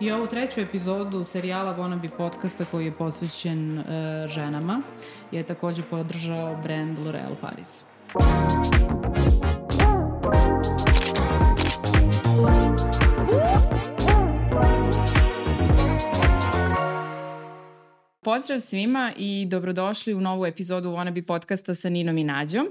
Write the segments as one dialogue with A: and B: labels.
A: I ovu treću epizodu serijala Wannabe podcasta koji je posvećen uh, ženama je takođe podržao brand L'Oreal Paris. Pozdrav svima i dobrodošli u novu epizodu Wannabe podcasta sa Ninom i Nađom.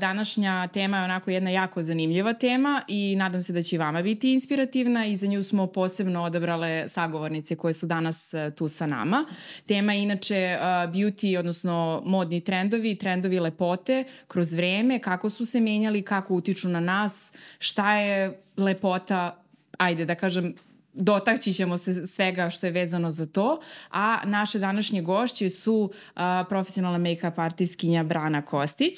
A: Današnja tema je onako jedna jako zanimljiva tema i nadam se da će i vama biti inspirativna i za nju smo posebno odabrale sagovornice koje su danas e, tu sa nama. Tema je inače beauty, odnosno modni trendovi, trendovi lepote kroz vreme, kako su se menjali, kako utiču na nas, šta je lepota ajde da kažem, dotakći ćemo se svega što je vezano za to, a naše današnje gošće su uh, profesionalna make-up artistkinja Brana Kostić.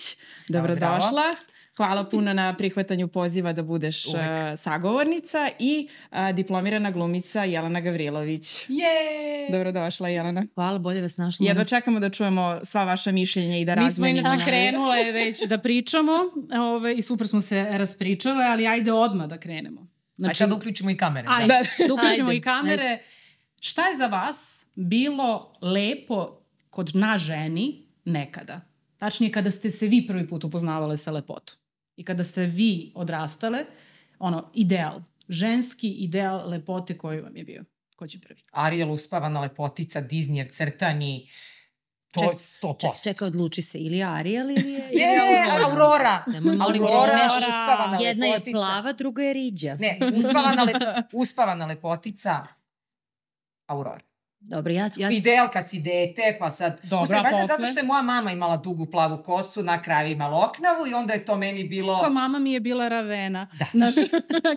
A: Dobrodošla. Zdravo. Hvala puno na prihvatanju poziva da budeš uh, sagovornica i uh, diplomirana glumica Jelena Gavrilović.
B: Je!
A: Dobrodošla Jelena.
C: Hvala, bolje vas našla.
A: Jedva čekamo da čujemo sva vaša mišljenja i da razmenimo.
B: Mi smo inače krenule već da pričamo ove, i super smo se raspričale, ali ajde odmah da krenemo.
C: Znači, sad da uključimo i kamere.
B: Ajde, da, da uključimo ajde, i kamere. Ajde. Šta je za vas bilo lepo kod na ženi nekada? Tačnije kada ste se vi prvi put upoznavale sa lepotom. I kada ste vi odrastale, ono, ideal, ženski ideal lepote koji vam je bio. Ko će prvi?
C: Ariel uspavana lepotica, Disneyev crtani, To je 100%. Ček,
D: čeka, odluči se ili Ariel ili je...
C: Je, Aurora. Aurora.
D: Nema, molim, Aurora. Da uspavana Jedna lepotica. je plava, druga je riđa.
C: Ne, uspavana, le, uspavana lepotica Aurora.
D: Dobro, ja, ja...
C: Ideal kad si dete, pa sad... Dobra, Usred, posle. Zato što je moja mama imala dugu plavu kosu, na kraju ima loknavu i onda je to meni bilo...
B: Pa mama mi je bila Ravena. Da. Naš,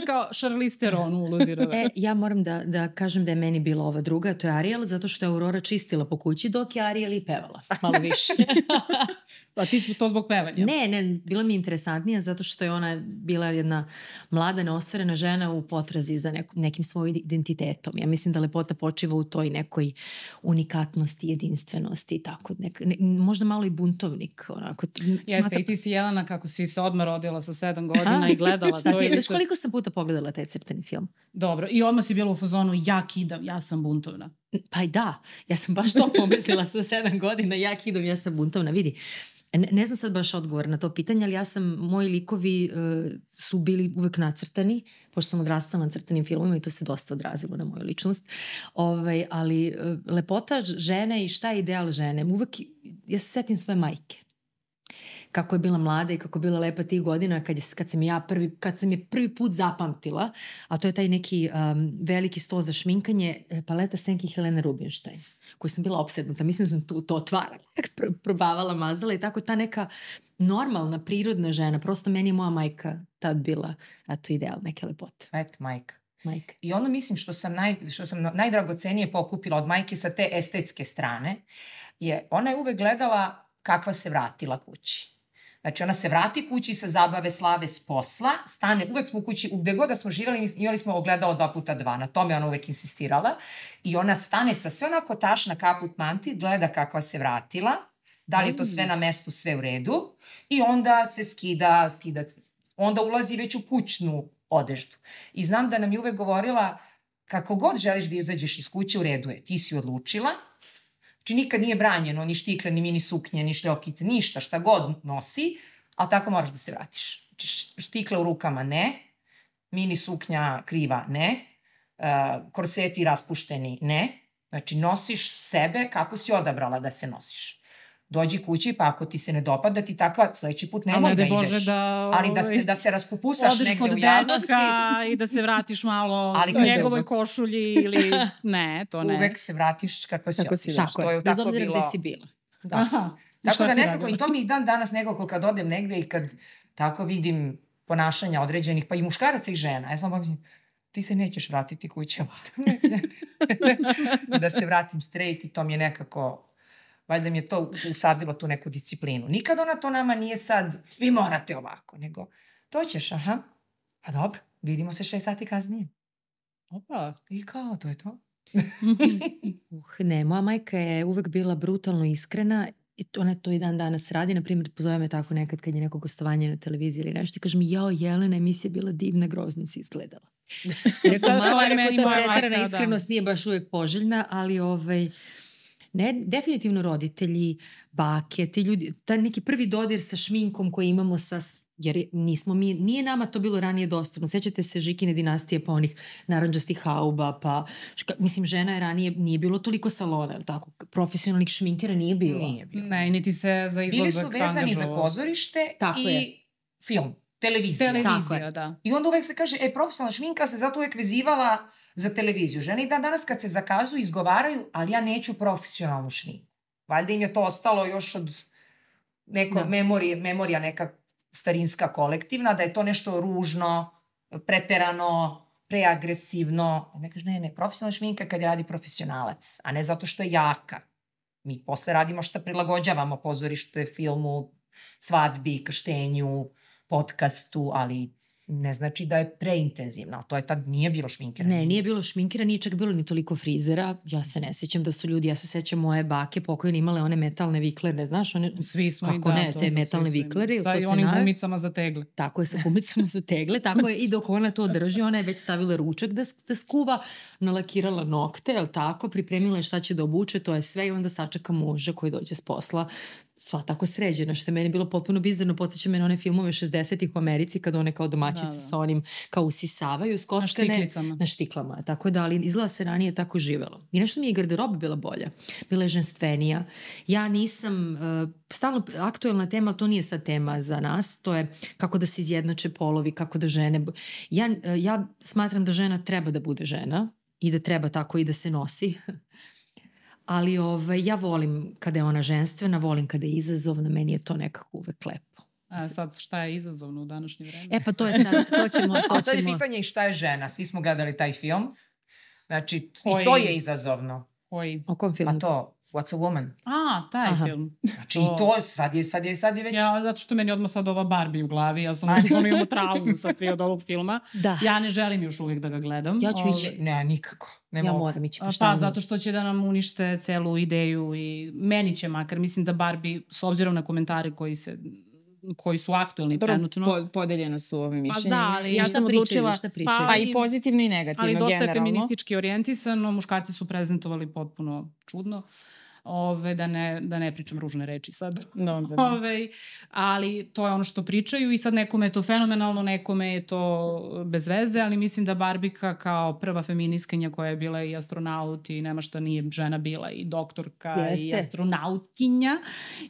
B: kao Charlize Theron u ulozi Ravena.
D: E, ja moram da, da kažem da je meni bila ova druga, to je Ariel, zato što je Aurora čistila po kući dok je Ariel i pevala. Malo više.
B: Pa ti to zbog pevanja?
D: Ne, ne, bila mi je interesantnija zato što je ona bila jedna mlada, neostvarena žena u potrazi za nekom, nekim svojim identitetom. Ja mislim da lepota počiva u toj nekoj unikatnosti, jedinstvenosti i tako. Nek, ne, možda malo i buntovnik. Onako,
B: Jeste, smatra... i ti si Jelena kako si se odmah rodila sa sedam godina i gledala
D: Šta. Ti, znaš koliko sam puta pogledala taj crtani film?
B: Dobro, i odmah si bila u fazonu ja kidam, ja sam buntovna.
D: Pa i da, ja sam baš to pomislila sa sedam godina, ja kidam, ja sam buntovna. Vidi, Ne, ne znam sad baš odgovor na to pitanje, ali ja sam, moji likovi uh, su bili uvek nacrtani, pošto sam odrastala na crtanim filmovima i to se dosta odrazilo na moju ličnost. Ovaj, ali uh, lepota žene i šta je ideal žene? Uvek, ja se setim svoje majke kako je bila mlada i kako je bila lepa tih godina kad, je, kad, sam ja prvi, kad sam je prvi put zapamtila, a to je taj neki um, veliki sto za šminkanje e, paleta Senki Helene Rubinstein koju sam bila opsednuta, mislim da sam to, to otvarala, probavala, mazala i tako ta neka normalna, prirodna žena, prosto meni je moja majka tad bila, eto, ideal neke lepote.
C: Eto, majka.
D: Majka.
C: I ono mislim što sam, naj, što sam najdragocenije pokupila od majke sa te estetske strane, je ona je uvek gledala kakva se vratila kući. Znači ona se vrati kući sa zabave slave s posla, stane, uvek smo u kući, gde god da smo živali, imali smo ogledalo dva puta dva, na tome ona uvek insistirala i ona stane sa sve onako tašna kaput manti, gleda kakva se vratila, da li je to sve na mestu, sve u redu i onda se skida, skida, onda ulazi već u kućnu odeždu. I znam da nam je uvek govorila kako god želiš da izađeš iz kuće, u redu je, ti si odlučila, Znači nikad nije branjeno, ni štikle, ni mini suknje, ni šljokice, ništa, šta god nosi, ali tako moraš da se vratiš. Znači štikle u rukama ne, mini suknja kriva ne, uh, korseti raspušteni ne, znači nosiš sebe kako si odabrala da se nosiš dođi kući pa ako ti se ne dopada ti takva sledeći put nemoj da ideš. Bože da,
B: ali
C: da se, ovaj, da se raspupusaš negde u javnosti.
B: i da se vratiš malo ali u njegovoj se... košulji ili ne, to ne.
C: Uvek se vratiš kako si kako
D: si Tako je, bez obzira gde si bila.
C: Da. Aha. Tako da nekako, i to mi i dan danas nekako kad odem negde i kad tako vidim ponašanja određenih, pa i muškaraca i žena. Ja sam pomislim, ti se nećeš vratiti kući ovako. da se vratim straight i to mi je nekako Valjda mi je to usadilo tu neku disciplinu. Nikad ona to nama nije sad, vi morate ovako, nego to ćeš, aha. Pa dobro, vidimo se šest sati kasnije.
B: Opa.
C: I kao, to je to.
D: uh, ne, moja majka je uvek bila brutalno iskrena i ona to i dan danas radi, na primjer pozove me tako nekad kad je neko gostovanje na televiziji ili nešto i kaže mi, jao Jelena, emisija je bila divna, grozno si izgledala. Rekao,
A: Da,
B: to
D: mama,
B: je
D: rekao, to pretarana
B: majka, da.
D: iskrenost nije baš uvek poželjna, ali ovaj, ne, definitivno roditelji, bake, ti ljudi, taj neki prvi dodir sa šminkom koji imamo sa, jer je- nismo mi, nije nama to bilo ranije dostupno. Sećate se Žikine dinastije, pa onih naranđastih hauba, pa, ška, mislim, žena je ranije, nije bilo toliko salona, tako? Profesionalnih šminkera nije bilo.
C: Nije bilo.
B: Ne, niti se za
C: Bili
B: izlazak
C: su vezani za pozorište
D: Tako
C: i
D: je.
C: film, televizija.
D: Tako
B: Televizija,
D: je.
B: da.
C: I onda uvek se kaže, e, profesionalna šminka se zato uvek vezivala za televiziju. Žene i dan danas kad se zakazuju, izgovaraju, ali ja neću profesionalnu šminku. Valjda im je to ostalo još od neko
D: Da.
C: memorije, memorija neka starinska kolektivna, da je to nešto ružno, preterano, preagresivno. Ne kaže, ne, ne, profesionalna šminka je kad je radi profesionalac, a ne zato što je jaka. Mi posle radimo što prilagođavamo pozorištu, filmu, svadbi, krštenju, podcastu, ali ne znači da je preintenzivna. To je tad nije bilo šminkera.
D: Ne, nije bilo šminkera, nije čak bilo ni toliko frizera. Ja se ne sećam da su ljudi, ja se sećam moje bake pokojne imale one metalne viklerne, znaš, one,
B: Svi smo
D: Kako
B: i da,
D: ne, te
B: da,
D: metalne vikleri,
B: Sa i onim gumicama za tegle.
D: tako je sa kumicama za tegle, tako je i dok ona to drži, ona je već stavila ručak da, da skuva, nalakirala nokte, jel tako, pripremila je šta će da obuče, to je sve i onda sačeka muža koji dođe s posla, sva tako sređena, što je meni bilo potpuno bizarno, podsjeća me na one filmove 60-ih u Americi, kad one kao domaćice
B: Da, da.
D: sa onim kao usisavaju,
B: Na
D: skockane.
B: štiklicama.
D: Na štiklama, tako da, ali izgleda se ranije tako živelo. I nešto mi je i garderoba bila bolja. Bila je ženstvenija. Ja nisam, uh, stalno aktuelna tema, ali to nije sad tema za nas, to je kako da se izjednače polovi, kako da žene... Ja, uh, ja smatram da žena treba da bude žena i da treba tako i da se nosi. Ali ovaj, ja volim kada je ona ženstvena, volim kada je izazovna, meni je to nekako uvek lepo.
B: A sad šta je izazovno u današnje vreme?
D: E pa to je sad, to ćemo, to
C: A sad je
D: ćemo.
C: pitanje i šta je žena. Svi smo gledali taj film. Znači,
B: Koji-
C: i to je izazovno.
B: Koji?
D: O kom filmu?
C: A to, What's a Woman?
B: A, taj
D: Aha.
B: film.
C: Znači,
B: To-
C: i to sad je, sad je, sad je već...
B: Ja, zato što meni odmah sad ova Barbie u glavi, ja sam ono imamo traumu sad svi od ovog filma.
D: Da.
B: Ja ne želim još uvijek da ga gledam.
D: Ja ću ići.
C: Ne, nikako. Ne
D: ja
C: mogu.
D: moram ići.
B: Pa,
D: šta mi-
B: zato što će da nam unište celu ideju i meni će makar, mislim da Barbie, s obzirom na komentare koji se koji su aktuelni
A: Dobro,
B: trenutno.
A: po, podeljeno su ove mišljenje.
B: da, ali
A: ja sam odlučila,
D: šta pričaju?
A: pa i pozitivno i negativno
B: ali dosta je
A: generalno.
B: feministički orijentisano, muškarci su prezentovali potpuno čudno. Ove, da, ne, da ne pričam ružne reči sad.
A: Dobro.
B: Ove, ali to je ono što pričaju i sad nekome je to fenomenalno, nekome je to bez veze, ali mislim da Barbika kao prva feminiskinja koja je bila i astronaut i nema šta nije žena bila i doktorka i
D: Jeste.
B: astronautkinja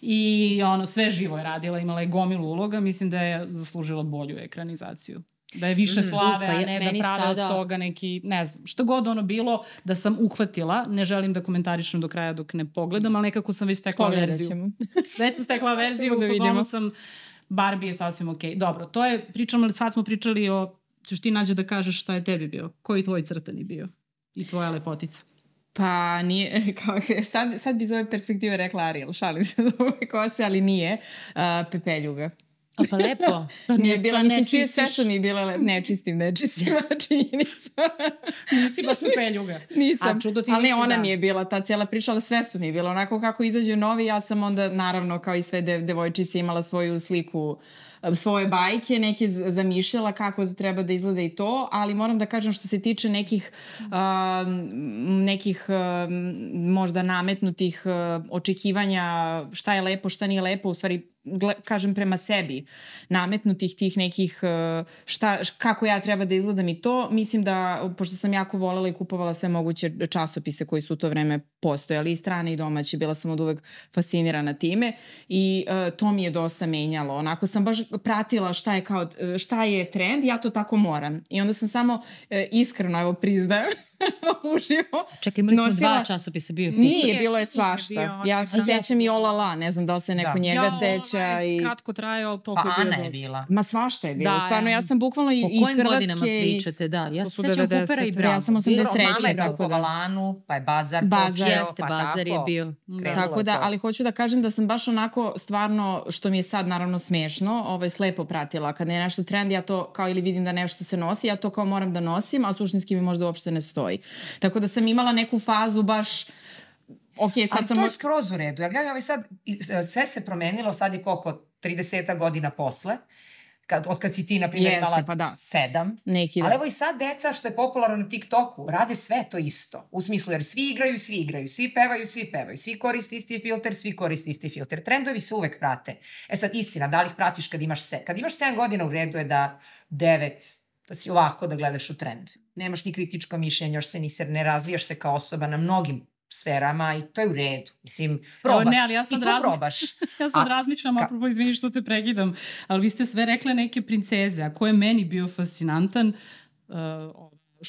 B: i ono sve živo je radila, imala je gomilu uloga, mislim da je zaslužila bolju ekranizaciju. Da je više
D: Mm,
B: slave,
D: pa
B: a
D: ja-
B: ne da prave
D: sada-
B: od toga neki, ne znam, šta god ono bilo, da sam uhvatila, ne želim da komentarišem do kraja dok ne pogledam, ali nekako sam već stekla
A: Pogledat
B: verziju.
A: ćemo.
B: Već sam stekla verziju,
A: da
B: fazonu
A: vidimo.
B: sam, Barbie je sasvim okej. Dobro, to je, pričamo, sad smo pričali o, ćeš ti nađe da kažeš šta je tebi bio, koji tvoj crtani bio i tvoja lepotica.
A: Pa nije, kao, sad, sad bi iz ove perspektive rekla Ariel, šalim se za ove kose, ali nije. Uh, pepeljuga.
D: A pa lepo.
A: Nije bila,
B: pa ne
A: mislim, čije sve su mi bile, le... ne čistim, ne čistim, činjenica.
B: Nisi baš pepeljuga.
A: Nisam,
B: A čudo ti
A: ali ne, ona
B: da.
A: mi je bila ta cijela priča, ali sve su mi bile onako kako izađe novi, ja sam onda naravno kao i sve de, devojčice imala svoju sliku e, svoje bajke, neke zamišljala kako treba da izgleda i to, ali moram da kažem što se tiče nekih nekih možda nametnutih očekivanja šta je lepo, šta nije lepo, u stvari kažem prema sebi, nametnutih tih nekih šta, kako ja treba da izgledam i to, mislim da, pošto sam jako volela i kupovala sve moguće časopise koji su u to vreme postojali, i strane i domaće, bila sam od uvek fascinirana time i uh, to mi je dosta menjalo. Onako sam baš pratila šta je kao, šta je trend, ja to tako moram. I onda sam samo uh, iskreno, evo priznajem, uživo,
D: Čekaj, imali smo
A: nosila-
D: dva časopisa, bio je
A: Nije,
B: Nije,
A: bilo je
B: nije
A: svašta.
B: bio,
A: Ja se
B: da.
A: sećam i Ola La, ne znam da li se neko
C: Da.
A: njega
B: Ja,
A: seća.
B: ovaj,
A: I...
B: Kratko trajao, ali
C: Pa
B: toliko je bio
C: Ana je bila.
A: Ma svašta je bilo.
B: Da,
A: Stvarno, ja sam bukvalno i
D: Po
A: iz
D: kojim
A: Hrvatske.
D: godinama
A: i-
D: pričate, da. Ja se sećam
B: 90-te.
D: Kupera i
A: Ja
D: Bravo.
A: sam 83.
C: Bilo, mama je
A: tako da.
C: Lanu, pa je Bazar,
A: Bazar.
C: počeo,
D: Jeste,
C: pa
D: Bazar je bio.
C: Krenulo
A: Tako da, ali hoću da kažem da sam baš onako stvarno, što mi je sad naravno smešno, ovaj, slepo pratila. Kad je nešto trend, ja to kao ili vidim da nešto se nosi, ja to kao moram da nosim, a suštinski mi možda uopšte ne stoji. Tako da sam imala neku fazu baš Ok, sad
C: Ali
A: sam...
C: to je skroz u redu. Ja gledam ovaj sad, e, sve se promenilo, sad je koliko, 30 godina posle. Kad, od kad si ti, na primjer, imala
A: pa da.
C: sedam.
A: Neki da.
C: Ali evo i sad deca što je popularno na TikToku, rade sve to isto. U smislu, jer svi igraju, svi igraju, svi pevaju, svi pevaju, svi koriste isti filter, svi koriste isti filter. Trendovi se uvek prate. E sad, istina, da li ih pratiš kad imaš se? Kad imaš 7 godina u redu je da 9 da si ovako da gledaš u trend. Nemaš ni kritičko mišljenje, još se nisi, ne razvijaš se kao osoba na mnogim sferama i to je u redu. Mislim, proba.
B: Evo, ne, ali ja sad
C: I to
B: razmi-
C: probaš.
B: Ja sad
C: A,
B: razmišljam,
C: ka-
B: apropo, izvini što te pregidam, ali vi ste sve rekle neke princeze, a ko je meni bio fascinantan, uh,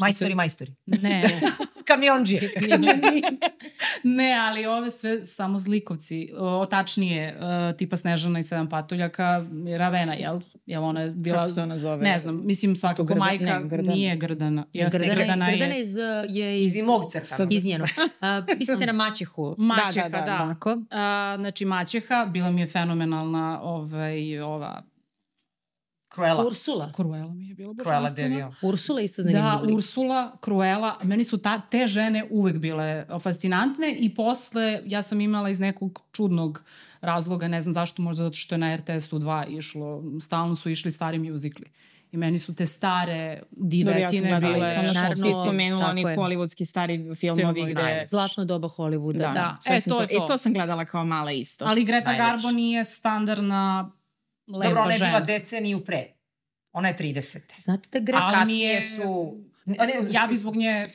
C: Majstori,
B: se-
C: majstori.
B: Ne,
C: Kamionđije.
B: ne, ali ove sve samo zlikovci, o, tačnije, uh, tipa Snežana i Sedam patuljaka, Ravena, jel? Jel ona je bila...
A: Kako se ona zove?
B: Ne znam, mislim svakako
A: Grda-
B: majka
A: ne, Grdana.
B: nije Grdana. Jeste,
D: Grdana,
B: Grdana,
D: Grdana
B: je
D: iz, uh, je iz,
C: Iz mog crta.
D: iz njenog. Mislite na Maćehu.
B: Maćeha,
A: Da,
B: da.
A: da, da,
D: Tako.
B: A, znači Maćeha, bila mi je fenomenalna ovaj, ova
C: Cruella.
D: Ursula.
B: Cruella mi je bila
C: Cruella
B: božanstvena.
C: Devil.
D: Ursula isto zanimljiv
B: Da. Ursula, Cruella, meni su ta, te žene uvek bile fascinantne i posle ja sam imala iz nekog čudnog razloga, ne znam zašto, možda zato što je na RTS-u 2 išlo, stalno su išli stari mjuzikli. I meni su te stare
A: ja
B: divetine
A: gledala
B: bile...
A: što
D: Naravno,
A: si spomenula, oni hollywoodski stari filmovi
B: Filmovi,
A: gde...
B: da.
D: Zlatno doba Hollywooda.
A: Da,
D: Da.
A: da.
B: E, to je to.
A: I to sam gledala kao mala isto.
B: Ali Greta
C: Najveći.
B: Garbo nije standardna lepa
C: Dobro, ona je
B: žena.
C: bila deceniju pre. Ona je 30.
D: Znate da Greta...
C: A
B: Ali
C: kasnije
B: nije-
C: su... Ne, ne,
B: Ja bi zbog nje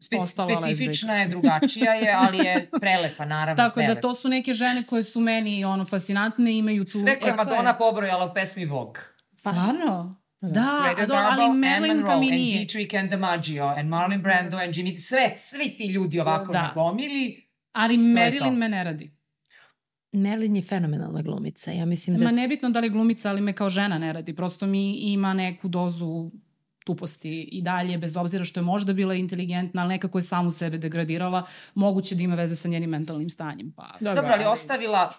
C: spe,
B: postala
C: specifična je, drugačija je, ali je prelepa, naravno.
B: Tako da
C: prelepa.
B: to su neke žene koje su meni ono fascinantne, imaju tu...
C: Sve koje Madonna pobrojala u pesmi Vogue.
B: Stvarno? Da,
C: Greta
B: a do,
C: Garbo,
B: ali
C: Anne
B: Marilyn
C: Monroe,
B: ka mi
C: and
B: nije.
C: Dietrich and DiMaggio, and Marlon Brando, and Jimmy... Sve, svi ti ljudi ovako
B: Da.
C: na gomili.
B: Ali. Marilyn me ne radi.
D: Marilyn je fenomenalna glumica. Ja mislim da...
B: Ma nebitno da li je glumica, ali me kao žena ne radi. Prosto mi ima neku dozu tuposti i dalje, bez obzira što je možda bila inteligentna, ali nekako je samu sebe degradirala, moguće da ima veze sa njenim mentalnim stanjem. Pa,
C: Dobro, ali ostavila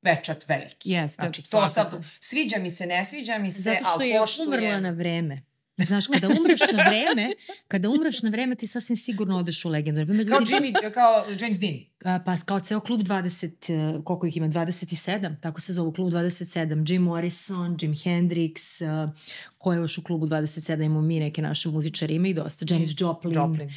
C: pečat veliki.
B: Jeste,
C: Znači, to sad, sviđa mi se, ne sviđa mi se,
D: Zato što je umrla na vreme. Znaš, kada umreš na vreme, kada umreš na vreme, ti sasvim sigurno odeš u legendu. Naprimjer,
C: Kao
D: ljudi-
C: Jimmy, kao James Dean.
D: A, pa kao ceo klub 20, uh, koliko ih ima, 27, tako se zove klub 27, Jim Morrison, Jim Hendrix, uh, ko je još u klubu 27, imamo mi neke naše muzičare, ima i dosta, Janis Joplin,
C: Joplin.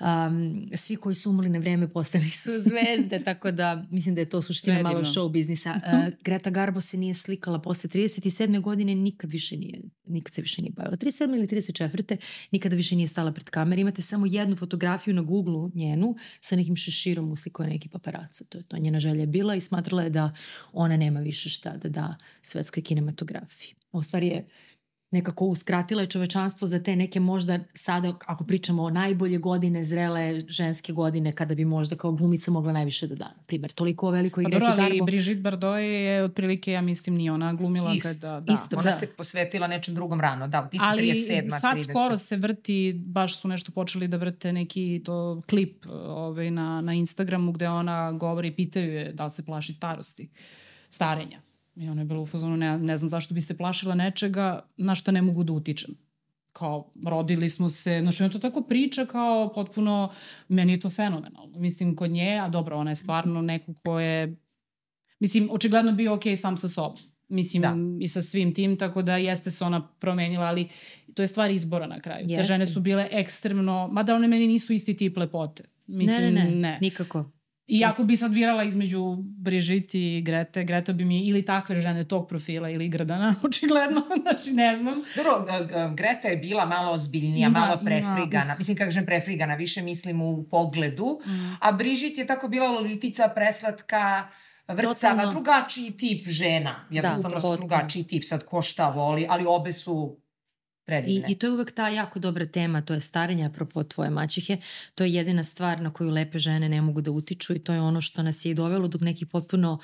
D: Um, svi koji su umrli na vreme postali su zvezde, tako da mislim da je to suština malo
B: Predivno.
D: show biznisa. Uh, Greta Garbo se nije slikala posle 37. godine, nikad više nije, nikad se više nije bavila. 37. ili 34. nikada više nije stala pred kamer. Imate samo jednu fotografiju na Google njenu sa nekim šeširom usliko je neki paparaco. To je to njena želja je bila i smatrala je da ona nema više šta da da svetskoj kinematografiji. U stvari je nekako uskratila je čovečanstvo za te neke možda sada, ako pričamo o najbolje godine, zrele ženske godine, kada bi možda kao glumica mogla najviše da da. Na primer, toliko o velikoj
B: Pa
D: Greti
B: dobro, ali
D: Garbo.
B: Brigitte Bardot je otprilike, ja mislim, nije ona glumila
C: Isto,
B: kada... Da.
D: isto.
C: Ona
D: da.
C: se posvetila nečem drugom rano, da, isto
B: Ali
C: 37,
B: sad
C: 30.
B: skoro se vrti, baš su nešto počeli da vrte neki to klip ovaj, na, na Instagramu gde ona govori, pitaju je da li se plaši starosti, starenja. I ona je bila u fazonu, ne, ne znam zašto bi se plašila nečega na što ne mogu da utičem. Kao, rodili smo se, znači ona to tako priča kao potpuno, meni je to fenomenalno. Mislim, kod nje, a dobro, ona je stvarno neko ko je, mislim, očigledno bio okej sam sa sobom. Mislim,
C: Da.
B: i sa svim tim, tako da jeste se ona promenila, ali to je stvar izbora na kraju. Te
D: Jeste.
B: žene su bile ekstremno, mada one meni nisu isti tip lepote. Mislim,
D: ne, ne, ne, nikako.
B: I ako bi sad birala između Brigitte i Grete, Greta bi mi ili takve žene tog profila ili Grdana, očigledno, znači ne znam.
C: Dobro, Greta je bila malo ozbiljnija,
B: Ima-
C: malo
B: ima-
C: prefrigana. Mislim, kako kažem prefrigana, više mislim u pogledu.
B: Mm.
C: A Brigitte je tako bila lolitica, preslatka, vrcava, drugačiji tip žena. Jednostavno su
D: potpuno.
C: drugačiji tip, sad ko šta voli, ali obe su predivne.
D: I to je uvek ta jako dobra tema, to je starenje apropo tvoje maćihe. To je jedina stvar na koju lepe žene ne mogu da utiču i to je ono što nas je i dovelo do nekih potpuno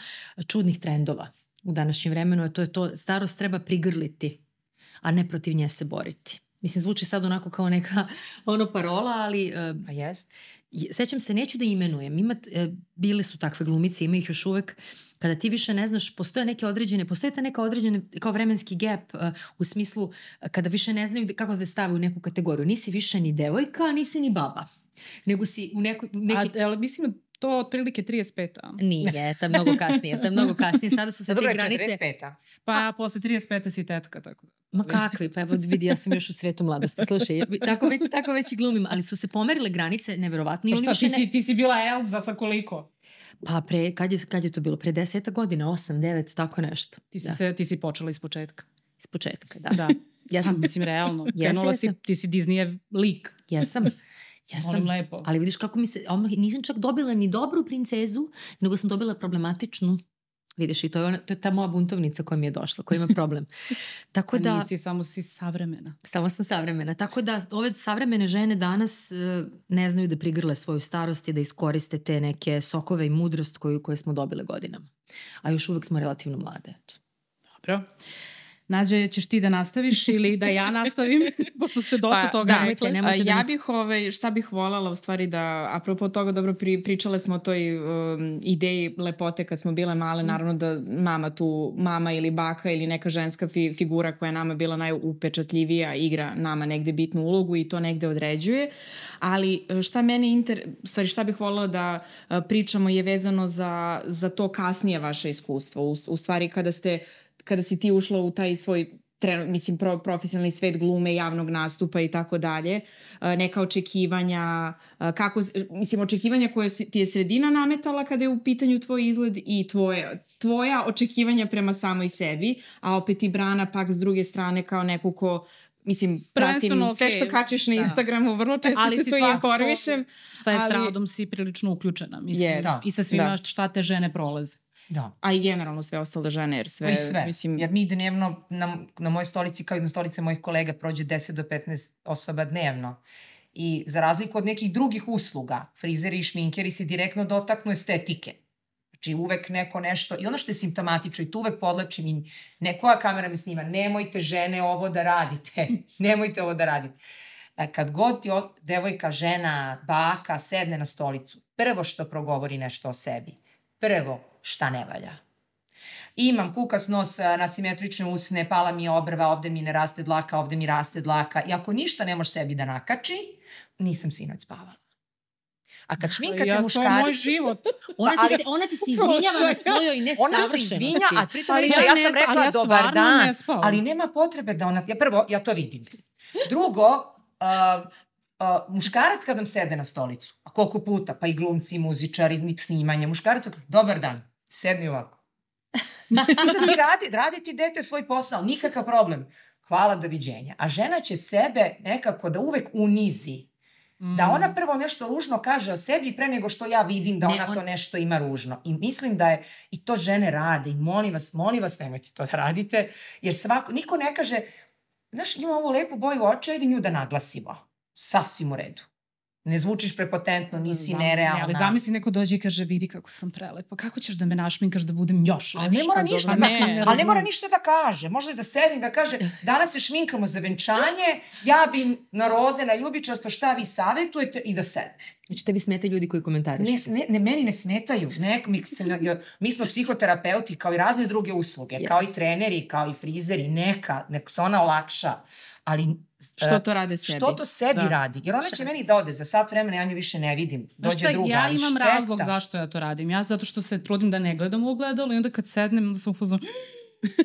D: čudnih trendova u današnjem vremenu, a to je to starost treba prigrliti, a ne protiv nje se boriti. Mislim, zvuči sad onako kao neka ono parola, ali e,
C: A jest?
D: Je- sećam se, neću da imenujem, ima, e, bile su takve glumice, ima ih još uvek, kada ti više ne znaš, postoje neke određene, postoje ta neka određene, kao vremenski gap e, u smislu e, kada više ne znaju da- kako da te stave u neku kategoriju. Nisi više ni devojka, nisi ni baba. Nego si u neku, u neki...
B: A, ali mislim, to otprilike 35. a?
D: Nije, to je mnogo kasnije, to je mnogo kasnije. Sada su se
C: Dobro
D: te
C: je
D: granice...
C: 45-a.
B: Pa posle 35. si tetka, tako da.
D: Ma kakvi, pa evo vidi, ja sam još u cvetu mladosti. Slušaj, tako već, tako već i glumim, ali su se pomerile granice, neverovatno.
B: Pa šta, ti
D: ne-
B: si, ti si bila Elza sa koliko?
D: Pa pre, kad je, kad je to bilo? Pre deseta godina, osam, devet, tako nešto.
B: Ti si,
D: da,
B: se, ti si počela iz početka.
D: iz početka, da.
B: Da.
D: Ja sam,
B: sam, mislim, realno. Krenula si,
D: jesam.
B: ti si Disneyev lik.
D: jesam, jesam.
B: Molim lepo.
D: Ali vidiš kako mi se, odmah nisam čak dobila ni dobru princezu, nego sam dobila problematičnu. Vidiš, i to je, ona, to je ta moja buntovnica koja mi je došla, koja ima problem. Tako
B: A
D: da,
B: nisi, samo si savremena.
D: samo sam savremena. Tako da ove savremene žene danas e, ne znaju da prigrle svoju starost i da iskoriste te neke sokove i mudrost koju, koje smo dobile godinama. A još uvek smo relativno mlade. Eto.
B: Dobro. Nađe, ćeš ti da nastaviš ili da ja nastavim? Pošto ste dosta toga
A: da,
B: rekli.
D: da
A: ja
D: nas-
A: bih, ovaj, šta bih voljela u stvari da, apropo toga, dobro, pri, pričale smo o toj um, ideji lepote kad smo bile male, naravno da mama tu, mama ili baka ili neka ženska fi, figura koja je nama bila najupečatljivija igra nama negde bitnu ulogu i to negde određuje, ali e, šta mene inter, stvari šta bih voljela da a, pričamo je vezano za, za to kasnije vaše iskustvo, u, u stvari kada ste kada si ti ušla u taj svoj trenu, mislim, pro, profesionalni svet glume, javnog nastupa i tako dalje, e, neka očekivanja, e, kako, mislim, očekivanja koje ti je sredina nametala kada je u pitanju tvoj izgled i tvoje, tvoja očekivanja prema samoj sebi, a opet i Brana pak s druge strane kao neko ko Mislim, pratim
B: Prvenstveno,
A: sve što kačeš na
C: da.
A: Instagramu, vrlo često
B: Ali
A: se to i informišem.
B: Sa
A: ali-
B: estradom si prilično uključena, mislim.
A: Yes.
C: Da.
B: I sa svima
A: Da.
B: šta te žene prolaze.
C: Da.
A: A i generalno sve ostale žene, jer sve,
C: Pa i sve.
A: mislim,
C: Jer mi dnevno na, na mojoj stolici kao i na stolice mojih kolega prođe 10 do 15 osoba dnevno. I za razliku od nekih drugih usluga, frizeri i šminkeri se direktno dotaknu estetike. Znači uvek neko nešto, i ono što je simptomatično, i tu uvek podlačim im, nekoja kamera mi snima, nemojte žene ovo da radite, nemojte ovo da radite. E, Kad god ti devojka, žena, baka sedne na stolicu, prvo što progovori nešto o sebi, prvo šta ne valja. Imam kukas nos, a, nasimetrične usne, pala mi je obrva, ovde mi ne raste dlaka, ovde mi raste dlaka. I ako ništa ne može sebi da nakači, nisam sinoć spavala. A kad šminkate
B: ja, to je
C: muškarci...
B: moj život.
D: Ona, ti se, ona ti se izvinjava na svojoj
C: Ona se
D: nesavršenosti.
C: izvinja, a pritom
B: Ali ja
C: ja, sam
B: ali
C: rekla
B: ja
C: dobar dan,
B: ne spavam.
C: ali nema potrebe da ona... Ja prvo, ja to vidim. Drugo, uh, uh, muškarac kad nam sede na stolicu, a koliko puta, pa i glumci, i muzičari, iz snimanja, muškarac, dobar dan, sedni ovako. I sad ti radi, radi ti dete svoj posao, nikakav problem. Hvala, doviđenja. A žena će sebe nekako da uvek unizi. Da ona prvo nešto ružno kaže o sebi pre nego što ja vidim da
D: Ne,
C: ona
D: on-
C: to nešto ima ružno. I mislim da je, i to žene rade i molim vas, molim vas nemojte to da radite, jer svako, niko ne kaže, znaš, ima ovu lepu boju oča, ajde nju da naglasimo. Sasvim u redu. Ne zvučiš prepotentno, nisi nerealna.
B: Ne, ali zamisli neko dođe i kaže vidi kako sam prelepa. Kako ćeš da me našminkaš da budem još
C: Ali
B: lepša?
C: ne mora ništa,
B: ne,
C: da,
B: ne
C: ali ne mora ništa da kaže. Može da sedi da kaže danas se šminkamo za venčanje, ja bi na roze, na ljubičasto, šta vi savetujete i da sedne.
D: Znači, tebi smete ljudi koji komentarišu.
C: Ne, ne, ne, meni ne smetaju. Nek, mi, se, mi smo psihoterapeuti kao i razne druge usluge,
D: Yes.
C: kao i treneri, kao i frizeri, neka, nek se ona olakša. Ali
A: što
C: e,
A: to rade sebi?
C: Što to sebi
B: Da.
C: radi? Jer ona će meni da ode za sat vremena, ja nju više ne vidim. Dođe
B: šta,
C: druga.
B: ja imam
C: šteta.
B: razlog zašto ja to radim. Ja zato što se trudim da ne gledam u ogledalo i onda kad sednem, onda sam upoznan.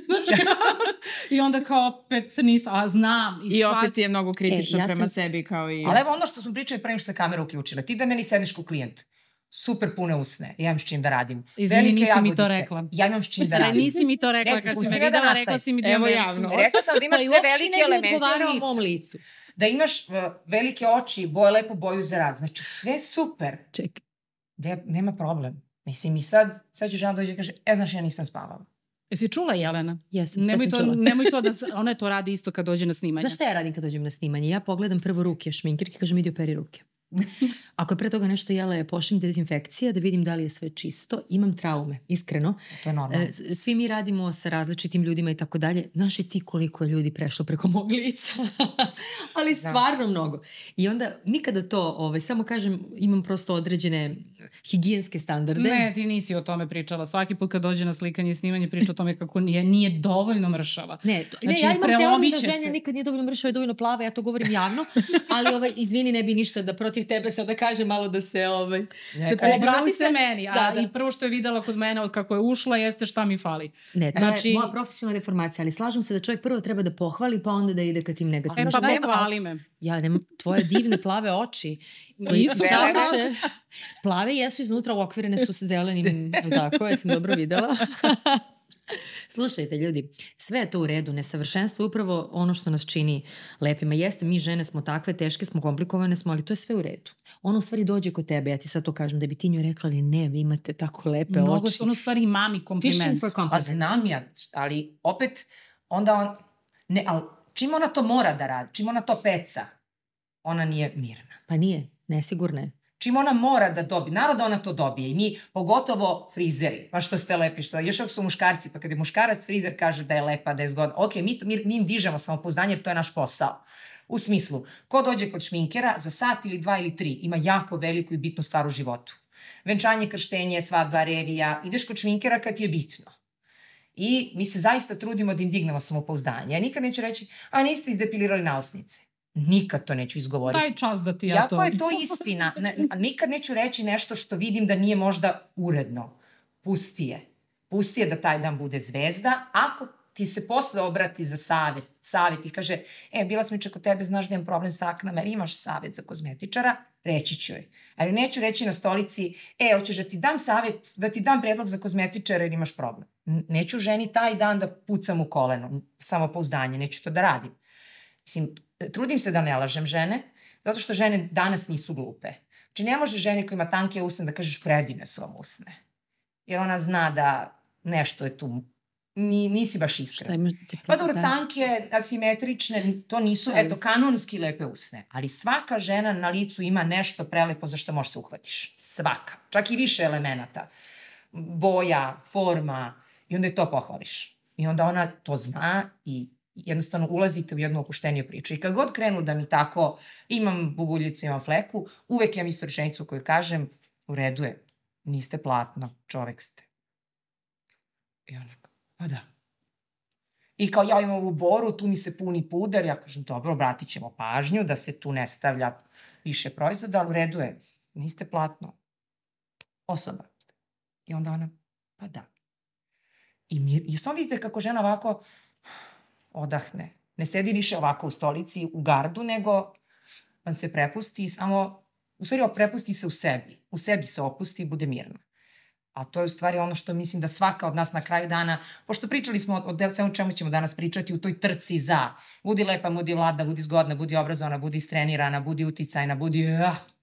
B: Znači, I onda kao opet nisam, a znam. I,
A: I
B: stvar-
A: opet je mnogo kritična
D: E, ja
A: prema
D: sam-
A: sebi kao i...
C: Ali evo ono što smo pričali pre nego što se kamera uključila. Ti da meni sedneš ko klijent. Super pune usne. Ja imam s čim da radim.
B: Izvini,
C: Velike
B: nisi mi to
C: jagodice.
B: rekla.
C: Ja imam s čim da
B: Ne,
C: radim.
B: nisi mi to rekla
C: Ne,
B: kad si me
C: da
B: videla,
C: nastavim.
B: rekla si mi da
A: Evo javno.
C: Rekla sam da imaš
D: Pa
C: sve velike
D: ne
C: elemente u licu.
D: mom licu.
C: Da imaš uh, velike oči, boje, lepu boju za rad. Znači sve super.
D: Čekaj.
C: De, nema problem. Mislim i sad, sad će žena dođe i kaže, e znaš ja nisam spavala.
B: Jesi čula Jelena?
D: Jesam,
B: Nemoj
D: sam
B: to,
D: čula.
B: nemoj to da, ona to radi isto kad dođe na snimanje.
D: Znaš šta ja radim kad dođem na snimanje? Ja pogledam prvo ruke šminkirke, kažem idi operi ruke. Ako je pre toga nešto jela, je pošlim dezinfekcija da vidim da li je sve čisto. Imam traume, iskreno.
C: To je normalno.
D: E, svi mi radimo sa različitim ljudima i tako dalje. Znaš i ti koliko je ljudi prešlo preko mog lica? Ali stvarno mnogo. I onda nikada to, ovaj, samo kažem, imam prosto određene higijenske standarde.
B: Ne, ti nisi o tome pričala. Svaki put kad dođe na slikanje i snimanje priča o tome kako nije, nije dovoljno mršava.
D: Ne, to,
B: Znači,
D: ne, ja imam teoriju da žene
B: se.
D: nikad nije dovoljno mršava i dovoljno plava, ja to govorim javno, ali ovaj, izvini, ne bi ništa da protiv protiv tebe sad da kažem malo da se ovaj...
C: Ne,
D: da
B: Obrati se meni, a
D: Da, da.
B: i prvo što je videla kod mene od kako je ušla jeste šta mi fali.
D: Ne, to
B: Znači-
D: je moja profesionalna deformacija, ali slažem se da čovjek prvo treba da pohvali pa onda da ide ka tim
B: E
D: negativnim.
B: pa
D: stvarima.
B: pohvali me.
D: Ja nemam tvoje divne plave oči. Koji su savrše. Plave jesu iznutra, uokvirene su sa zelenim, tako, jesam dobro videla. Slušajte ljudi, sve je to u redu, nesavršenstvo je upravo ono što nas čini lepima. Jeste, mi žene smo takve, teške smo, komplikovane smo, ali to je sve u redu. Ono u stvari dođe kod tebe, ja ti sad to kažem, da bi ti njoj rekla, ali ne, vi imate tako lepe
B: Mnogo
D: oči.
B: su ono stvari i mami
D: Fishing
B: kompliment.
D: for
C: Pa
D: compliment.
C: znam ja, ali opet, onda on, ne, ali čim ona to mora da radi, čim ona to peca, ona nije mirna.
D: Pa nije, nesigurna je.
C: Čim ona mora da dobije, naravno da ona to dobije i mi, pogotovo frizeri, pa što ste lepi, što još ako su muškarci, pa kad je muškarac frizer kaže da je lepa, da je zgodna, ok, mi, to- mi, mi im dižemo samopouzdanje jer to je naš posao. U smislu, ko dođe kod šminkera za sat ili dva ili tri ima jako veliku i bitnu stvar u životu. Venčanje, krštenje, svadba, revija, ideš kod šminkera kad je bitno. I mi se zaista trudimo da im dignemo samopouzdanje. Ja nikad neću reći, a niste izdepilirali naosnice. Nikad to neću izgovoriti.
B: Daj čas da ti ja to...
C: je to istina, ne, nikad neću reći nešto što vidim da nije možda uredno. Pusti je. Pusti je da taj dan bude zvezda. Ako ti se posle obrati za savjet, savjet i kaže, e, bila sam juče kod tebe, znaš da imam problem sa aknama, jer imaš savjet za kozmetičara, reći ću joj. Ali neću reći na stolici, e, hoćeš da ti dam savjet, da ti dam predlog za kozmetičara jer imaš problem. Neću ženi taj dan da pucam u koleno, samopouzdanje, neću to da radim. Mislim, trudim se da ne lažem žene, zato što žene danas nisu glupe. Znači, ne može ženi koja ima tanke usne da kažeš predivne su vam usne. Jer ona zna da nešto je tu, ni, nisi baš
D: Šta imate
C: Pa dobro,
D: toga?
C: tanke, asimetrične, to nisu, eto, kanonski lepe usne. Ali svaka žena na licu ima nešto prelepo za što možeš se uhvatiš. Svaka. Čak i više elemenata. Boja, forma. I onda je to pohvališ. I onda ona to zna i jednostavno ulazite u jednu opušteniju priču. I kad god krenu da mi tako imam bubuljicu, imam fleku, uvek imam istu rečenicu koju kažem, u redu je, niste platno, čovek ste. I onako, pa da. I kao ja imam ovu boru, tu mi se puni puder, ja kažem, dobro, obratit ćemo pažnju da se tu ne stavlja više proizvoda, ali u redu je, niste platno. Osoba. I onda ona, pa da. I, mir, i samo vidite kako žena ovako odahne. Ne sedi više ovako u stolici, u gardu, nego vam se prepusti i samo, u stvari prepusti se u sebi. U sebi se opusti i bude mirna. A to je u stvari ono što mislim da svaka od nas na kraju dana, pošto pričali smo o, o svemu čemu ćemo danas pričati, u toj trci za, budi lepa, budi vlada, budi zgodna, budi obrazovana, budi istrenirana, budi uticajna, budi... Uh,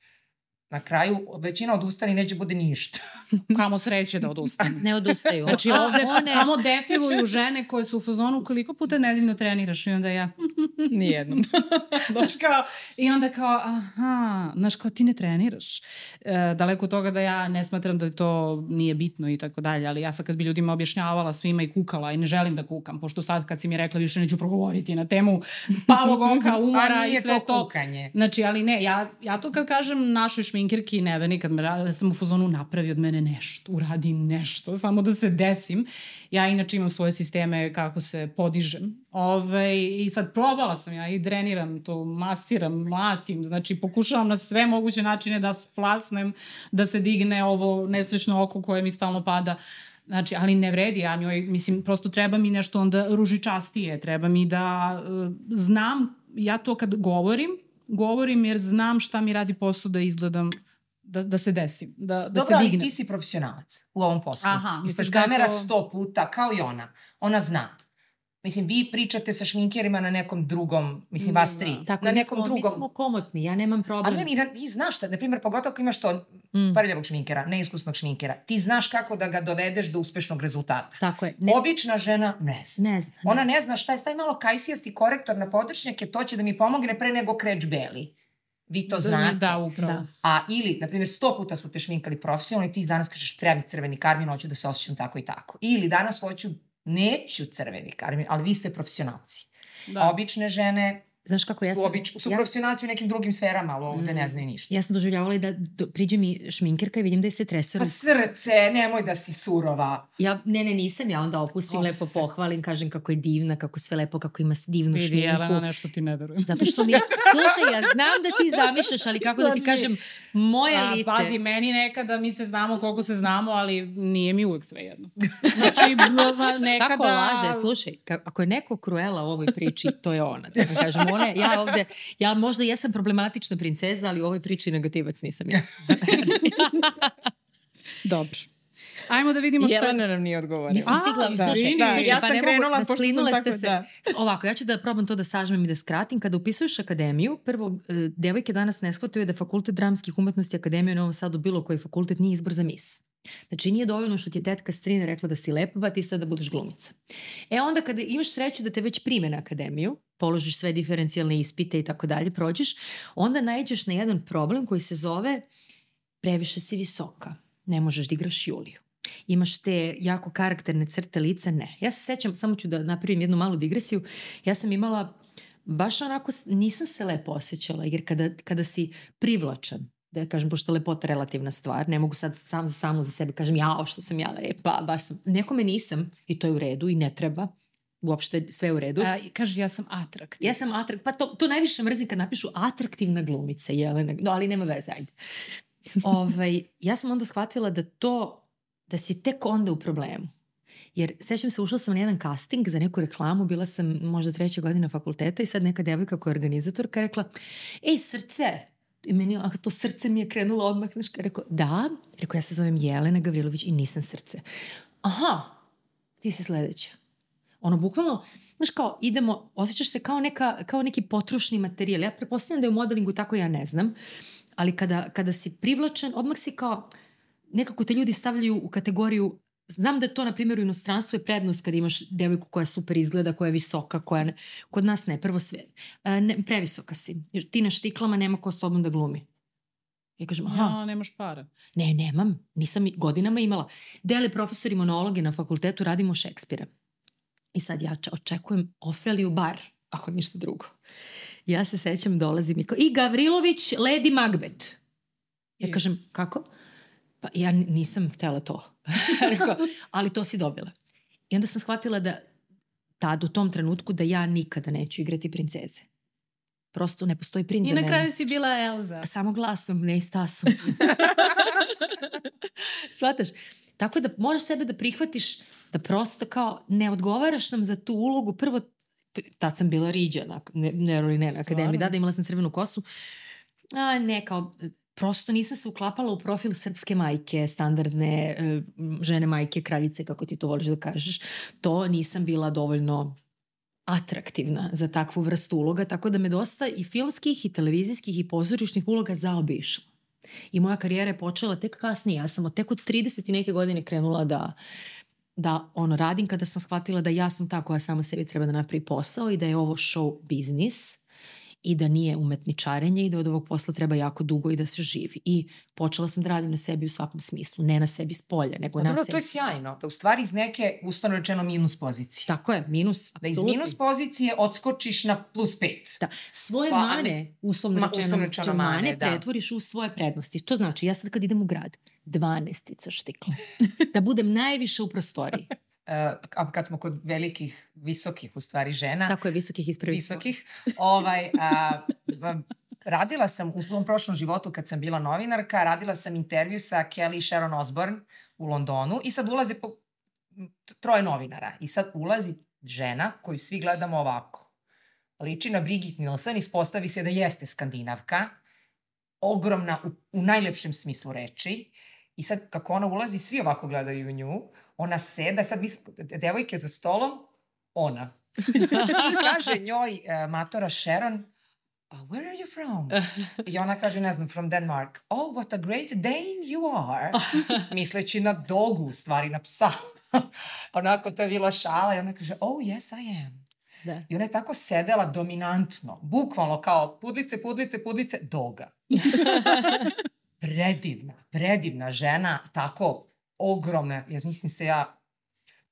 C: na kraju većina odustane i neće bude ništa.
B: Kamo sreće da odustane.
D: Ne odustaju.
B: Znači
D: A
B: ovde
D: one-
B: samo defiluju žene koje su u fazonu koliko puta nedeljno treniraš i onda ja,
A: Nijednom.
B: znaš kao, i onda kao, aha, znaš kao ti ne treniraš. E, daleko od toga da ja ne smatram da to nije bitno i tako dalje, ali ja sad kad bi ljudima objašnjavala svima i kukala i ne želim da kukam, pošto sad kad si mi rekla više neću progovoriti na temu palog oka, umora
C: A
B: i
C: nije
B: sve
C: to
B: to.
C: kukanje.
B: Znači, ali ne, ja, ja to kad kažem našoj šminkirki Neveni, kad me radi, sam u fazonu napravi od mene nešto, uradi nešto, samo da se desim. Ja inače imam svoje sisteme kako se podižem. Ove, I sad probala sam ja i dreniram to, masiram, mlatim, znači pokušavam na sve moguće načine da splasnem, da se digne ovo nesrećno oko koje mi stalno pada. Znači, ali ne vredi, ja njoj, mislim, prosto treba mi nešto onda ružičastije, treba mi da uh, znam, ja to kad govorim, govorim jer znam šta mi radi posao da izgledam, da, da se desim, da, da
C: Dobro,
B: se
C: ali
B: dignem.
C: ti si profesionalac u ovom poslu.
B: Aha, misliš da
C: kamera
B: to-
C: sto puta, kao i ona. Ona zna. Mislim, vi pričate sa šminkerima na nekom drugom, mislim, vas tri.
D: Tako,
C: na
D: mi
C: nekom
D: smo,
C: drugom.
D: mi smo komotni, ja nemam problem.
C: Ali ne, ti znaš šta, na primjer, pogotovo ako imaš to
D: Mm.
C: prljavog šminkera, neiskusnog šminkera, ti znaš kako da ga dovedeš do uspešnog rezultata.
D: Tako je. Ne,
C: Obična žena ne zna.
D: ne zna.
C: Ona
D: zna.
C: ne zna šta je, stavi malo kajsijasti korektor na podršnjake, to će da mi pomogne pre nego kreč beli. Vi to znate.
B: Da, upravo.
D: Da.
C: A ili, na primjer, sto puta su te šminkali profesionalno i ti danas kažeš treba mi crveni karmin, hoću da se osjećam tako i tako. Ili danas hoću, neću crveni karmin, ali vi ste profesionalci.
B: Da.
C: A obične žene
D: Znaš kako ja
C: Su,
D: sam...
C: obič, su
D: ja,
C: profesionalci u nekim drugim sferama, ali ovde
D: Mm.
C: ne znaju ništa.
D: ja sam doživljavala i da do, priđe mi šminkerka i vidim da je se treser.
C: Pa srce, nemoj da si surova.
D: Ja, ne, ne, nisam, ja onda opustim,
C: O,
D: lepo
C: srce.
D: pohvalim, kažem kako je divna, kako sve lepo, kako ima divnu
B: Vidi,
D: šminku.
B: Jelena, nešto ti ne verujem.
D: Zato što mi, slušaj, ja znam da ti zamišljaš, ali kako da ti kažem, moje
B: A,
D: lice.
B: pazi, meni nekada mi se znamo koliko se znamo, ali nije mi uvek sve jedno. Znači, nekada...
D: Kako laže, slušaj, ka, ako je neko kruela u ovoj priči, to je ona. Da kažem, ona, je- ja ovde, ja možda jesam problematična princeza, ali u ovoj priči negativac nisam ja.
B: Dobro. Ajmo da vidimo šta...
A: Jelena nam nije odgovorila.
D: Nisam
B: A,
D: stigla,
B: da,
D: slušaj,
B: vidi,
D: slušaj,
A: ja
D: pa
A: sam krenula,
D: mogu,
A: pošto sam tako,
D: se.
A: da.
D: Ovako, ja ću da probam to da sažmem i da skratim. Kada upisuješ akademiju, prvo, e, devojke danas ne shvataju da fakultet dramskih umetnosti Akademije u Novom Sadu bilo koji fakultet nije izbor za mis. Znači nije dovoljno što ti je tetka strina rekla da si lepa, pa ti sad da budeš glumica. E onda kada imaš sreću da te već prime na akademiju, položiš sve diferencijalne ispite i tako dalje, prođeš, onda najđeš na jedan problem koji se zove previše si visoka, ne možeš da igraš Juliju. Imaš te jako karakterne crte lica, ne. Ja se sećam, samo ću da napravim jednu malu digresiju, ja sam imala baš onako, nisam se lepo osjećala, jer kada, kada si privlačan, da kažem, pošto je lepota relativna stvar, ne mogu sad sam, samo za sebe kažem, jao što sam ja lepa, baš sam, nekome nisam i to je u redu i ne treba, uopšte sve je u redu.
B: A, kaže, ja sam atraktivna.
D: Ja sam atrak, pa to, to najviše mrzim kad napišu atraktivna glumica, Jelena, no, ali nema veze, ajde. ovaj, ja sam onda shvatila da to, da si tek onda u problemu. Jer sećam se, ušla sam na jedan casting za neku reklamu, bila sam možda treća godina fakulteta i sad neka devojka koja je organizatorka rekla, ej srce, i meni a to srce mi je krenulo odmah, znaš, kao rekao, da, rekao ja se zovem Jelena Gavrilović i nisam srce. Aha, ti si sledeća. Ono, bukvalno, znaš kao, idemo, osjećaš se kao, neka, kao neki potrošni materijal. Ja prepostavljam da je u modelingu tako, ja ne znam, ali kada, kada si privlačen, odmah si kao, nekako te ljudi stavljaju u kategoriju Znam da je to, na primjer, u inostranstvu je prednost kad imaš devojku koja super izgleda, koja je visoka, koja... Ne, kod nas ne, prvo sve. Ne, previsoka si. Jer ti na štiklama nema ko s tobom da glumi. Ja kažem, aha,
B: Ja, nemaš para.
D: ne, nemam, nisam godinama imala. Dele profesori monologe na fakultetu, radimo Šekspira. I sad ja če- očekujem Ofeliju bar, ako ništa drugo. Ja se sećam, dolazim i kao, i Gavrilović, Lady Macbeth. Ja kažem,
B: Isus.
D: kako? Pa ja nisam htela to. Rekao, ali to si dobila. I onda sam shvatila da tad u tom trenutku da ja nikada neću igrati princeze. Prosto ne postoji princ
B: I
D: za
B: na
D: mene.
B: kraju si bila Elza.
D: Samo glasom, ne i stasom. Svataš? Tako da moraš sebe da prihvatiš da prosto kao ne odgovaraš nam za tu ulogu. Prvo, tad sam bila riđa, na, ne, ne, ne, na akademiji, da, da imala sam crvenu kosu. A, ne, kao, prosto nisam se uklapala u profil srpske majke, standardne e, žene majke, kraljice, kako ti to voliš da kažeš. To nisam bila dovoljno atraktivna za takvu vrstu uloga, tako da me dosta i filmskih i televizijskih i pozorišnih uloga zaobišla. I moja karijera je počela tek kasnije. Ja sam od tek od 30 i neke godine krenula da da ono radim kada sam shvatila da ja sam ta koja sama sebi treba da napravi posao i da je ovo show biznis i da nije umetničarenje i da od ovog posla treba jako dugo i da se živi. I počela sam da radim na sebi u svakom smislu. Ne na sebi s polja, nego
C: Pa
D: na
C: dobro,
D: sebi.
C: to je sjajno. Da u stvari iz neke, uslovno rečeno, minus pozicije.
D: Tako je, minus.
C: Da iz minus pozicije odskočiš na plus pet.
D: Da, svoje
C: Pa,
D: mane, uslovno
C: Ma,
D: rečeno,
C: uslovno rečeno
D: mane,
C: mane, da.
D: pretvoriš u svoje prednosti. To znači, ja sad kad idem u grad, dvanestica štikla. da budem najviše u prostoriji.
C: Uh, a kad smo kod velikih, visokih, u stvari, žena,
D: Tako je, visokih ispravi.
C: visokih, ovaj, a, a, radila sam u svom prošlom životu kad sam bila novinarka, radila sam intervju sa Kelly i Sharon Osbourne u Londonu i sad ulaze po, troje novinara i sad ulazi žena koju svi gledamo ovako. Liči na Brigitte Nielsen, ispostavi se da jeste skandinavka, ogromna u, u najlepšem smislu reči i sad kako ona ulazi, svi ovako gledaju u nju, ona seda, sad mi, devojke za stolom, ona. I kaže njoj uh, matora Sharon, "Uh, where are you from? I ona kaže, ne znam, from Denmark. Oh, what a great Dane you are. Misleći na dogu, u stvari na psa. Onako, to je bila šala i ona kaže, oh, yes, I am.
D: Da.
C: I ona je tako sedela dominantno, bukvalno kao pudlice, pudlice, pudlice, doga. predivna, predivna žena, tako ogromna, ja mislim se ja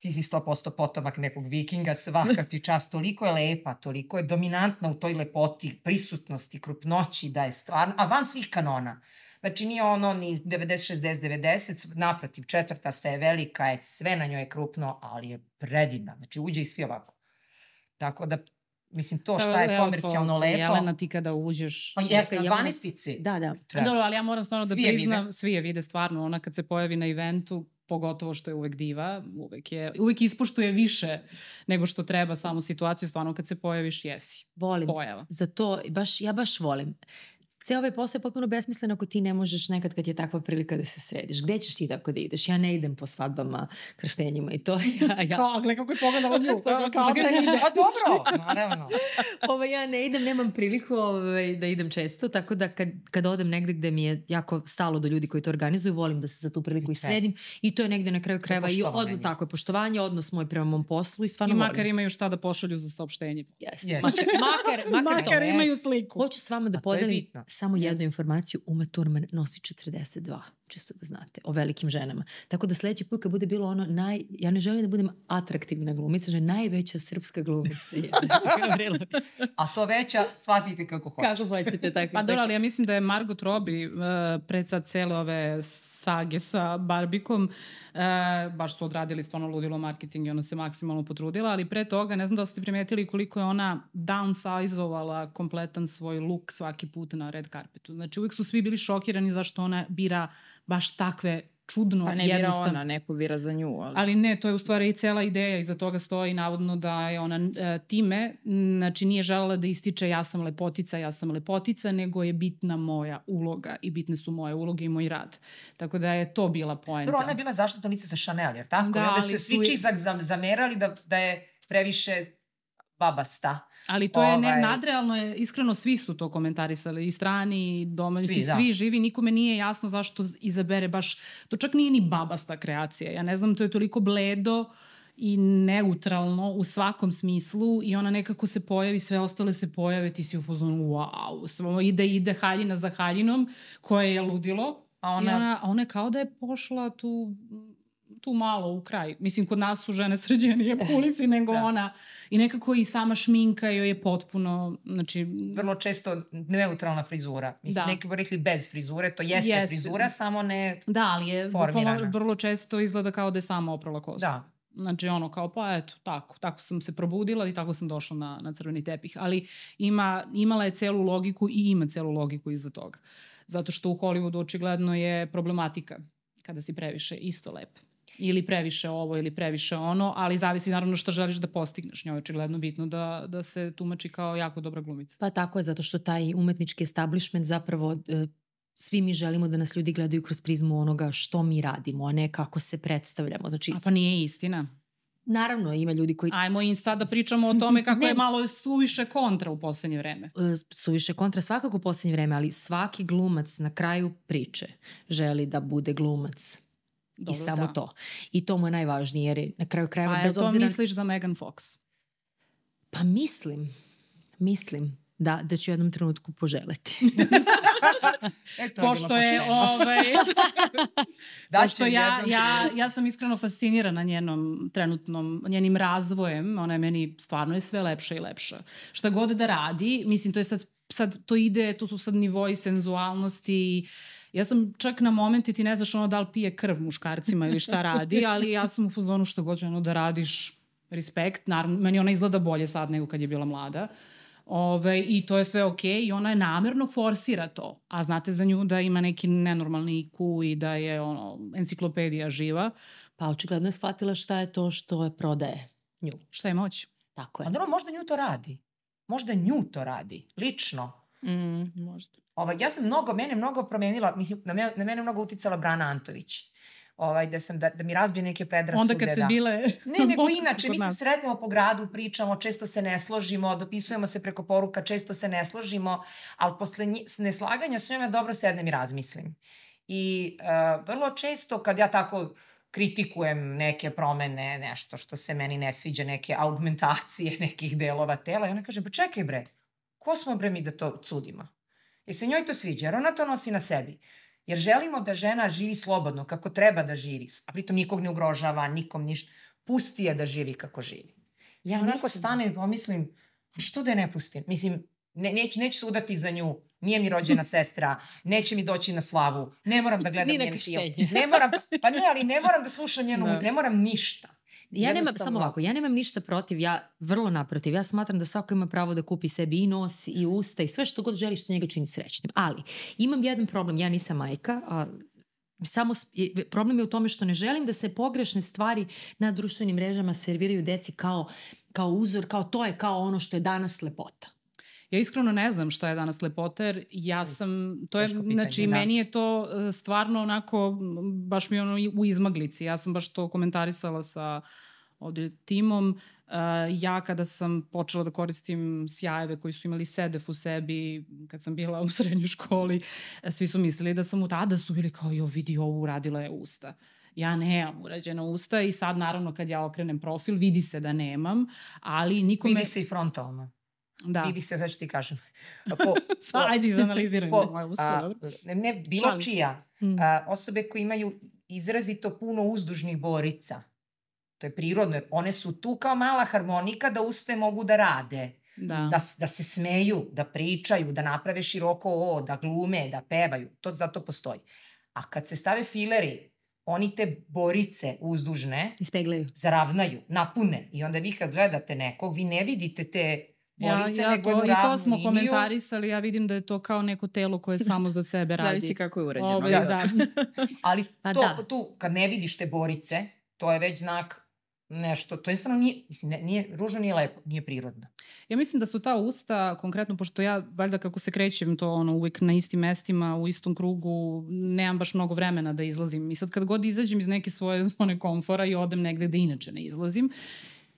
C: ti si 100% potomak nekog vikinga, svaka ti čast, toliko je lepa, toliko je dominantna u toj lepoti, prisutnosti, krupnoći, da je stvarno, a van svih kanona. Znači nije ono ni 90, 60, 90, naprotiv, četvrta ste je velika, je, sve na njoj je krupno, ali je predivna. Znači uđe i svi ovako. Tako da, mislim, to šta je komercijalno lepo.
B: Jelena, ti kada uđeš...
C: Pa ja, 12
D: Da, da.
B: Treba. Dobro, ali ja moram stvarno da priznam, vide. svi je vide stvarno, ona kad se pojavi na eventu, pogotovo što je uvek diva, uvek, je, uvek ispoštuje više nego što treba samu situaciju, stvarno kad se pojaviš jesi.
D: Volim.
B: Pojava.
D: Za to, baš, ja baš volim ceo ovaj posao je potpuno besmislen ako ti ne možeš nekad kad je takva prilika da se središ. Gde ćeš ti tako da ideš? Ja ne idem po svadbama, krštenjima i to. Ja, ja...
B: Kao, gle kako je pogledala nju.
C: Pa, kao da ide. A dobro, naravno.
D: Ovo, ja ne idem, nemam priliku ovaj, da idem često, tako da kad, kad odem negde gde mi je jako stalo do ljudi koji to organizuju, volim da se za tu priliku i sredim. I to je negde na kraju krajeva i odno, tako je poštovanje, odnos moj prema mom poslu i stvarno
B: I makar
D: volim.
B: imaju šta da pošalju za saopštenje.
D: Yes. yes. Makar, makar, makar,
B: makar imaju sliku.
D: Hoću s vama da podelim samo jednu informaciju, Uma Thurman nosi 42 čisto da znate, o velikim ženama. Tako da sledeći put kad bude bilo ono naj... Ja ne želim da budem atraktivna glumica, že najveća srpska glumica je
C: A to veća, shvatite kako hoćete.
D: Kako hoćete, tako.
B: Pa dobro, ali ja mislim da je Margot Robbie uh, pred sad cele ove sage sa Barbikom uh, baš su odradili stvarno ludilo marketing i ona se maksimalno potrudila, ali pre toga ne znam da ste primetili koliko je ona downsizovala kompletan svoj look svaki put na red carpetu. Znači uvijek su svi bili šokirani zašto ona bira baš takve čudno
A: pa ne bira ona, neko bira za nju.
B: Ali... ali ne, to je u stvari i cela ideja, iza toga stoji navodno da je ona e, time, znači nije želela da ističe ja sam lepotica, ja sam lepotica, nego je bitna moja uloga i bitne su moje uloge i moj rad. Tako da je to bila poenta.
C: Prvo, ona je bila zaštita lice za Chanel, jer tako? Da, I onda su svi su... čizak zamerali da, da je previše babasta.
B: Ali to je ne, ovaj- nadrealno, je, iskreno svi su to komentarisali, i strani, i domaći, svi, da. svi živi, nikome nije jasno zašto izabere baš, to čak nije ni babasta kreacija, ja ne znam, to je toliko bledo i neutralno u svakom smislu i ona nekako se pojavi, sve ostale se pojave, ti si u fazonu, wow, samo ide, ide haljina za haljinom, koje je ludilo, a ona, I ona, ona je kao da je pošla tu tu malo u kraj. Mislim, kod nas su žene sređenije po ulici nego da. ona. I nekako i sama šminka joj je potpuno, znači...
C: Vrlo često neutralna frizura. Mislim, da. neki bi rekli bez frizure, to jeste, jeste. frizura, samo ne
B: Da, ali je vrlo, vrlo često izgleda kao da je sama oprala kosu. Da. Znači ono kao pa eto tako, tako sam se probudila i tako sam došla na, na crveni tepih. Ali ima, imala je celu logiku i ima celu logiku iza toga. Zato što u Hollywoodu očigledno je problematika kada si previše isto lep ili previše ovo ili previše ono, ali zavisi naravno što želiš da postigneš. Njoj je očigledno bitno da, da se tumači kao jako dobra glumica.
D: Pa tako je, zato što taj umetnički establishment zapravo e, svi mi želimo da nas ljudi gledaju kroz prizmu onoga što mi radimo, a ne kako se predstavljamo. Znači,
B: a pa nije istina.
D: Naravno, ima ljudi koji...
B: Ajmo insta da pričamo o tome kako ne. je malo suviše kontra u poslednje vreme.
D: E, suviše kontra svakako u poslednje vreme, ali svaki glumac na kraju priče želi da bude glumac. Dobro, I samo da. to. I to mu je najvažnije, jer je na kraju krajeva...
B: A bez to obzira... misliš za Megan Fox?
D: Pa mislim, mislim da, da ću u jednom trenutku poželeti.
B: e, to pošto je, je ovaj, da pošto ja, ja, ja sam iskreno fascinirana njenom trenutnom, njenim razvojem, ona je meni stvarno je sve lepša i lepša. Šta god da radi, mislim, to je sad, sad to ide, to su sad nivoji senzualnosti, Ja sam čak na momente ti ne znaš ono da li pije krv muškarcima ili šta radi, ali ja sam u fudbonu što god ono da radiš respekt. Naravno, meni ona izgleda bolje sad nego kad je bila mlada. Ove, I to je sve okej okay, i ona je namerno forsira to. A znate za nju da ima neki nenormalni IQ i da je ono, enciklopedija živa.
D: Pa očigledno je shvatila šta je to što je prodaje nju.
B: Šta je moć?
D: Tako je.
C: A dobro, možda nju to radi. Možda nju to radi, lično.
B: Mm, možda.
C: Ovaj, ja sam mnogo, mene mnogo promenila, mislim, na, me, na mene mnogo uticala Brana Antović. Ovaj, da, sam, da, da mi razbije neke predrasude.
B: Onda kad se
C: da.
B: bile...
C: Ne, nego inače, mi se sretnemo po gradu, pričamo, često se ne složimo, dopisujemo se preko poruka, često se ne složimo, ali posle nji, neslaganja s njom ja dobro sednem i razmislim. I uh, vrlo često kad ja tako kritikujem neke promene, nešto što se meni ne sviđa, neke augmentacije nekih delova tela, i ona kaže, pa čekaj bre, ko smo bre mi da to cudimo? I se njoj to sviđa, jer ona to nosi na sebi. Jer želimo da žena živi slobodno, kako treba da živi, a pritom nikog ne ugrožava, nikom ništa. pusti je da živi kako živi. Ja
D: Pa
C: onako
D: mislim-
C: stanem i pomislim, a što da je ne pustim? Mislim, ne, neć, neću se udati za nju, nije mi rođena sestra, neće mi doći na slavu, ne moram da gledam njen film. Ne moram, pa ne, ali ne moram da slušam njenu,
A: Da.
C: da. ne moram ništa.
D: Ja nemam, samo ovako, ja nemam ništa protiv, ja vrlo naprotiv, ja smatram da svako ima pravo da kupi sebi i nos i usta i sve što god želi što njega čini srećnim. Ali, imam jedan problem, ja nisam majka, a samo problem je u tome što ne želim da se pogrešne stvari na društvenim mrežama serviraju deci kao, kao uzor, kao to je kao ono što je danas lepota.
B: Ja iskreno ne znam šta je danas lepota, jer ja sam, to je,
C: pitanje,
B: znači,
C: da.
B: meni je to e, stvarno onako, baš mi je ono u izmaglici. Ja sam baš to komentarisala sa ovde timom. Uh, ja kada sam počela da koristim sjajeve koji su imali sedef u sebi, kad sam bila u srednjoj školi, e, svi su mislili da sam u tada su bili kao, jo, vidi, ovo uradila je usta. Ja nemam urađena usta i sad naravno kad ja okrenem profil vidi se da nemam, ali nikome...
C: Vidi se i frontalno.
B: Da.
C: Vidi se, sad ću ti kažem. Po,
B: Sad, ajde izanalizirajmo moje usta,
C: a, ne, ne, bilo
B: Šalim
C: čija.
B: Mm.
C: A, osobe koje imaju izrazito puno uzdužnih borica. To je prirodno, one su tu kao mala harmonika da uste mogu da rade.
B: Da.
C: Da, da se smeju, da pričaju, da naprave široko o, da glume, da pevaju. To zato postoji. A kad se stave fileri, oni te borice uzdužne
D: Ispeglaju.
C: zaravnaju, napune. I onda vi kad gledate nekog, vi ne vidite te
B: Ja, ja to, i to smo
C: liniju.
B: komentarisali, ja vidim da je to kao neko telo koje samo za sebe radi.
A: Zavisi kako je urađeno.
B: Ovaj,
C: Da.
B: da.
C: Ali
D: Pa
C: to,
D: da.
C: tu, kad ne vidiš te borice, to je već znak nešto, to jednostavno nije, mislim, ne, nije, ružno nije lepo, nije prirodno.
B: Ja mislim da su ta usta, konkretno, pošto ja, valjda kako se krećem to ono, uvijek na istim mestima, u istom krugu, nemam baš mnogo vremena da izlazim. I sad kad god izađem iz neke svoje zone komfora i odem negde gde inače ne izlazim,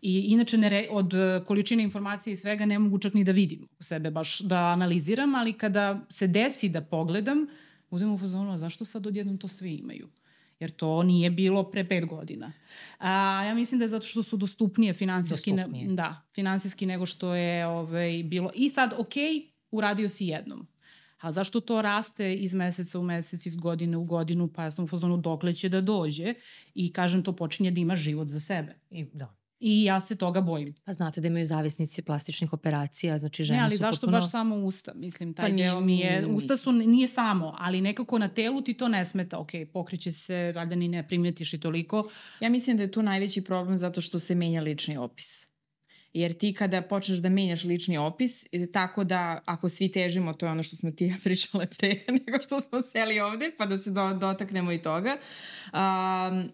B: I inače ne re, od e, količine informacije i svega ne mogu čak ni da vidim sebe baš da analiziram, ali kada se desi da pogledam, budem u fazonu, "A zašto sad odjednom to svi imaju? Jer to nije bilo pre pet godina. A, ja mislim da je zato što su dostupnije finansijski,
C: Dostupnije.
B: Ne, da, finansijski nego što je ovaj, bilo. I sad, ok, uradio si jednom. A zašto to raste iz meseca u mesec, iz godine u godinu, pa ja sam u fazonu dokle će da dođe i kažem to počinje da ima život za sebe.
C: I, da.
B: I ja se toga bojim.
D: Pa znate da imaju zavisnici plastičnih operacija, znači žene
B: Ne, ali
D: su
B: zašto
D: potpuno...
B: baš samo usta? Mislim, taj
A: Pa nije-
B: deo mi je...
A: nije-
B: Usta su, nije samo, ali nekako na telu ti to ne smeta. Ok, pokriće se, valjda ni ne primetiš i toliko.
A: Ja mislim da je tu najveći problem zato što se menja lični opis. Jer ti kada počneš da menjaš lični opis, tako da ako svi težimo, to je ono što smo ti ja pričale pre nego što smo seli ovde, pa da se do, dotaknemo i toga, um,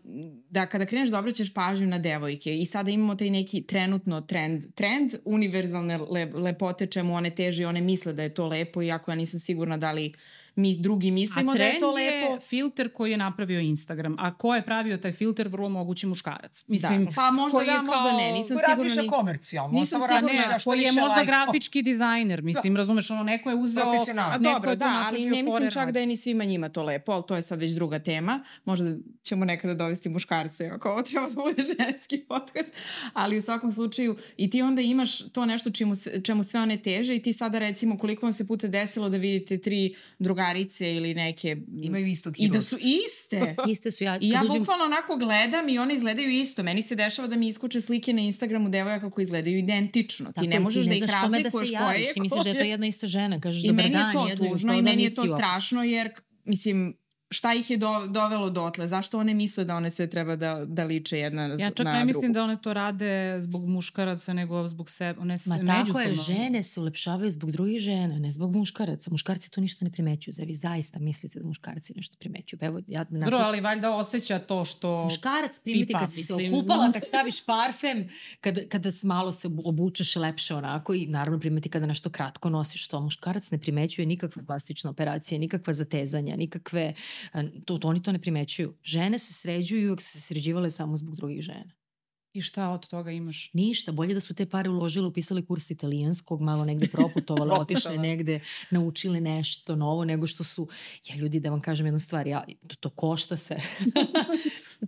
A: da kada kreneš da obraćaš pažnju na devojke i sada imamo taj neki trenutno trend, trend univerzalne le, lepote čemu one teže i one misle da je to lepo, iako ja nisam sigurna da li mi drugi mislimo da je to lepo.
B: je filter koji je napravio Instagram. A ko je pravio taj filter? Vrlo mogući muškarac. Mislim,
A: da. Pa možda
B: koji je
A: da, možda
B: kao-
A: ne, nisam sigurna.
C: razmišlja
A: ni-
C: komercijalno,
A: nisam sigurna-
C: razmišlja
B: ne,
C: što
B: koji je možda grafički dizajner. Mislim, razumeš, ono, neko je uzeo... Neko
A: dobro, da, ali ne mislim čak da je ni svima njima to lepo, ali to je sad već druga tema. Možda ćemo nekada dovesti muškarce, ako ovo treba da bude ženski podcast. Ali u svakom slučaju, i ti onda imaš to nešto čemu, čemu sve one teže i ti sada recimo koliko vam se puta desilo da vidite tri drugarice ili neke...
C: Imaju istog
A: I da su iste.
D: Iste su ja,
A: I ja
D: uđem-
A: bukvalno onako gledam i one izgledaju isto. Meni se dešava da mi iskuče slike na Instagramu devojaka koji izgledaju identično.
D: Tako
A: ti ne možeš da ih
D: znaš kome
A: razlikuješ
D: da
A: koja
D: javiš,
A: je
D: Ti misliš da je to jedna ista žena, kažeš
A: I meni je to tužno i meni je to strašno jer, mislim, šta ih je do, dovelo dotle? Zašto one misle da one sve treba da, da liče jedna na,
B: Ja čak ne mislim
A: drugu?
B: da one to rade zbog muškaraca, nego zbog sebe. One se
D: Ma tako je, žene se ulepšavaju zbog drugih žena, ne zbog muškaraca. Muškarci to ništa ne primećuju. Zar vi zaista mislite da muškarci nešto primećuju? Pa Evo, ja,
B: Dobro, ali valjda osjeća to što...
D: Muškarac primiti kad si se
B: mislim.
D: okupala, kad staviš parfem, kad, kada s- malo se obu- obučeš lepše onako i naravno primeti kada nešto kratko nosiš to. Muškarac ne primećuje nikakve plastične operacije, nikakva zatezanja, nikakve, to, to oni to ne primećuju. Žene se sređuju i uvek su se sređivale samo zbog drugih žena.
B: I šta od toga imaš?
D: Ništa, bolje da su te pare uložile, upisali kurs italijanskog, malo negde proputovali, otišli negde, naučili nešto novo, nego što su, ja ljudi da vam kažem jednu stvar, ja, to, to košta sve.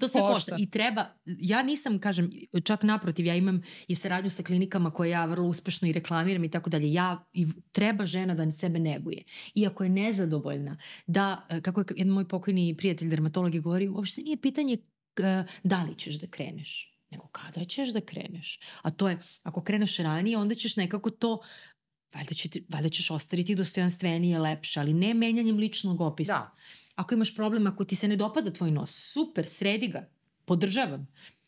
D: to sve košta.
B: Košta.
D: I treba, ja nisam, kažem, čak naprotiv, ja imam i saradnju sa klinikama koje ja vrlo uspešno i reklamiram i tako dalje. Ja, i treba žena da sebe neguje. Iako je nezadovoljna, da, e, kako je jedan moj pokojni prijatelj dermatolog je govorio, uopšte nije pitanje e, da li ćeš da kreneš nego kada ćeš da kreneš. A to je, ako kreneš ranije, onda ćeš nekako to valjda, će valjda ćeš ostaviti dostojanstvenije, lepše, ali ne menjanjem ličnog opisa.
C: Da.
D: Ako imaš problem, ako ti se ne dopada tvoj nos, super, sredi ga, podržavam.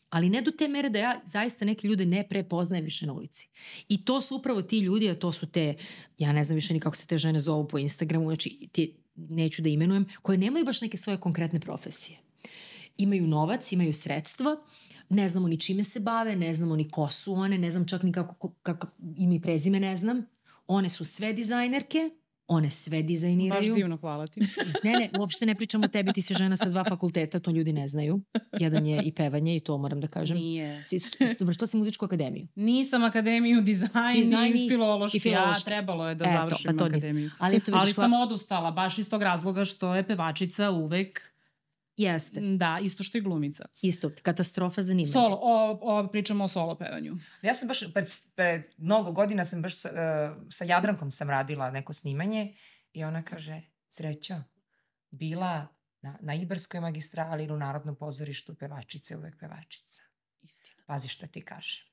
D: Ali ne do te mere da ja zaista neke ljude ne prepoznajem više na ulici. I to su upravo ti ljudi, a to su te, ja ne znam više ni kako se te žene zovu po Instagramu, znači ti, neću da imenujem, koje nemaju baš neke svoje konkretne profesije. Imaju novac, imaju sredstva, ne znamo ni čime se bave, ne znamo ni ko su one, ne znam čak ni kako, kako ime i prezime ne znam. One su sve dizajnerke, one sve dizajniraju.
B: Baš divno, hvala ti.
D: Ne, ne, uopšte ne pričam o tebi, ti si žena sa dva fakulteta, to ljudi ne znaju. Jedan je i pevanje i to moram da kažem.
B: Nije.
D: Si, što si muzičku akademiju?
B: Nisam akademiju dizajn,
D: Dizajn i-
B: filološki,
D: i filološki.
B: a trebalo je da
D: Eto,
B: završim
D: pa to nisam.
B: akademiju.
D: Ali,
B: Ali
D: vidiš,
B: sam
D: hva-
B: odustala, baš iz tog razloga što je pevačica uvek,
D: Jeste,
B: da, isto što i glumica.
D: isto, katastrofa zanimanja.
B: Solo, o, o, pričamo o solo pevanju.
C: Ja sam baš, pred, pred mnogo godina sam baš sa, uh, sa Jadrankom sam radila neko snimanje i ona kaže, srećo, bila na, na Ibarskoj magistrali ili u Narodnom pozorištu pevačice, uvek pevačica.
B: Istina.
C: Pazi šta ti kažem.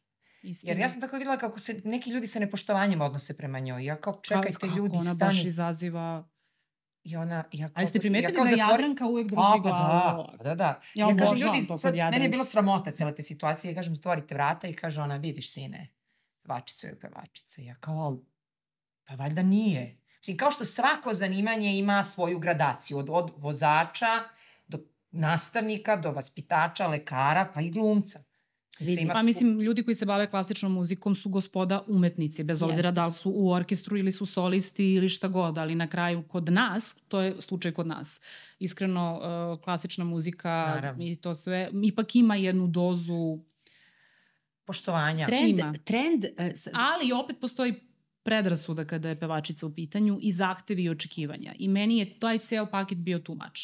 B: Istina.
C: Jer ja sam tako videla kako se neki ljudi sa nepoštovanjem odnose prema njoj. Ja kao, čekajte
B: kako
C: ljudi,
B: ona baš izaziva...
C: I ona, ja kao,
B: A jeste primetili
C: kao
B: da
C: zatvori-
B: Jadranka uvek drži
C: A, pa
B: glavu
C: da,
B: ovako?
C: pa da, da.
B: Ja
C: kažem,
B: obožavam
C: ljudi,
B: to
C: sad, meni je bilo sramota cele te situacije. Ja kažem, stvorite vrata i kaže ona, vidiš sine, pevačica je pevačica. Ja kao, "Al, pa valjda nije. Mislim, kao što svako zanimanje ima svoju gradaciju, od, od vozača do nastavnika, do vaspitača, lekara, pa i glumca. Mislim,
D: Vidi,
C: se ima
B: Pa
C: svu-
B: mislim, ljudi koji se bave klasičnom muzikom su gospoda umetnici, bez obzira
D: Jeste.
B: da li su u orkestru ili su solisti ili šta god, ali na kraju kod nas, to je slučaj kod nas, iskreno uh, klasična muzika
C: Naravno.
B: i to sve, ipak ima jednu dozu,
C: poštovanja.
D: Trend,
B: ima.
D: trend, e, s-
B: ali opet postoji predrasuda kada je pevačica u pitanju i zahtevi i očekivanja. I meni je taj ceo paket bio too much.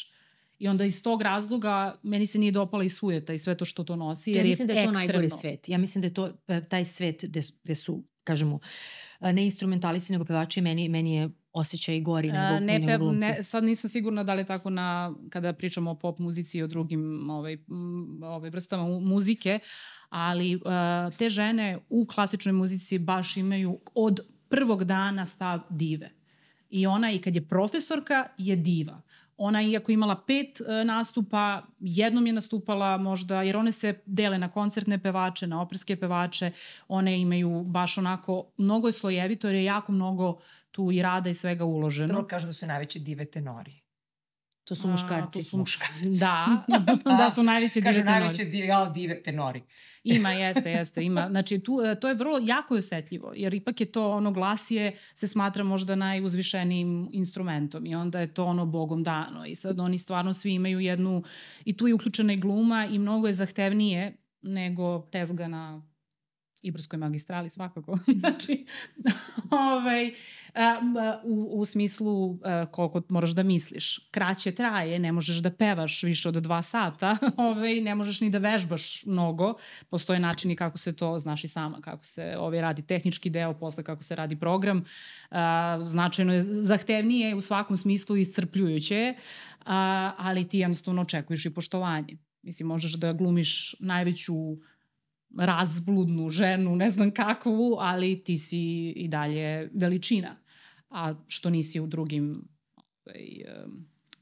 B: I onda iz tog razloga meni se nije dopala i sujeta i sve to što to nosi, jer
D: ja
B: je
D: mislim da je to najgori
B: ekstremno.
D: svet. Ja mislim da je to e, taj svet gde, gde su, kažemo, e, ne instrumentalisti, nego pevači, meni, meni je osjećaj gori nego,
B: A, ne,
D: nego
B: pe,
D: glumci.
B: ne, sad nisam sigurna da li je tako na, kada pričamo o pop muzici i o drugim ovaj, ovaj, vrstama mu- muzike, ali uh, te žene u klasičnoj muzici baš imaju od prvog dana stav dive. I ona i kad je profesorka je diva. Ona iako imala pet e, nastupa, jednom je nastupala možda, jer one se dele na koncertne pevače, na operske pevače, one imaju baš onako, mnogo je slojevito jer je jako mnogo tu i rada i svega uloženo.
C: Prvo kažu da su najveći dive tenori.
D: To su
B: A,
D: muškarci.
B: to su
C: Muškarci.
B: Da, da su najveće dive tenori.
C: najveće dive, dive tenori.
B: Ima, jeste, jeste, ima. Znači, tu, e, to je vrlo, jako osetljivo, jer ipak je to ono glasije se smatra možda najuzvišenijim instrumentom i onda je to ono bogom dano i sad oni stvarno svi imaju jednu, i tu je uključena i gluma i mnogo je zahtevnije nego tezga na Ibarskoj magistrali svakako. znači, ovaj, u, u smislu koliko moraš da misliš. Kraće traje, ne možeš da pevaš više od dva sata, ovaj, ne možeš ni da vežbaš mnogo. Postoje načini kako se to, znaš i sama, kako se ovaj, radi tehnički deo, posle kako se radi program. Značajno je zahtevnije u svakom smislu iscrpljujuće ali ti jednostavno očekuješ i poštovanje. Mislim, možeš da glumiš najveću razbludnu ženu, ne znam kakvu, ali ti si i dalje veličina. A što nisi u drugim ovaj,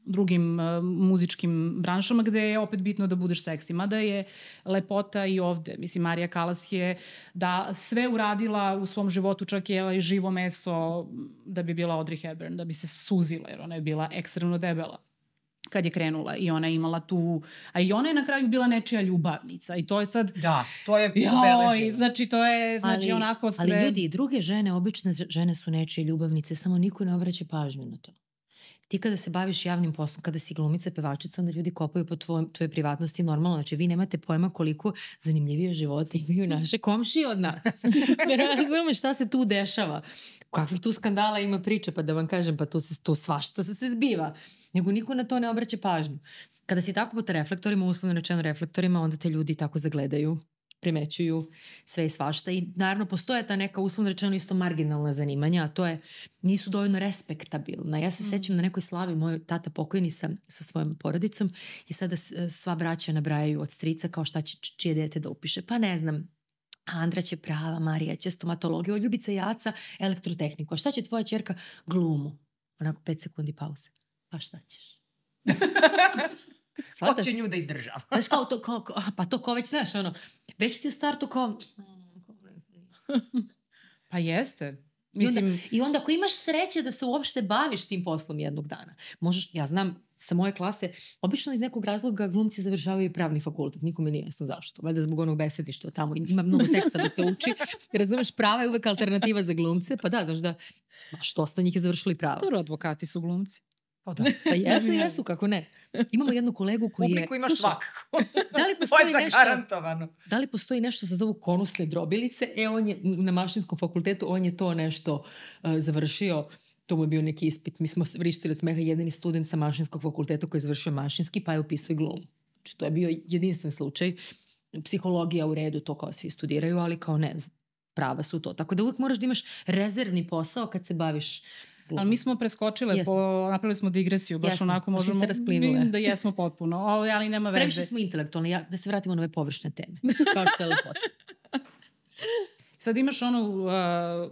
B: drugim muzičkim branšama gde je opet bitno da budeš seksi. Mada je lepota i ovde. Mislim, Marija Kalas je da sve uradila u svom životu, čak je i živo meso da bi bila Audrey Hepburn, da bi se suzila, jer ona je bila ekstremno debela kad je krenula i ona je imala tu, a i ona je na kraju bila nečija ljubavnica i to je sad
C: Da, to je
B: Joj, znači to je znači
D: ali,
B: onako sve...
D: Ali ljudi, i druge žene, obične žene su nečije ljubavnice, samo niko ne obraća pažnju na to. Ti kada se baviš javnim poslom, kada si glumica, pevačica, onda ljudi kopaju po tvoj, tvoje privatnosti normalno. Znači, vi nemate pojma koliko zanimljivije živote imaju naše komšije od nas. ne razumeš šta se tu dešava. Kakvih tu skandala ima priče, pa da vam kažem, pa tu, se, tu svašta se, se zbiva. Nego niko na to ne obraća pažnju. Kada si tako pod reflektorima, uslovno rečeno reflektorima, onda te ljudi tako zagledaju primećuju sve i svašta i naravno postoje ta neka uslovno rečeno isto marginalna zanimanja, a to je nisu dovoljno respektabilna. Ja se mm. sećam na nekoj slavi, moj tata pokojni sa, sa svojom porodicom i sada sva braća nabrajaju od strica kao šta će čije dete da upiše. Pa ne znam, Andra će prava, Marija će stomatologiju, Ljubica Jaca elektrotehniku. A šta će tvoja čerka? Glumu. Onako pet sekundi pauze. Pa šta ćeš?
C: Ko će nju da izdržava?
D: Znaš kao to, kao, pa to ko već znaš, ono, već ti u startu kao...
B: pa jeste.
D: Mislim... I, onda, I onda ako imaš sreće da se uopšte baviš tim poslom jednog dana, možeš, ja znam, sa moje klase, obično iz nekog razloga glumci završavaju pravni fakultet. Nikome nije jasno zašto. Valjda zbog onog besedišta tamo. Ima mnogo teksta da se uči. Razumeš, prava je uvek alternativa za glumce. Pa da, znaš da, baš dosta njih je završili pravo.
B: Dobro, advokati su glumci.
D: Pa da. Pa jesu, jesu, kako ne. Imamo jednu kolegu koji je...
C: Publiku imaš slušaj, svakako.
D: Da li postoji to je nešto... Da li postoji nešto se zovu konusne drobilice? E, on je na mašinskom fakultetu, on je to nešto uh, završio to mu je bio neki ispit. Mi smo vrištili od smeha jedini student sa mašinskog fakulteta koji je završio mašinski pa je upisao i glum. Znači, to je bio jedinstven slučaj. Psihologija u redu, to kao svi studiraju, ali kao ne, prava su to. Tako da uvek moraš da imaš rezervni posao kad se baviš
B: Ali mi smo preskočile, jesmo. po, napravili smo digresiju, baš jesmo. onako možemo...
D: se rasplinule.
B: Da jesmo potpuno, o, ali nema veze.
D: Previše smo intelektualni, ja, da se vratimo na ove površne teme, kao što je lepota.
B: Sad imaš ono, uh,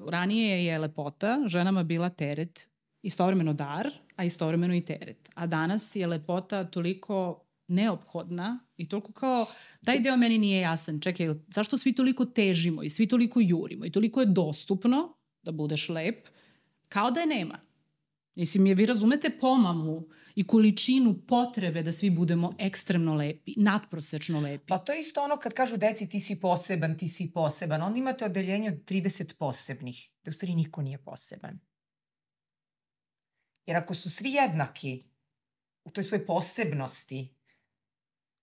B: ranije je lepota ženama bila teret, istovremeno dar, a istovremeno i teret. A danas je lepota toliko neophodna i toliko kao, taj deo meni nije jasan. Čekaj, zašto svi toliko težimo i svi toliko jurimo i toliko je dostupno da budeš lep, kao da je nema. Mislim, je, vi razumete pomamu i količinu potrebe da svi budemo ekstremno lepi, nadprosečno lepi.
C: Pa to je isto ono kad kažu deci ti si poseban, ti si poseban. Onda imate odeljenje od 30 posebnih, da u stvari niko nije poseban. Jer ako su svi jednaki u toj svojoj posebnosti,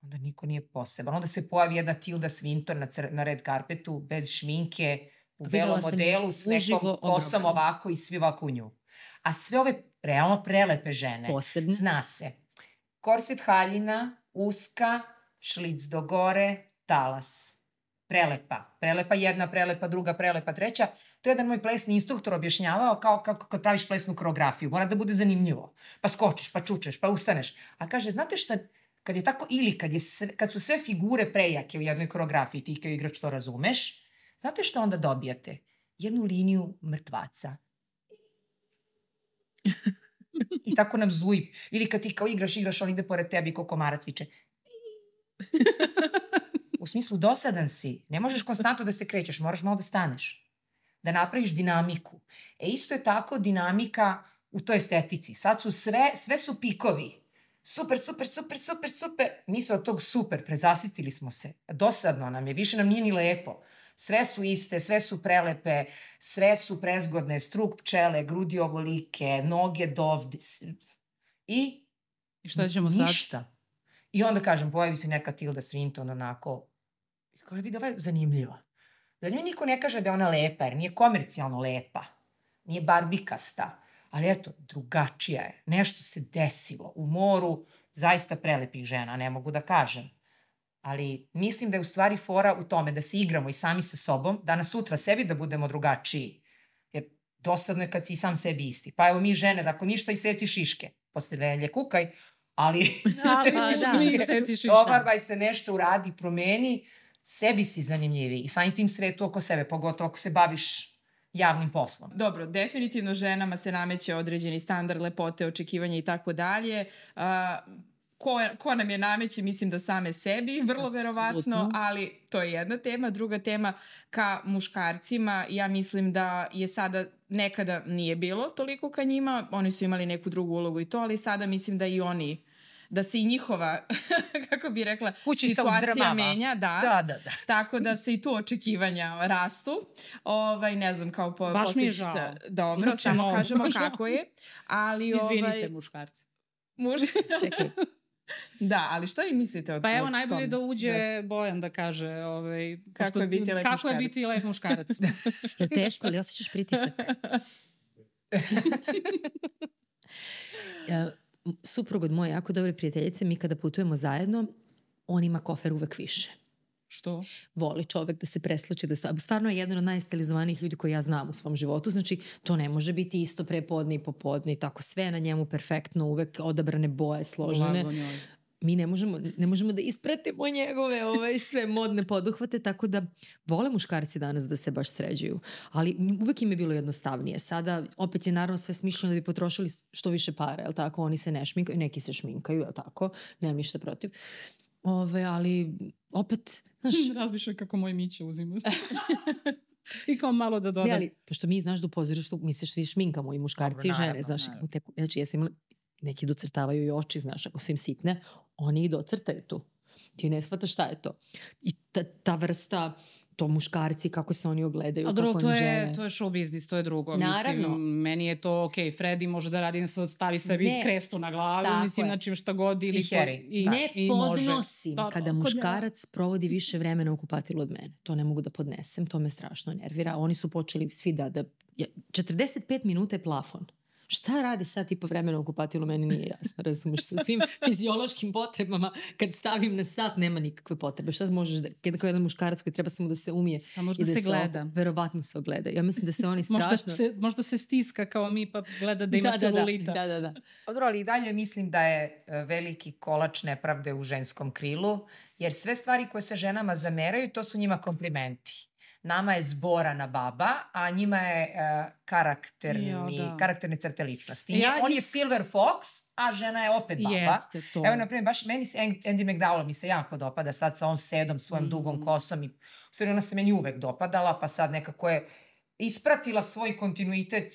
C: onda niko nije poseban. Onda se pojavi jedna Tilda Swinton na, na red karpetu, bez šminke, u belom modelu, s nekom kosom ovako i svi ovako u nju. A sve ove realno prelepe žene,
D: Posebno.
C: zna se, korset haljina, uska, šlic do gore, talas. Prelepa. Prelepa jedna, prelepa druga, prelepa treća. To je jedan moj plesni instruktor objašnjavao kao kako kad praviš plesnu koreografiju. Mora da bude zanimljivo. Pa skočiš, pa čučeš, pa ustaneš. A kaže, znate šta, kad je tako ili kad, je sve, kad su sve figure prejake u jednoj koreografiji, ti kao igrač to razumeš, znate šta onda dobijate? Jednu liniju mrtvaca I tako nam zuji. Ili kad ti kao igraš, igraš, on ide pored tebi i ko komarac viče. U smislu, dosadan si. Ne možeš konstantno da se krećeš, moraš malo da staneš. Da napraviš dinamiku. E isto je tako dinamika u toj estetici. Sad su sve, sve su pikovi. Super, super, super, super, super. Mi se od tog super, prezasitili smo se. Dosadno nam je, više nam nije ni lepo. Sve su iste, sve su prelepe, sve su prezgodne, struk pčele, grudi ovolike, noge dovde. I,
B: I šta ćemo ništa.
C: sad? Ništa. I onda kažem, pojavi se neka Tilda Swinton onako, kao je vidi, ova je zanimljiva. Da njoj niko ne kaže da je ona lepa, jer nije komercijalno lepa. Nije barbikasta. Ali eto, drugačija je. Nešto se desilo. U moru zaista prelepih žena, ne mogu da kažem ali mislim da je u stvari fora u tome da se igramo i sami sa sobom, danas sutra sebi da budemo drugačiji. Jer dosadno je kad si i sam sebi isti. Pa evo mi žene, ako ništa i seci šiške, posle velje kukaj, ali
B: da, seci pa, šiške, da, seci šiške. Obarbaj
C: se nešto uradi, promeni, sebi si zanimljiviji i samim tim svetu oko sebe, pogotovo ako se baviš javnim poslom.
A: Dobro, definitivno ženama se nameće određeni standard lepote, očekivanja i tako dalje ko, ko nam je nameće, mislim da same sebi, vrlo Absolutno. verovatno, ali to je jedna tema. Druga tema ka muškarcima, ja mislim da je sada, nekada nije bilo toliko ka njima, oni su imali neku drugu ulogu i to, ali sada mislim da i oni da se i njihova, kako bi rekla,
C: Kućica
A: situacija menja, da.
C: Da, da, da.
A: Tako da se i tu očekivanja rastu. Ovaj, ne znam, kao po,
B: Baš mi je žao.
A: Dobro, znači, samo no, kažemo kako je. Ali,
B: Izvinite, ovaj, muškarci.
A: Muž... Čekaj. Da, ali šta vi mislite o
B: Pa evo, najbolje da uđe da. Bojan da kaže ovaj,
A: kako, pošto, je biti lep
B: kako
A: muškarac.
B: je biti lep muškarac.
D: je teško, ali osjećaš pritisak? ja, suprug od moje jako dobre prijateljice, mi kada putujemo zajedno, on ima kofer uvek više.
A: Što?
D: Voli čovek da se presluči, da se, stvarno je jedan od najstilizovanijih ljudi koji ja znam u svom životu, znači to ne može biti isto prepodne i popodne i tako sve na njemu perfektno, uvek odabrane boje, složene.
A: Lago
D: mi ne možemo, ne možemo da ispratimo njegove ovaj, sve modne poduhvate, tako da vole muškarci danas da se baš sređuju. Ali uvek im je bilo jednostavnije. Sada, opet je naravno sve smišljeno da bi potrošili što više para, jel tako? Oni se ne šminkaju, neki se šminkaju, jel tako? Nemam ništa protiv. Ove, ali opet, znaš,
A: Razmišljaj kako moj Miće uzima. I kao malo da dodam.
D: Ne, ali, pošto mi, znaš, da u pozorištu, mi se svi šminkamo i muškarci
C: Dobro,
D: i žene, znaš,
C: naravno.
D: teku, znači, ja sam imala, neki docrtavaju i oči, znaš, ako su im sitne, oni i docrtaju tu. Ti ne shvataš šta je to. I ta, ta vrsta, to muškarci, kako se oni ogledaju,
B: A drugo,
D: kako
B: to
D: oni
B: je,
D: žele.
B: to je show biznis, to je drugo.
D: Naravno.
B: Mislim, meni je to, ok, Freddy može da radi, sad stavi sebi
D: Ne.
B: krestu na glavu,
D: Tako
B: mislim,
D: je.
B: znači šta god. Ili
C: I Harry,
B: i.
D: Ne
B: i može.
D: podnosim
B: Da,
D: kada muškarac provodi više vremena u kupatilu od mene. To ne mogu da podnesem, to me strašno nervira. Oni su počeli svi da... da ja- 45 minuta je plafon. Šta radi sat i po vremena u kupatilu, meni nije jasno, razumeš, sa svim fiziološkim potrebama, kad stavim na sat, nema nikakve potrebe. Šta možeš da, kada kao jedan muškarac koji treba samo da se umije
B: A možda
D: i da
B: se
D: se
B: gleda.
D: oko- verovatno se ogleda. Ja mislim da se oni strašno...
B: Možda se, možda se stiska kao mi pa gleda da ima
D: da, da, da,
B: celulita.
D: da, da, da.
C: Dobro, ali i dalje mislim da je e, veliki kolač nepravde u ženskom krilu, jer sve stvari koje se ženama zameraju, to su njima komplimenti. Nama je zborana baba, a njima je uh, karakterni,
B: Jo, da.
C: karakterne crte ličnosti.
B: Ja
C: Ja, On je
B: is-
C: Silver Fox, a žena je opet baba.
B: Jeste to.
C: Evo, na primjer, baš meni se Andy McDowell mi se jako dopada sad sa ovom sedom, svojom
B: Mm.
C: dugom kosom i u stvari ona se meni uvek dopadala, pa sad nekako je ispratila svoj kontinuitet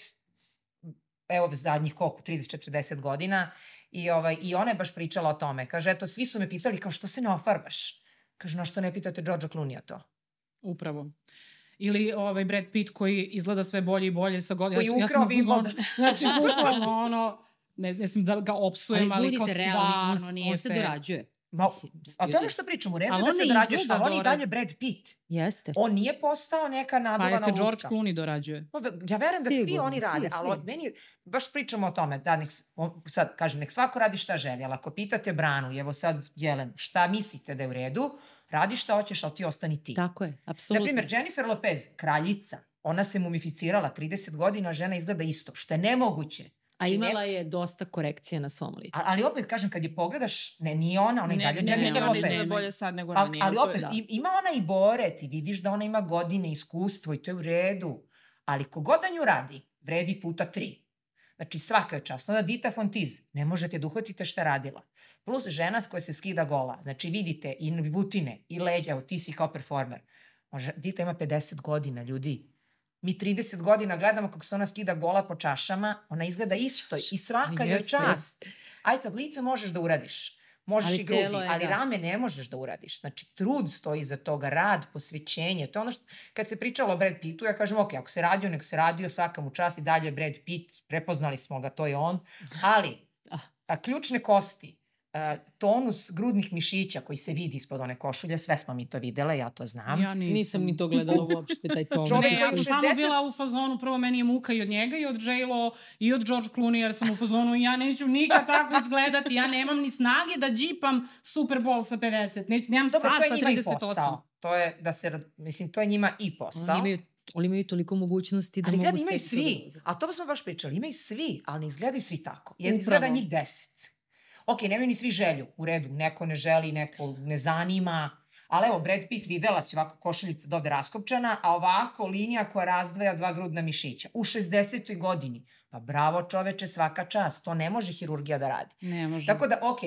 C: evo zadnjih koliko, 30-40 godina i, ovaj, i ona je baš pričala o tome. Kaže, eto, svi su me pitali kao što se ne ofarbaš? Kaže, no što ne pitate George'a Clooney to?
B: Upravo. Ili ovaj Brad Pitt koji izgleda sve bolje i bolje sa godinama.
C: Koji
B: ja sam
C: ukrao
B: fazonu-
C: Wimbledon.
B: Znači, bukvalno ono, ne, ne smijem da ga opsujem, ali,
D: Ali
B: kao
D: budite
B: stvarno
D: realni, on,
B: nije
D: on se
B: fair.
D: dorađuje.
C: Ma,
D: Mislim,
C: a to je ono što pričam, u redu da se dorađuješ, ali on je i dalje Brad Pitt.
D: Jeste.
C: On nije postao neka
B: Pa
C: naduvana
B: je se George. Clooney dorađuje.
C: Pa, Ja verujem da svi oni rade,
D: svi.
C: ali meni, baš pričamo o tome, da nek, sad kažem, nek svako radi šta želi, ali ako pitate Branu, evo sad Jelen, šta mislite da je u redu, radi šta hoćeš, ali ti ostani ti.
D: Tako je,
C: Na
D: apsolutno.
C: primjer, Jennifer Lopez, kraljica, ona se mumificirala 30 godina, žena izgleda isto, što je nemoguće.
D: A
C: Znači,
D: imala je dosta korekcija na svom licu.
C: Ali opet kažem, kad je pogledaš, ne, nije ona, ona i dalje Jennifer
A: ona
C: Lopez.
A: izgleda bolje sad nego
C: Ali,
A: ranije.
C: ali
A: je
C: opet,
A: da.
C: ima ona i bore, ti vidiš da ona ima godine, iskustvo i to je u redu. Ali kogod da nju radi, vredi puta tri. Znači svaka je čast. Onda Dita Fontiz, ne možete da uhvatite šta radila. Plus žena s koja se skida gola. Znači vidite i butine i leđa, evo ti si kao performer. Može, Dita ima 50 godina, ljudi. Mi 30 godina gledamo kako se ona skida gola po čašama, ona izgleda isto i svaka joj čast. Ajde sad, lice možeš da uradiš. Možeš
D: Ali
C: i grudi,
D: je,
C: ali
D: da.
C: rame ne možeš da uradiš. Znači, trud stoji za toga, rad, posvećenje. To je ono što, kad se pričalo o Brad Pittu, ja kažem, ok, ako se radio, nek se radio, svaka mu čast i dalje je Brad Pitt, prepoznali smo ga, to je on. Ali,
D: Ah.
C: a, ključne kosti, tonus grudnih mišića koji se vidi ispod one košulje, sve smo mi to videle, ja to znam.
B: Ja nisam.
D: Nisam ni to gledala uopšte, taj ton.
C: Čovek
B: Ne, ja sam
C: u
B: samo
C: 60
B: bila u fazonu, prvo meni je muka i od njega i od J-Lo i od George Clooney, jer sam u fazonu ja neću nikad tako izgledati, ja nemam ni snage da džipam Super Bowl sa 50, ne, nemam
C: Dobro,
B: sad sa
C: njima i
B: 38.
C: posao. To je, da se, mislim, to je njima i posao.
D: Oni imaju, oni imaju toliko mogućnosti da
C: Ali
D: mogu
C: gledaj, imaju svi.
D: da.
C: A to smo baš pričali. Imaju svi, ali ne izgledaju svi tako. Jer
B: Upravo.
C: izgleda njih deset. Ok, nemaju ni svi želju. U redu, neko ne želi, neko ne zanima. Ali evo, Brad Pitt videla si ovako košuljica dovde raskopčana, a ovako linija koja razdvaja dva grudna mišića. U 60. godini. Pa bravo čoveče, svaka čast. To ne može hirurgija da radi.
B: Ne može.
C: Tako da, ok,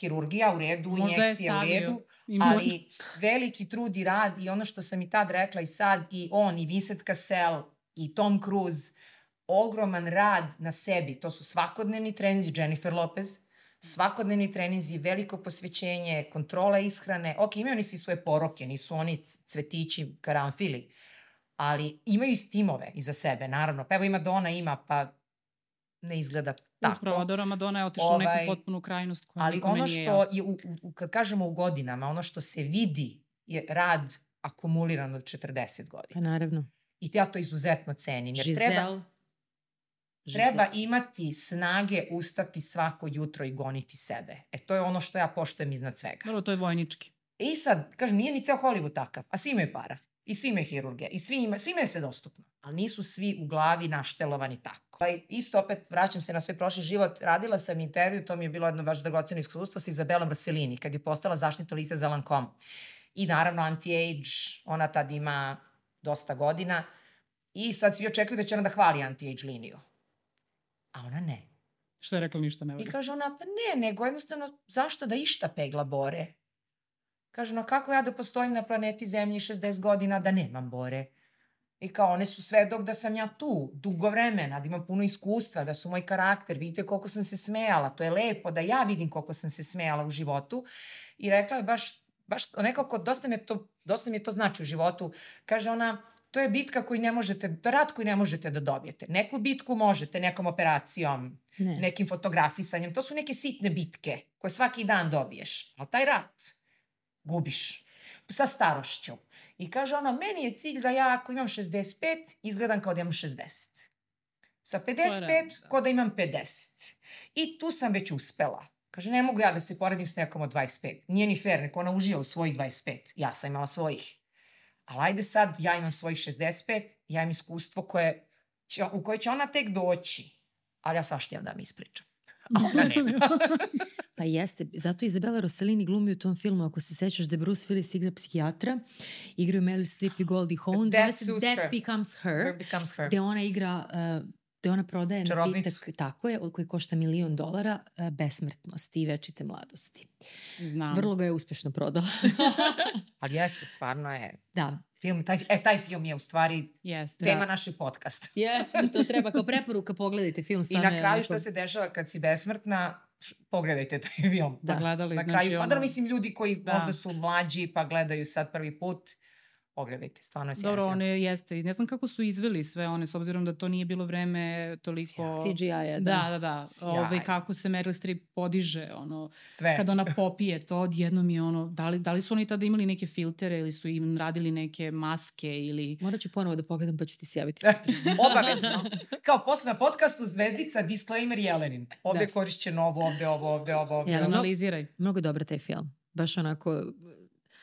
C: hirurgija u redu,
B: Možda je
C: injekcije u redu, ali veliki trud i rad i ono što sam i tad rekla i sad i on i Vincent Cassel i Tom Cruise, ogroman rad na sebi. To su svakodnevni treninzi Jennifer Lopez, svakodnevni treninzi, veliko posvećenje, kontrola ishrane. Ok, imaju oni svi svoje poroke, nisu oni cvetići, karanfili, ali imaju i timove iza sebe, naravno. Pa evo ima Dona, ima, pa ne izgleda tako.
B: Upravo, Dora Madonna je otišla u
C: Ovaj,
B: neku potpunu krajnost koja
C: Ali
B: nikome
C: ono što je, u, u, kad kažemo u godinama, ono što se vidi je rad akumuliran od 40
D: Pa
C: godina.
D: naravno.
C: I ja to izuzetno cenim. Jer
D: Žizel.
C: treba, treba imati snage ustati svako jutro i goniti sebe. E to je ono što ja poštujem iznad svega.
B: Dobro, to je vojnički.
C: I sad, kažem, nije ni ceo Hollywood takav, a svi imaju para. I svi imaju hirurge. I svi ima, svima je sve dostupno. Ali nisu svi u glavi naštelovani tako. Pa isto opet, vraćam se na svoj prošli život, radila sam intervju, to mi je bilo jedno baš dragoceno iskustvo sa Izabelom Rossellini, kad je postala zaštitno lice za Lancome. I naravno anti-age, ona tad ima dosta godina. I sad svi očekuju da će ona da hvali anti-age liniju. A ona ne.
B: Što je rekla ništa ne
C: I
B: vodi.
C: kaže ona, pa ne, nego jednostavno, zašto da išta pegla bore? Kaže, no kako ja da postojim na planeti Zemlji 60 godina da nemam bore? I kao, one su sve dok da sam ja tu, dugo vremena, da imam puno iskustva, da su moj karakter, vidite koliko sam se smejala, to je lepo da ja vidim koliko sam se smejala u životu. I rekla je baš, baš nekako, dosta mi je to, dosta mi je to znači u životu. Kaže ona, to je bitka koju ne možete, to je rat koji ne možete da dobijete. Neku bitku možete nekom operacijom,
D: Ne.
C: nekim fotografisanjem. To su neke sitne bitke koje svaki dan dobiješ. Ali taj rat gubiš sa starošću. I kaže ona, meni je cilj da ja ako imam 65, izgledam kao da imam 60. Sa 55,
B: realno, da.
C: kao da imam 50. I tu sam već uspela. Kaže, ne mogu ja da se poredim s nekom od 25. Nije ni fair, neko ona uživa u svojih 25. Ja sam imala svojih. Ali ajde sad, ja imam svojih 65, ja imam iskustvo koje, će, u koje će ona tek doći. Ali ja svašta imam da mi ispričam. A ona.
D: Pa jeste, zato Izabela Rossellini glumi u tom filmu, ako se sećaš da Bruce Willis igra psihijatra, igraju Meryl Streep i Goldie Hawn, zove se
C: her.
D: Becomes Her,
C: Her becomes her.
D: gde ona igra, uh, gde ona prodaje
C: Čarobnicu.
D: napitak, tako je, koji košta milion dolara, uh, besmrtnosti i večite mladosti.
B: Znam.
D: Vrlo ga je uspešno prodala.
C: Ali jeste, stvarno je.
D: da.
C: Film, taj, e, taj film je u stvari
B: Jeste.
C: tema našeg podcasta.
D: Jesmo, to treba kao preporuka, pogledajte film.
C: I na kraju šta se dešava kad si besmrtna, pogledajte taj film.
B: Da. Gledali,
C: Na
B: znači,
C: kraju, pa
B: ono-
C: da mislim ljudi koji
B: Da.
C: možda su mlađi pa gledaju sad prvi put, pogledajte, stvarno je sjajan
B: Dobro, one jeste. Ne znam kako su izveli sve one, s obzirom da to nije bilo vreme toliko...
D: CGI-a, da.
B: Da, da, da.
C: Sjaj.
B: Ove, kako se Meryl Streep podiže, ono,
C: Sve.
B: kad ona popije to, odjednom je ono, da li, da li su oni tada imali neke filtere ili su im radili neke maske ili...
D: Morat ću ponovo da pogledam pa ću ti se javiti.
C: Obavezno. Kao posle na podcastu Zvezdica, disclaimer Jelenin. Ovde
D: Da.
C: korišćeno ovo, ovde ovo, ovde ovo. Ovde.
D: Ja,
B: Analiziraj.
D: Mnogo je dobar taj film. Baš onako,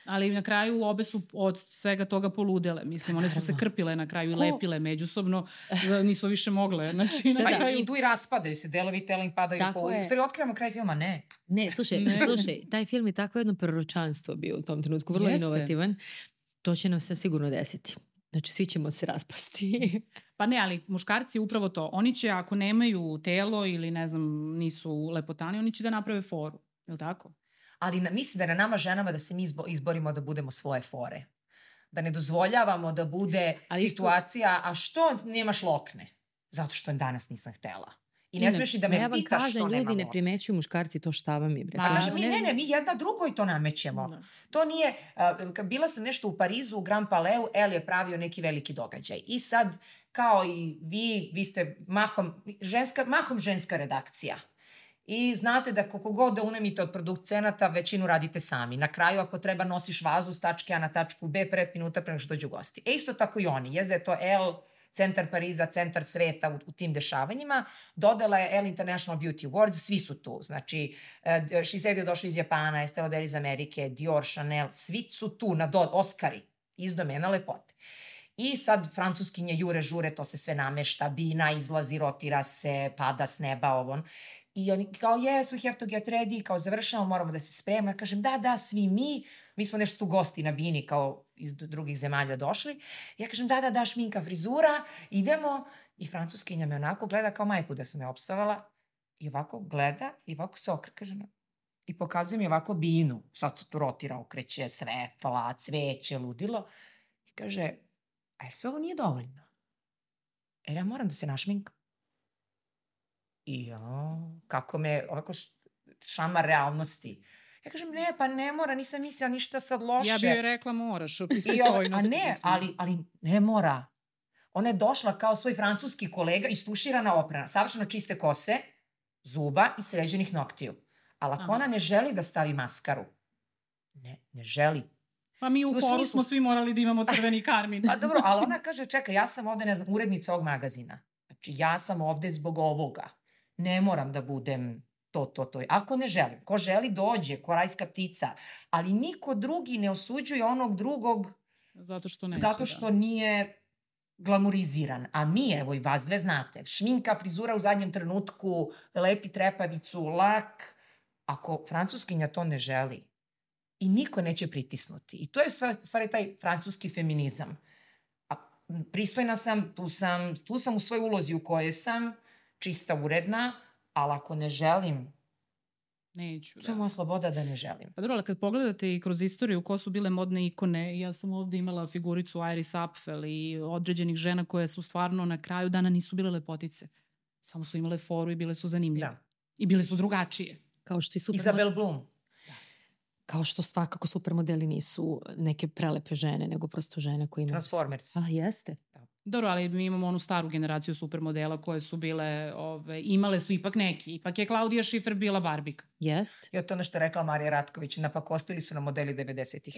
B: Ali na kraju obe su od svega toga poludele. Mislim, one su se krpile na kraju i lepile međusobno. da Nisu više mogle. Znači, na
C: Pa
D: Da.
B: kraju...
C: idu i raspadaju se, delovi tela im padaju
D: Tako
C: po...
D: je.
C: U stvari, otkrivamo kraj filma, ne.
D: Ne, slušaj,
B: Ne.
D: slušaj, taj film je tako jedno proročanstvo bio u tom trenutku, vrlo
B: Jeste.
D: inovativan. To će nam se sigurno desiti. Znači, svi ćemo se raspasti.
B: Pa ne, ali muškarci upravo to. Oni će, ako nemaju telo ili ne znam, nisu lepotani, oni će da naprave foru. Je li tako?
C: Ali na, mislim da je na nama ženama da se mi izbo, izborimo da budemo svoje fore. Da ne dozvoljavamo da bude
B: Ali isto-
C: situacija, a što nemaš lokne? Zato što danas nisam htela. I ne
B: ne-
C: smiješ i da me
D: ja vam
C: pitaš
D: kažem,
C: što
D: ljudi ne primećuju muškarci to šta vam je, bre.
B: Ma,
C: A
D: To je-
C: kaže, mi
B: ne-
C: ne, mi jedna drugoj to namećemo.
B: Da.
C: To nije, uh, bila sam nešto u Parizu, u Grand Palais, El je pravio neki veliki događaj. I sad, kao i vi, vi ste mahom ženska, mahom ženska redakcija. I znate da koliko god da unemite od produkcenata, većinu radite sami. Na kraju, ako treba, nosiš vazu s tačke A na tačku B, pred minuta pre što dođu gosti. E isto tako i oni. Jezda je to El, centar Pariza, centar sveta u, u tim dešavanjima. Dodala je El International Beauty Awards, svi su tu. Znači, uh, Shiseido je došao iz Japana, Estée Lauder iz Amerike, Dior, Chanel, svi su tu na do, Oscari iz domena lepote. I sad francuskinje jure žure, to se sve namešta, bina izlazi, rotira se, pada s neba, ovon. I oni kao, yes, we have to get ready, kao završamo, moramo da se spremamo. Ja kažem, da, da, svi mi, mi smo nešto tu gosti na bini, kao iz drugih zemalja došli. Ja kažem, da, da, da, šminka, frizura, idemo. I francuskinja me onako gleda kao majku da sam je opsovala. I ovako gleda i ovako se okre, kaže, na- i pokazuje mi ovako binu. Sad se tu rotira, okreće, svetla, cveće, ludilo. I kaže, a jer sve ovo nije dovoljno? Jer ja moram da se našminkam. I ja, kako me ovako š, šamar realnosti. Ja kažem, ne, pa ne mora, nisam mislila ništa sad loše.
B: Ja bih joj rekla moraš,
C: I ovo-
B: pristojnosti.
C: a ne, ali, ali ne mora. Ona je došla kao svoj francuski kolega, istuširana oprana, savršeno čiste kose, zuba i sređenih noktiju. Ali ako
B: Aha.
C: ona ne želi da stavi maskaru, ne, ne želi.
B: Pa mi u,
C: u
B: horu
C: smislu-
B: smo svi morali da imamo crveni karmin.
C: Pa dobro, ali ona kaže, čekaj, ja sam ovde, ne znam, urednica ovog magazina. Znači, ja sam ovde zbog ovoga. Ne moram da budem to, to, to. Ako ne želim, ko želi dođe, ko rajska ptica, ali niko drugi ne osuđuje onog drugog
B: Zato što neće,
C: zato što
B: da.
C: nije glamuriziran. A mi, evo i vas dve znate, šminka, frizura u zadnjem trenutku, lepi trepavicu, lak. Ako francuskinja to ne želi, i niko neće pritisnuti. I to je stvar, stvari taj francuski feminizam. A, pristojna sam, tu sam, tu sam u svojoj ulozi u kojoj sam, čista, uredna, ali ako ne želim,
B: Neću,
C: to je
B: da.
C: moja sloboda da ne želim.
B: Pa dobro, ali kad pogledate i kroz istoriju ko su bile modne ikone, ja sam ovde imala figuricu Iris Apfel i određenih žena koje su stvarno na kraju dana nisu bile lepotice. Samo su imale foru i bile su zanimljive.
C: Da.
B: I bile su drugačije.
D: Kao što i super
C: Isabel Bloom.
D: kao što svakako supermodeli nisu neke prelepe žene, nego prosto žene koje imaju...
C: Transformers.
D: A, jeste.
B: Dobro, ali mi imamo onu staru generaciju supermodela koje su bile, ove, imale su ipak neki. Ipak je Klaudija Schiffer bila Barbika.
D: Jest.
C: I to ono što je rekla Marija Ratković, napakostili su na modeli 90-ih.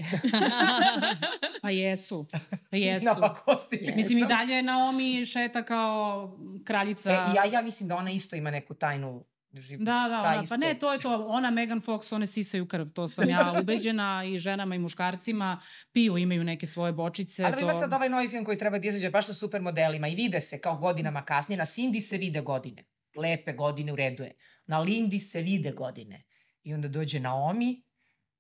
B: Pa jesu. Pa jesu.
C: napakostili su.
B: Mislim, i dalje Naomi šeta kao kraljica.
C: E, ja, ja mislim da ona isto ima neku tajnu živ...
B: Da, da, ona, pa ne, to je to. Ona, Megan Fox, one sisaju krv. To sam ja ubeđena i ženama i muškarcima piju, imaju neke svoje bočice.
C: Ali
B: to...
C: ima sad ovaj novi film koji treba da izađe baš sa super modelima i vide se kao godinama kasnije. Na Cindy se vide godine. Lepe godine, u redu je. Na Lindy se vide godine. I onda dođe Naomi,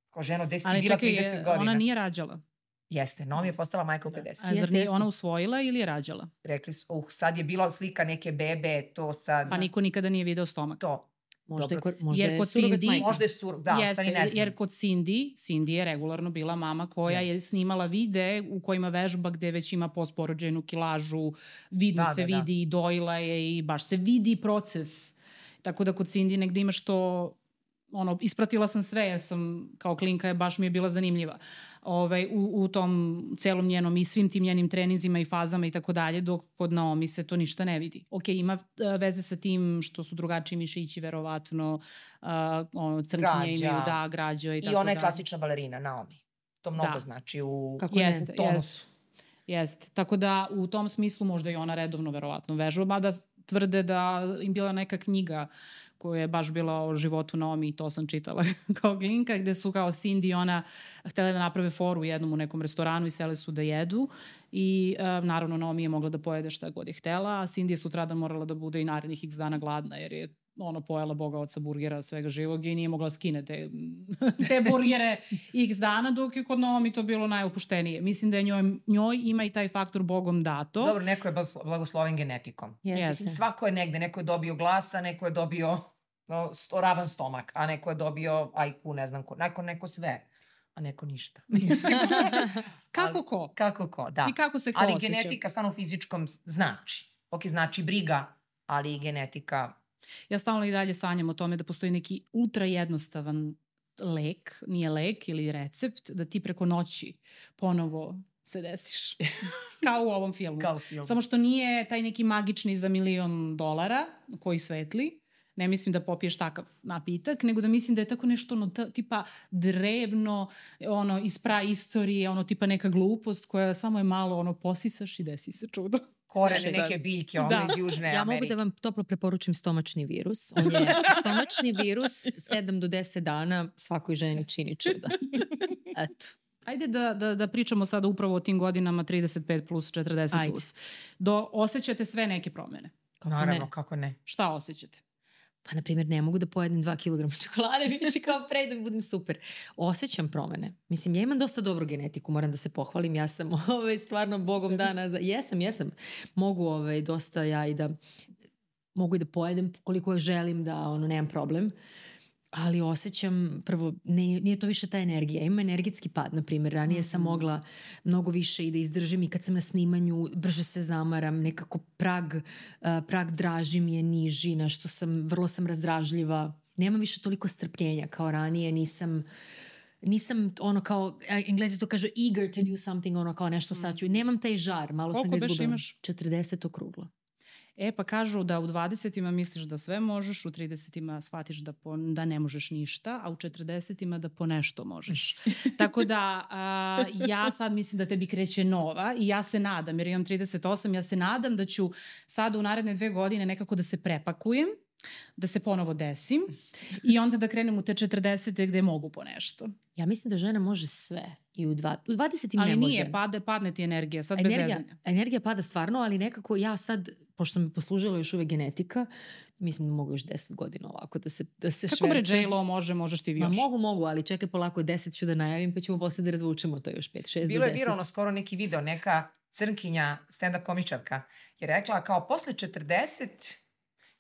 C: kao žena, gde si ti bila
B: čekaj,
C: 30
B: je,
C: godina?
B: ona nije rađala.
C: Jeste, Naomi je postala majka u 50.
B: A
D: Jeste,
B: zar nije ona usvojila ili je rađala?
C: Rekli su, uh, sad je bila slika neke bebe, to sad...
B: Pa niko nikada nije video stomak.
C: To.
D: Možda,
C: Dobro.
D: je, možda
B: Jer
D: je
B: kod
D: surogat
B: Cindy-
D: majka.
C: Možda je sur... Da,
B: Jeste,
C: stvari ne znam.
B: jer kod Cindy, Cindy je regularno bila mama koja je
C: Jeste.
B: snimala vide u kojima vežba gde već ima postporođajnu kilažu, vidno
C: Da,
B: se
C: da, da.
B: vidi i dojila je i baš se vidi proces. Tako da kod Cindy negde imaš to ono, ispratila sam sve jer sam kao klinka je baš mi je bila zanimljiva ovaj, u, u tom celom njenom i svim tim njenim treninzima i fazama i tako dalje, dok kod Naomi se to ništa ne vidi. Ok, ima uh, veze sa tim što su drugačiji mišići, verovatno, uh, ono, crnkinje
C: Građa.
B: imaju, da, građa i,
C: I
B: tako
C: ona je
B: da.
C: klasična balerina, Naomi. To mnogo
B: Da.
C: znači u
D: Kako ne?
B: Jeste,
C: tonusu.
B: jeste. Jeste. Tako da u tom smislu možda i ona redovno verovatno vežba, mada tvrde da im bila neka knjiga koja je baš bila o životu Naomi i to sam čitala kao klinka, gde su kao Cindy i ona htele da naprave foru jednom u nekom restoranu i sele su da jedu i uh, naravno Naomi je mogla da pojede šta god je htela, a Cindy je sutradan morala da bude i narednih x dana gladna jer je ono pojela boga oca burgera svega živog i nije mogla skine te, te burgere x dana, dok je kod Naomi to bilo najopuštenije. Mislim da je njoj, njoj ima i taj faktor bogom dato.
C: Dobro, neko je blagoslo- blagosloven genetikom.
D: Jeste.
C: Mislim, svako je negde, neko je dobio glasa, neko je dobio sto, ravan stomak, a neko je dobio ajku, ne znam ko, neko, neko sve, a neko ništa. Mislim,
B: Kako
C: ali-
B: ko?
C: kako ko, da.
B: I kako se ko
C: Ali
B: osjeća?
C: genetika stvarno u fizičkom znači. Ok, znači briga, ali i genetika
B: Ja stalno i dalje sanjam o tome da postoji neki ultra jednostavan lek, nije lek ili recept, da ti preko noći ponovo se desiš. Kao u ovom filmu.
C: kao film.
B: Samo što nije taj neki magični za milion dolara koji svetli, ne mislim da popiješ takav napitak, nego da mislim da je tako nešto ono, tipa drevno, ono, iz pra istorije, ono, tipa neka glupost koja samo je malo, ono, posisaš i desi se čudo.
C: Korene neke biljke, ono
B: Da.
C: iz Južne
D: Ja
C: Amerike.
D: mogu da vam toplo preporučim stomačni virus. On je stomačni virus, 7 do 10 dana svakoj ženi čini čuda. Eto.
B: Ajde da, da, da pričamo sada upravo o tim godinama 35 plus, 40
D: Ajde.
B: plus. Do, osjećate sve neke promene.
D: Kako
C: Naravno,
D: ne?
C: kako ne.
B: Šta osjećate?
D: Pa, na primjer, ne mogu da pojedem 2 kg čokolade više kao pre da budem super. Osjećam promene. Mislim, ja imam dosta dobru genetiku, moram da se pohvalim. Ja sam ovaj, stvarno bogom dana. Za... Jesam, jesam. Mogu ovaj, dosta ja i da mogu i da pojedem koliko je želim da ono, nemam problem. Ali osjećam, prvo, ne, nije to više ta energija. Ima energetski pad, na primjer. Ranije sam
B: Mhm.
D: mogla mnogo više i da izdržim i kad sam na snimanju, brže se zamaram, nekako prag, uh, prag draži mi je niži, nešto sam, vrlo sam razdražljiva. Nemam više toliko strpljenja kao ranije, nisam nisam ono kao, englezi to kažu eager to do something, ono kao nešto sad ću. Nemam taj žar, malo sam
B: Mhm. Koliko
D: ga
B: beš
D: izgubila.
B: imaš?
D: 40 okruglo.
B: E, pa kažu da u 20-ima misliš da sve možeš, u 30-ima shvatiš da, po, da ne možeš ništa, a u 40-ima da po nešto možeš. Tako da a, ja sad mislim da tebi kreće nova i ja se nadam, jer imam 38, ja se nadam da ću sada u naredne dve godine nekako da se prepakujem da se ponovo desim i onda da krenem u te 40. gde mogu po nešto.
D: Ja mislim da žena može sve. I u, dva, u 20 im
B: Ali
D: ne može.
B: nije, pade, padne ti energija, sad bez
D: energija,
B: zezanja.
D: energija pada stvarno, ali nekako ja sad, pošto mi poslužila još uvek genetika, mislim da mogu još 10 godina ovako da se, da se
B: Kako bre
D: švercem.
B: J-Lo može, možeš ti
D: Ma
B: još.
D: mogu, mogu, ali čekaj polako, 10 ću da najavim, pa ćemo posle da razvučemo to još 5, 6 do 10.
C: Bilo je viralno skoro neki video, neka crnkinja, stand-up komičarka, je rekla kao posle 40,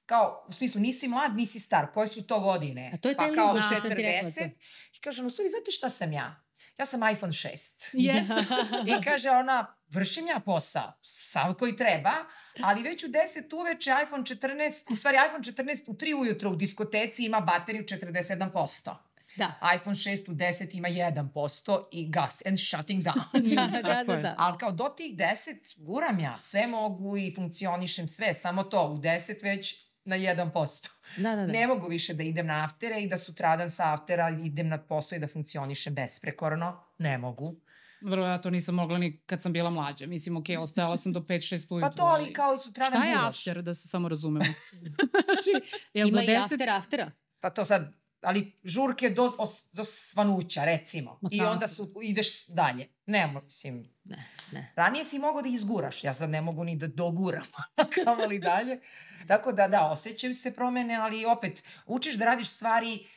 C: kao, u smislu, nisi mlad, nisi star, koje su to godine?
D: A to je
C: pa
D: taj
C: kao
D: lingo što sam ti rekla
C: 40.
D: to.
C: I kaže, no, stvari, znate šta sam ja? Ja sam iPhone 6.
B: Jeste.
C: I kaže ona, vršim ja posao, sav koji treba, ali već u 10 uveče iPhone 14, u stvari iPhone 14 u 3 ujutro u diskoteci ima bateriju 47%.
D: Da.
C: iPhone 6 u 10 ima 1% i gas and shutting down.
D: da, da, da, da.
C: Ali kao do tih 10 guram ja, sve mogu i funkcionišem sve, samo to, u 10 već na 1%.
D: Da, da, da.
C: Ne mogu više da idem na aftere i da sutradan sa aftera idem na posao i da funkcionišem besprekorno. Ne mogu.
B: Vrlo ja to nisam mogla ni kad sam bila mlađa. Mislim, ok, ostajala sam do 5-6 ujutru.
C: Pa to, ali kao i sutradan
B: Šta je
C: guraš.
B: after, da se samo razumemo? znači, jel
D: Ima
B: do
D: i
B: 10...
D: after aftera.
C: Pa to sad, ali žurke do, os, do svanuća, recimo.
D: Ma
C: I onda su, ideš dalje. Ne, mislim,
D: Ne, ne.
C: ranije si mogao da izguraš, ja sad ne mogu ni da doguram, kamo li dalje. Tako da, da, osjećaju se promene, ali opet, učiš da radiš stvari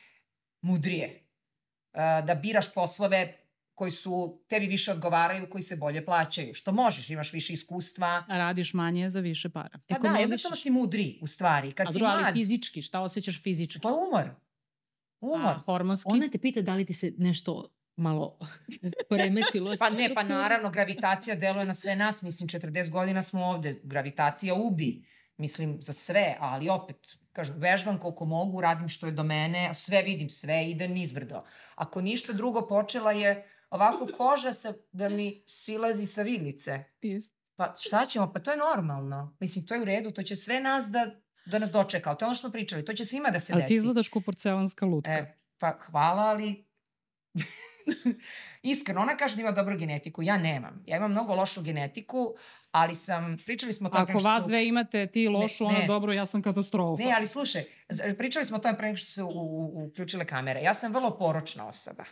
C: mudrije. Da biraš poslove koji su tebi više odgovaraju, koji se bolje plaćaju. Što možeš, imaš više iskustva.
B: A radiš manje za više para.
C: Pa da, jednostavno si mudri, u stvari. Kad
B: A
C: si
B: drugo, ali
C: mlad,
B: fizički, šta osjećaš fizički?
C: pa umor. Umor.
B: A, hormonski?
D: Ona te pita da li ti se nešto malo poremetilo.
C: Pa ne, pa naravno, gravitacija deluje na sve nas. Mislim, 40 godina smo ovde. Gravitacija ubi. Mislim, za sve, ali opet, kažem, vežbam koliko mogu, radim što je do mene, sve vidim, sve ide nizbrdo. Ako ništa drugo, počela je ovako koža sa, da mi silazi sa vidlice.
B: Jest.
C: Pa šta ćemo? Pa to je normalno. Mislim, to je u redu, to će sve nas da, da nas dočeka. To je ono što smo pričali, to će svima da se
B: Ali
C: desi.
B: ti izgledaš kao porcelanska lutka.
C: E, pa hvala, ali iskreno, ona kaže da ima dobru genetiku, ja nemam. Ja imam mnogo lošu genetiku, ali sam, pričali smo o tome...
B: Ako vas
C: su-
B: dve imate, ti lošu,
C: Ne,
B: ona
C: ne.
B: dobro, ja sam katastrofa.
C: Ne, ali slušaj, pričali smo o tome pre nego što su uključile kamere. Ja sam vrlo poročna osoba.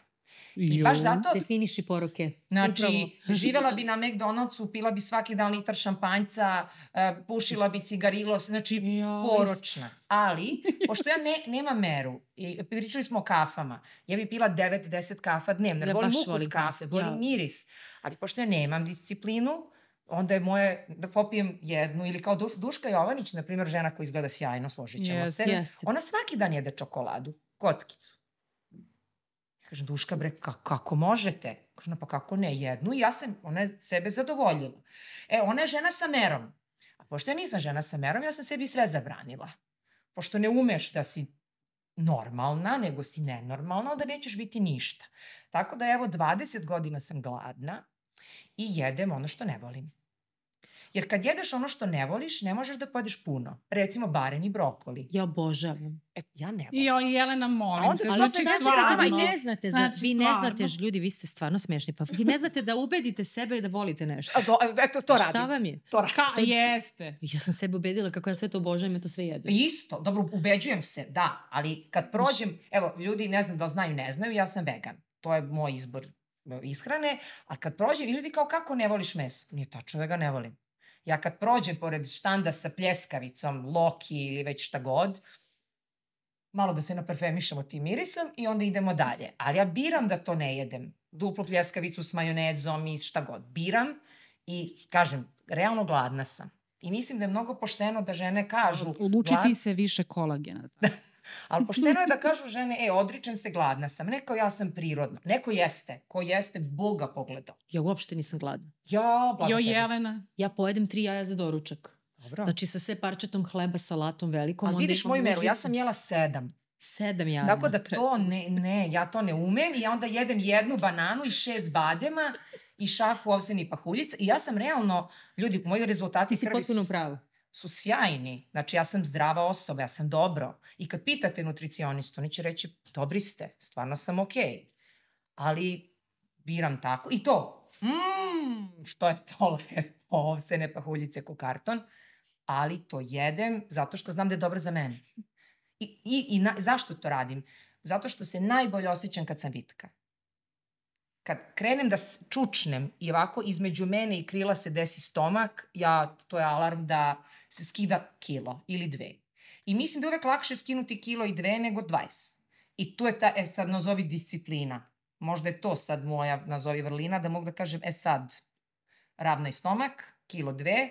C: I baš
B: Jo.
C: zato,
D: Definiši poruke.
C: znači,
D: Upravo.
C: živela bi na McDonald'su, pila bi svaki dan litar šampanjca, e, pušila bi cigarilos, znači,
D: Ja,
C: poročna. Ali, pošto ja ne, nemam meru, i pričali smo o kafama, ja bi pila 9-10 kafa dnevno,
D: Ja
C: volim ukus
D: volim
C: kafe, volim
D: ja.
C: miris. Ali pošto ja nemam disciplinu, onda je moje da popijem jednu, ili kao Duš, Duška Jovanić, na primjer, žena koja izgleda sjajno, složit ćemo
B: Jeste,
C: se.
D: jeste.
C: Ona svaki dan jede čokoladu, kockicu. Kažem, Duška, bre, ka, kako možete? Kažem, pa kako ne, jednu i ja sam, ona je sebe zadovoljila. E, ona je žena sa merom. A pošto ja nisam žena sa merom, ja sam sebi sve zabranila. Pošto ne umeš da si normalna, nego si nenormalna, onda nećeš biti ništa. Tako da evo 20 godina sam gladna i jedem ono što ne volim. Jer kad jedeš ono što ne voliš, ne možeš da pojedeš puno. Recimo baren i brokoli.
D: Ja obožavam.
C: E, ja ne volim.
B: I o, Jelena, molim.
C: A onda
B: te,
D: Ali
B: znači,
C: sve
D: čekajte,
C: stvarno.
D: vi ne znate, zna,
B: Znači,
D: vi ne
B: stvarno.
D: znate, ljudi, vi ste stvarno smešni, pa vi ne znate da ubedite sebe da volite nešto.
C: A do, eto, to radim.
D: Šta vam je?
C: To radim.
B: Ka,
D: To je-
B: jeste.
D: Ja sam sebe ubedila kako ja sve to obožavam i to sve jedem.
C: Isto, dobro, ubeđujem se, da, ali kad prođem, evo, ljudi ne znam da znaju, ne znaju, ja sam vegan. To je moj izbor e, ishrane, a kad prođem, i ljudi kao kako ne voliš meso? Nije tačno da ga ne volim. Ja kad prođem pored štanda sa pljeskavicom, loki ili već šta god, malo da se naparfemišemo tim mirisom i onda idemo dalje. Ali ja biram da to ne jedem. Duplu pljeskavicu s majonezom i šta god. Biram i kažem, realno gladna sam. I mislim da je mnogo pošteno da žene kažu...
B: Luči
C: glad-
B: se više kolagena.
C: Ali pošteno je da kažu žene, e, odričem se, gladna sam. Neko ja sam prirodno. Neko jeste. Ko jeste, Boga pogledao.
D: Ja uopšte nisam gladna.
C: Ja, blago
B: Jo. Jelena.
D: Ja pojedem tri jaja za doručak.
C: Dobro.
D: Znači sa sve parčetom hleba, salatom velikom.
C: Ali vidiš moju meru, ja sam jela sedam.
D: Sedam jaja.
C: Tako da to ne, ne, ja to ne umem i ja onda jedem jednu bananu i šest badema i šahu ovseni pahuljica i ja sam realno, ljudi, moji rezultati
D: Ti si
C: krvi
D: potpuno
C: su,
D: pravo.
C: Su sjajni. Znači ja sam zdrava osoba, ja sam dobro. I kad pitate nutricionistu, oni će reći, dobri ste, stvarno sam okej. Ali biram tako. I to, mmm, što je to lepo, ovsene pahuljice ko karton, ali to jedem zato što znam da je dobro za mene. I, i, i na, zašto to radim? Zato što se najbolje osjećam kad sam vitka. Kad krenem da čučnem i ovako između mene i krila se desi stomak, ja, to je alarm da skida kilo ili dve. I mislim da je uvek lakše skinuti kilo i dve nego 20. I tu je ta, e sad nazovi disciplina. Možda je to sad moja, nazovi vrlina, da mogu da kažem, e sad, ravnaj stomak, kilo dve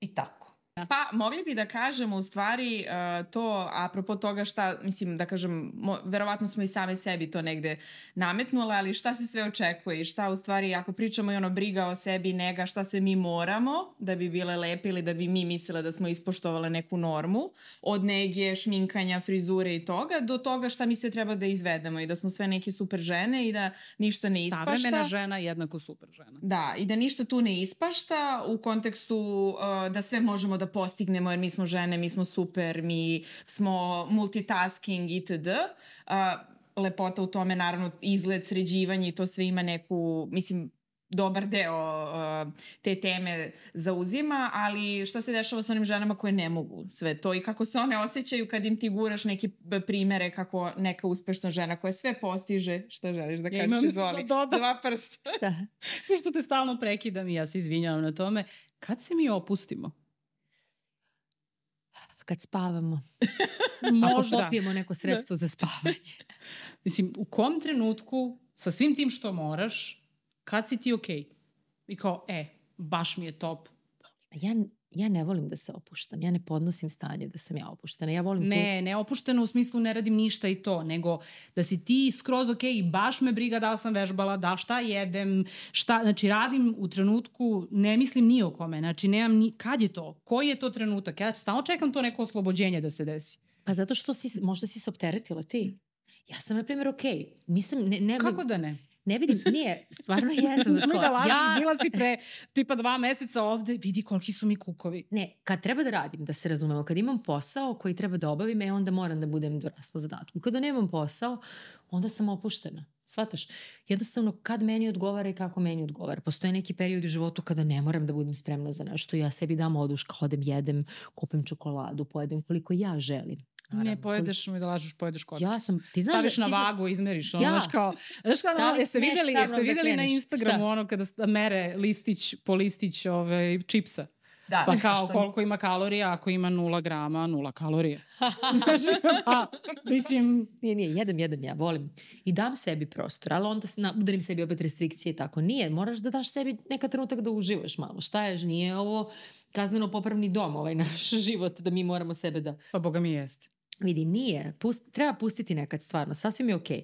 C: i tako.
A: Pa, mogli bi da kažemo u stvari uh, to, apropo toga šta, mislim, da kažem, mo, verovatno smo i same sebi to negde nametnule, ali šta se sve očekuje i šta u stvari, ako pričamo i ono briga o sebi, nega, šta sve mi moramo da bi bile lepe ili da bi mi mislile da smo ispoštovale neku normu, od nege, šminkanja, frizure i toga, do toga šta mi sve treba da izvedemo i da smo sve neke super žene i da ništa ne ispašta.
B: Savremena žena jednako super žena.
A: Da, i da ništa tu ne ispašta u kontekstu uh, da sve možemo da da postignemo jer mi smo žene, mi smo super, mi smo multitasking itd. Uh, lepota u tome naravno izgled, sređivanje i to sve ima neku, mislim, dobar deo uh, te teme zauzima, ali šta se dešava sa onim ženama koje ne mogu sve to i kako se one osjećaju kad im ti guraš neke primere kako neka uspešna žena koja sve postiže, šta želiš da kažeš, ja izvoli, do, do. dva prsta.
B: Šta? Pošto te stalno prekidam i ja se izvinjavam na tome, kad se mi opustimo?
D: Kad spavamo. Možda. Ako popijemo neko sredstvo da. za spavanje.
B: Mislim, u kom trenutku, sa svim tim što moraš, kad si ti okej? Okay? I kao, e, baš mi je top.
D: Ja ja ne volim da se opuštam. Ja ne podnosim stanje da sam ja opuštena. Ja volim
B: ne, tu... ne opuštena u smislu ne radim ništa i to, nego da si ti skroz ok i baš me briga da li sam vežbala, da šta jedem, šta, znači radim u trenutku, ne mislim ni o kome, znači nemam ni, kad je to, koji je to trenutak, ja stalno čekam to neko oslobođenje da se desi.
D: Pa zato što si, možda si se opteretila ti. Ja sam, na primjer, okej. Okay. Nisam, ne, ne,
B: Kako da ne?
D: Ne vidim, nije, stvarno jesam. Znaš
B: da lažiš, ja... bila si pre tipa dva meseca ovde, vidi koliki su mi kukovi.
D: Ne, kad treba da radim, da se razumemo, kad imam posao koji treba da obavim, e onda moram da budem dorasla zadatku. Kada nemam posao, onda sam opuštena. Svataš? Jednostavno, kad meni odgovara i kako meni odgovara. Postoje neki period u životu kada ne moram da budem spremna za nešto. Ja sebi dam oduška, odem, jedem, kupim čokoladu, pojedem koliko ja želim.
B: Naravno. Ne, pojedeš mi da lažeš, pojedeš kockicu.
D: Ja sam, ti znaš,
B: Staviš
D: da,
B: na vagu, izmeriš, ono, ja. znaš kao, znaš kao, da jeste videli, jeste videli da na Instagramu Šta? ono kada mere listić po listić ove, ovaj, čipsa. Da, pa kao koliko ima kalorija, ako ima nula grama, nula kalorija. znači, a, mislim...
D: Nije, nije, jedem, jedem, ja volim. I dam sebi prostor, ali onda na, udarim sebi opet restrikcije i tako. Nije, moraš da daš sebi neka trenutak da uživaš malo. Šta je, nije ovo kazneno popravni dom, ovaj naš život, da mi moramo sebe da...
B: Pa boga mi jeste.
D: Vidi, nije. Pust, treba pustiti nekad stvarno. Sasvim je okej.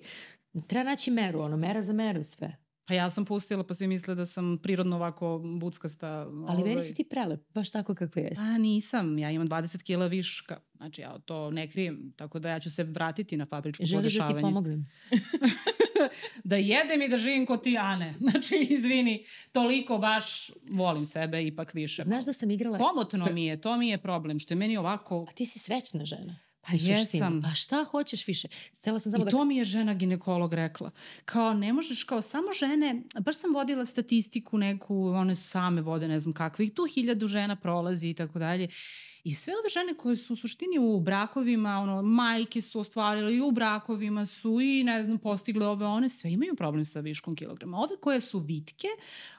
D: Okay. Treba naći meru, ono, mera za meru sve.
B: Pa ja sam pustila, pa svi misle da sam prirodno ovako buckasta.
D: Ali ovaj... meni si ti prelep, baš tako kako jesi.
B: A nisam, ja imam 20 kila viška. Znači ja to ne krijem, tako da ja ću se vratiti na fabričko Želiš podešavanje.
D: Želiš da ti pomognem?
B: da jedem i da živim kod ti Ane. Znači, izvini, toliko baš volim sebe ipak više.
D: Znaš da sam igrala...
B: Pomotno mi je, to mi je problem, što je meni ovako...
D: A ti si srećna žena.
B: Pa jesam.
D: Pa šta hoćeš više? Stela sam samo
B: I da... to mi je žena ginekolog rekla. Kao ne možeš, kao samo žene, baš sam vodila statistiku neku, one same vode, ne znam kakvih, tu hiljadu žena prolazi i tako dalje. I sve ove žene koje su u suštini u brakovima, ono, majke su ostvarile i u brakovima su i, ne znam, postigle ove, one sve imaju problem sa viškom kilograma. Ove koje su vitke,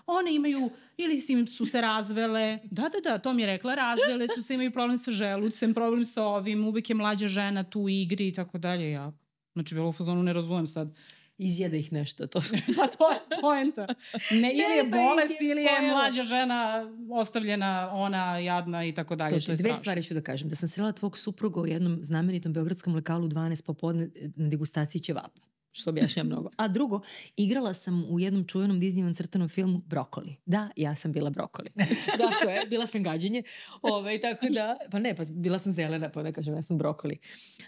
B: one imaju, ili su se razvele, da, da, da, to mi je rekla, razvele su se, imaju problem sa želucem, problem sa ovim, uvek je mlađa žena tu u igri i tako dalje. Ja, znači, bilo u fazonu ne razumem sad
D: izjede ih nešto. To.
B: pa to je poenta. Ne, ili je bolest, ili je mlađa žena ostavljena, ona jadna i tako dalje.
D: Slušaj, dve stvari ću da kažem. Da sam srela tvog supruga u jednom znamenitom beogradskom lokalu 12 popodne na degustaciji ćevapa što objašnja mnogo. A drugo, igrala sam u jednom čuvenom Disneyovom crtanom filmu Brokoli. Da, ja sam bila brokoli. dakle, bila sam gađenje. Ove, ovaj, tako da, pa ne, pa bila sam zelena, pa da kažem, ja sam brokoli.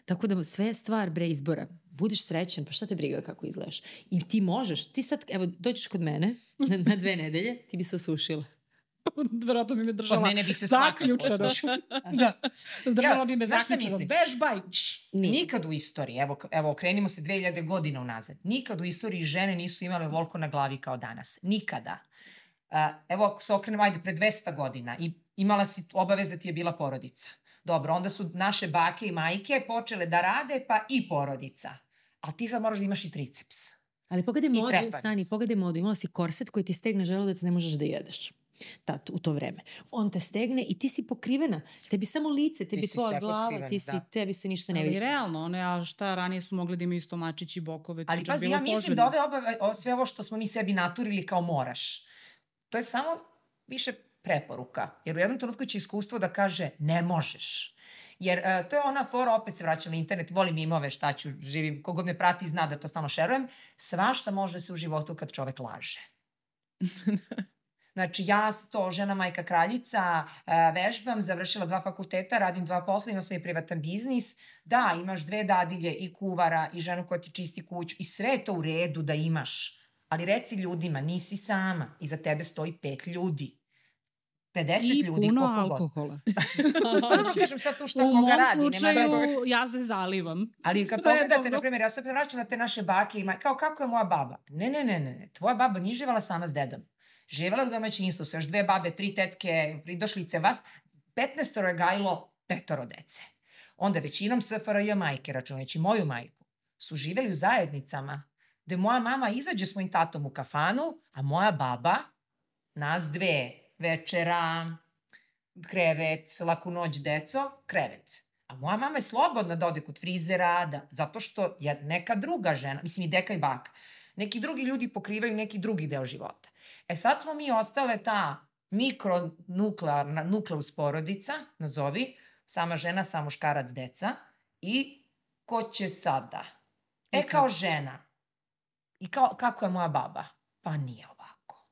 D: Tako da sve je stvar bre izbora. Budiš srećen, pa šta te briga kako izgledaš. I ti možeš, ti sad, evo, dođeš kod mene na, na dve nedelje, ti bi se osušila.
B: Verovatno bi me držala Od mene bi se zaključano. da. Držala ja, bi me zaključano. Vežbaj.
C: Nikad u istoriji, evo, evo okrenimo se 2000 godina unazad, nikad u istoriji žene nisu imale volko na glavi kao danas. Nikada. Uh, evo ako se okrenemo, ajde, pre 200 godina i imala si, obaveza ti je bila porodica. Dobro, onda su naše bake i majke počele da rade, pa i porodica. Ali ti sad moraš da imaš i triceps.
D: Ali pogledaj modu, stani, pogledaj modu. Imala si korset koji ti stegne želudac, ne možeš da jedeš. Tad, u to vreme. On te stegne i ti si pokrivena. Tebi samo lice, tebi
C: si
D: tvoja glava, ti si,
C: da.
D: tebi se ništa ne
B: Ali
D: vidi.
B: realno, one, a šta ranije su mogli da imaju stomačići, bokove,
C: Ali pazi, ja mislim
B: poželjno.
C: da ove obave, o, sve ovo što smo mi sebi naturili kao moraš, to je samo više preporuka. Jer u jednom trenutku će iskustvo da kaže ne možeš. Jer uh, to je ona fora, opet se vraćam na internet, volim imove, šta ću, živim, kogod me prati zna da to stalno šerujem, svašta može se u životu kad čovek laže. Znači, ja to, žena majka kraljica, e, vežbam, završila dva fakulteta, radim dva posla, imam svoj privatan biznis. Da, imaš dve dadilje i kuvara i ženu koja ti čisti kuću i sve je to u redu da imaš. Ali reci ljudima, nisi sama, iza tebe stoji pet ljudi. 50
B: I
C: ljudi,
B: puno alkohola.
C: Dobro, kažem sad tu šta
B: U
C: koga
B: mom
C: radi, nema
B: slučaju
C: veze.
B: ja se zalivam.
C: Ali kad pogledate, na primjer, ja se opet vraćam na te naše bake i maj, kao kako je moja baba? Ne, ne, ne, ne. tvoja baba nije živala sama s dedom. Živala je u domaćinstvu sa još dve babe, tri tetke, pridošlice vas. 15 je gajilo petoro dece. Onda većinom SFRJ majke, računajući moju majku, su živeli u zajednicama gde moja mama izađe s mojim tatom u kafanu, a moja baba, nas dve, večera, krevet, laku noć, deco, krevet. A moja mama je slobodna da ode kod frizera, da, zato što je neka druga žena, mislim i deka i baka, neki drugi ljudi pokrivaju neki drugi deo života. E sad smo mi ostale ta mikronuklearna, nukleus porodica, nazovi, sama žena, sam muškarac, deca, i ko će sada? E,
B: I
C: kao žena. I kao, kako je moja baba? Pa nije ovako.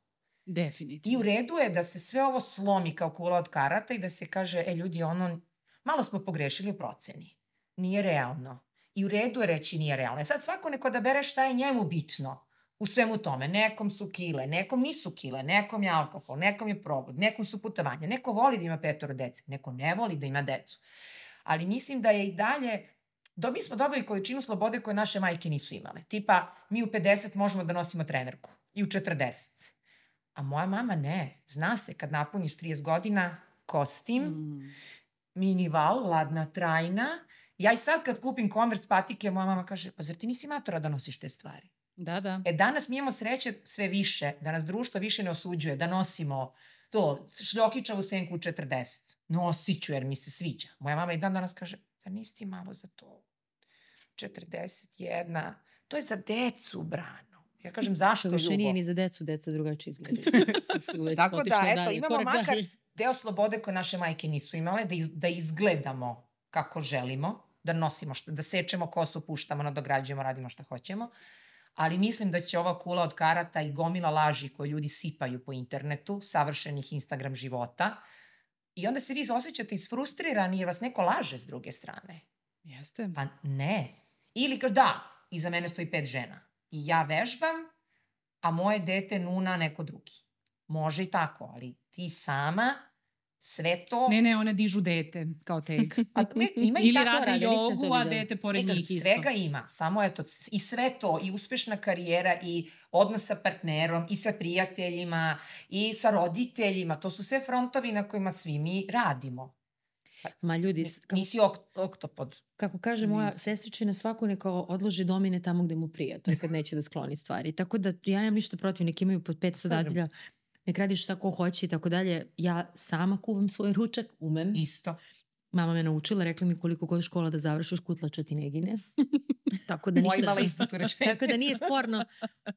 C: I
B: Definitivno.
C: u redu je da se sve ovo slomi kao kula od karata i da se kaže, e ljudi, ono, malo smo pogrešili u proceni. Nije realno. I u redu je reći nije realno. E sad svako neko da bere šta je njemu bitno u svemu tome. Nekom su kile, nekom nisu kile, nekom je alkohol, nekom je provod, nekom su putovanja. Neko voli da ima petoro dece, neko ne voli da ima decu. Ali mislim da je i dalje Do, mi smo dobili količinu slobode koje naše majke nisu imale. Tipa, mi u 50 možemo da nosimo trenerku. I u 40. A moja mama ne. Zna se, kad napuniš 30 godina, kostim,
B: Mm.
C: minival, ladna trajna. Ja i sad kad kupim Converse patike, moja mama kaže, pa zar ti nisi matora da nosiš te stvari?
B: Da, da.
C: E danas mi imamo sreće sve više, da nas društvo više ne osuđuje, da nosimo to, šljokičavu senku u 40. Nosit ću jer mi se sviđa. Moja mama i dan danas kaže, da nisi ti malo za to? 41. To je za decu, Brano. Ja kažem, zašto
D: To više
C: ljubo?
D: nije ni za decu, deca drugačije već
C: Tako da, eto,
D: dalje,
C: imamo
D: korak
C: makar
D: dalje.
C: deo slobode koje naše majke nisu imale, da, iz, da izgledamo kako želimo, da nosimo, što, da sečemo kosu, puštamo, nadograđujemo, radimo šta hoćemo. Ali mislim da će ova kula od karata i gomila laži koje ljudi sipaju po internetu, savršenih Instagram života, i onda se vi osjećate isfrustrirani jer vas neko laže s druge strane.
B: Jeste.
C: Pa ne. Ili kao da, iza mene stoji pet žena. I ja vežbam, a moje dete nuna neko drugi. Može i tako, ali ti sama sve to...
B: Ne, ne, one dižu dete kao take.
C: A, me, ima i
B: Ili
C: tako
B: rade
D: rade,
B: jogu, a dete pored njih isto.
C: svega ima, samo eto, i sve to, i uspešna karijera, i odnos sa partnerom, i sa prijateljima, i sa roditeljima, to su sve frontovi na kojima svi mi radimo.
D: Ma ljudi, kako,
C: Nisi ok, oktopod.
D: kako kaže moja
B: Nisam.
D: sestričina, svako neka odloži domine tamo gde mu prija. To je kad neće da skloni stvari. Tako da ja nemam ništa protiv, nek imaju pod 500
C: Kažem.
D: dadilja, nek radi šta ko hoće i tako dalje. Ja sama kuvam svoj ručak, umem.
C: Isto.
D: Mama me naučila, rekla mi koliko god škola da završiš, kutlača ti ne gine. tako da
C: Moja
D: ništa...
C: imala isto tu rečenicu.
D: Tako da nije sporno.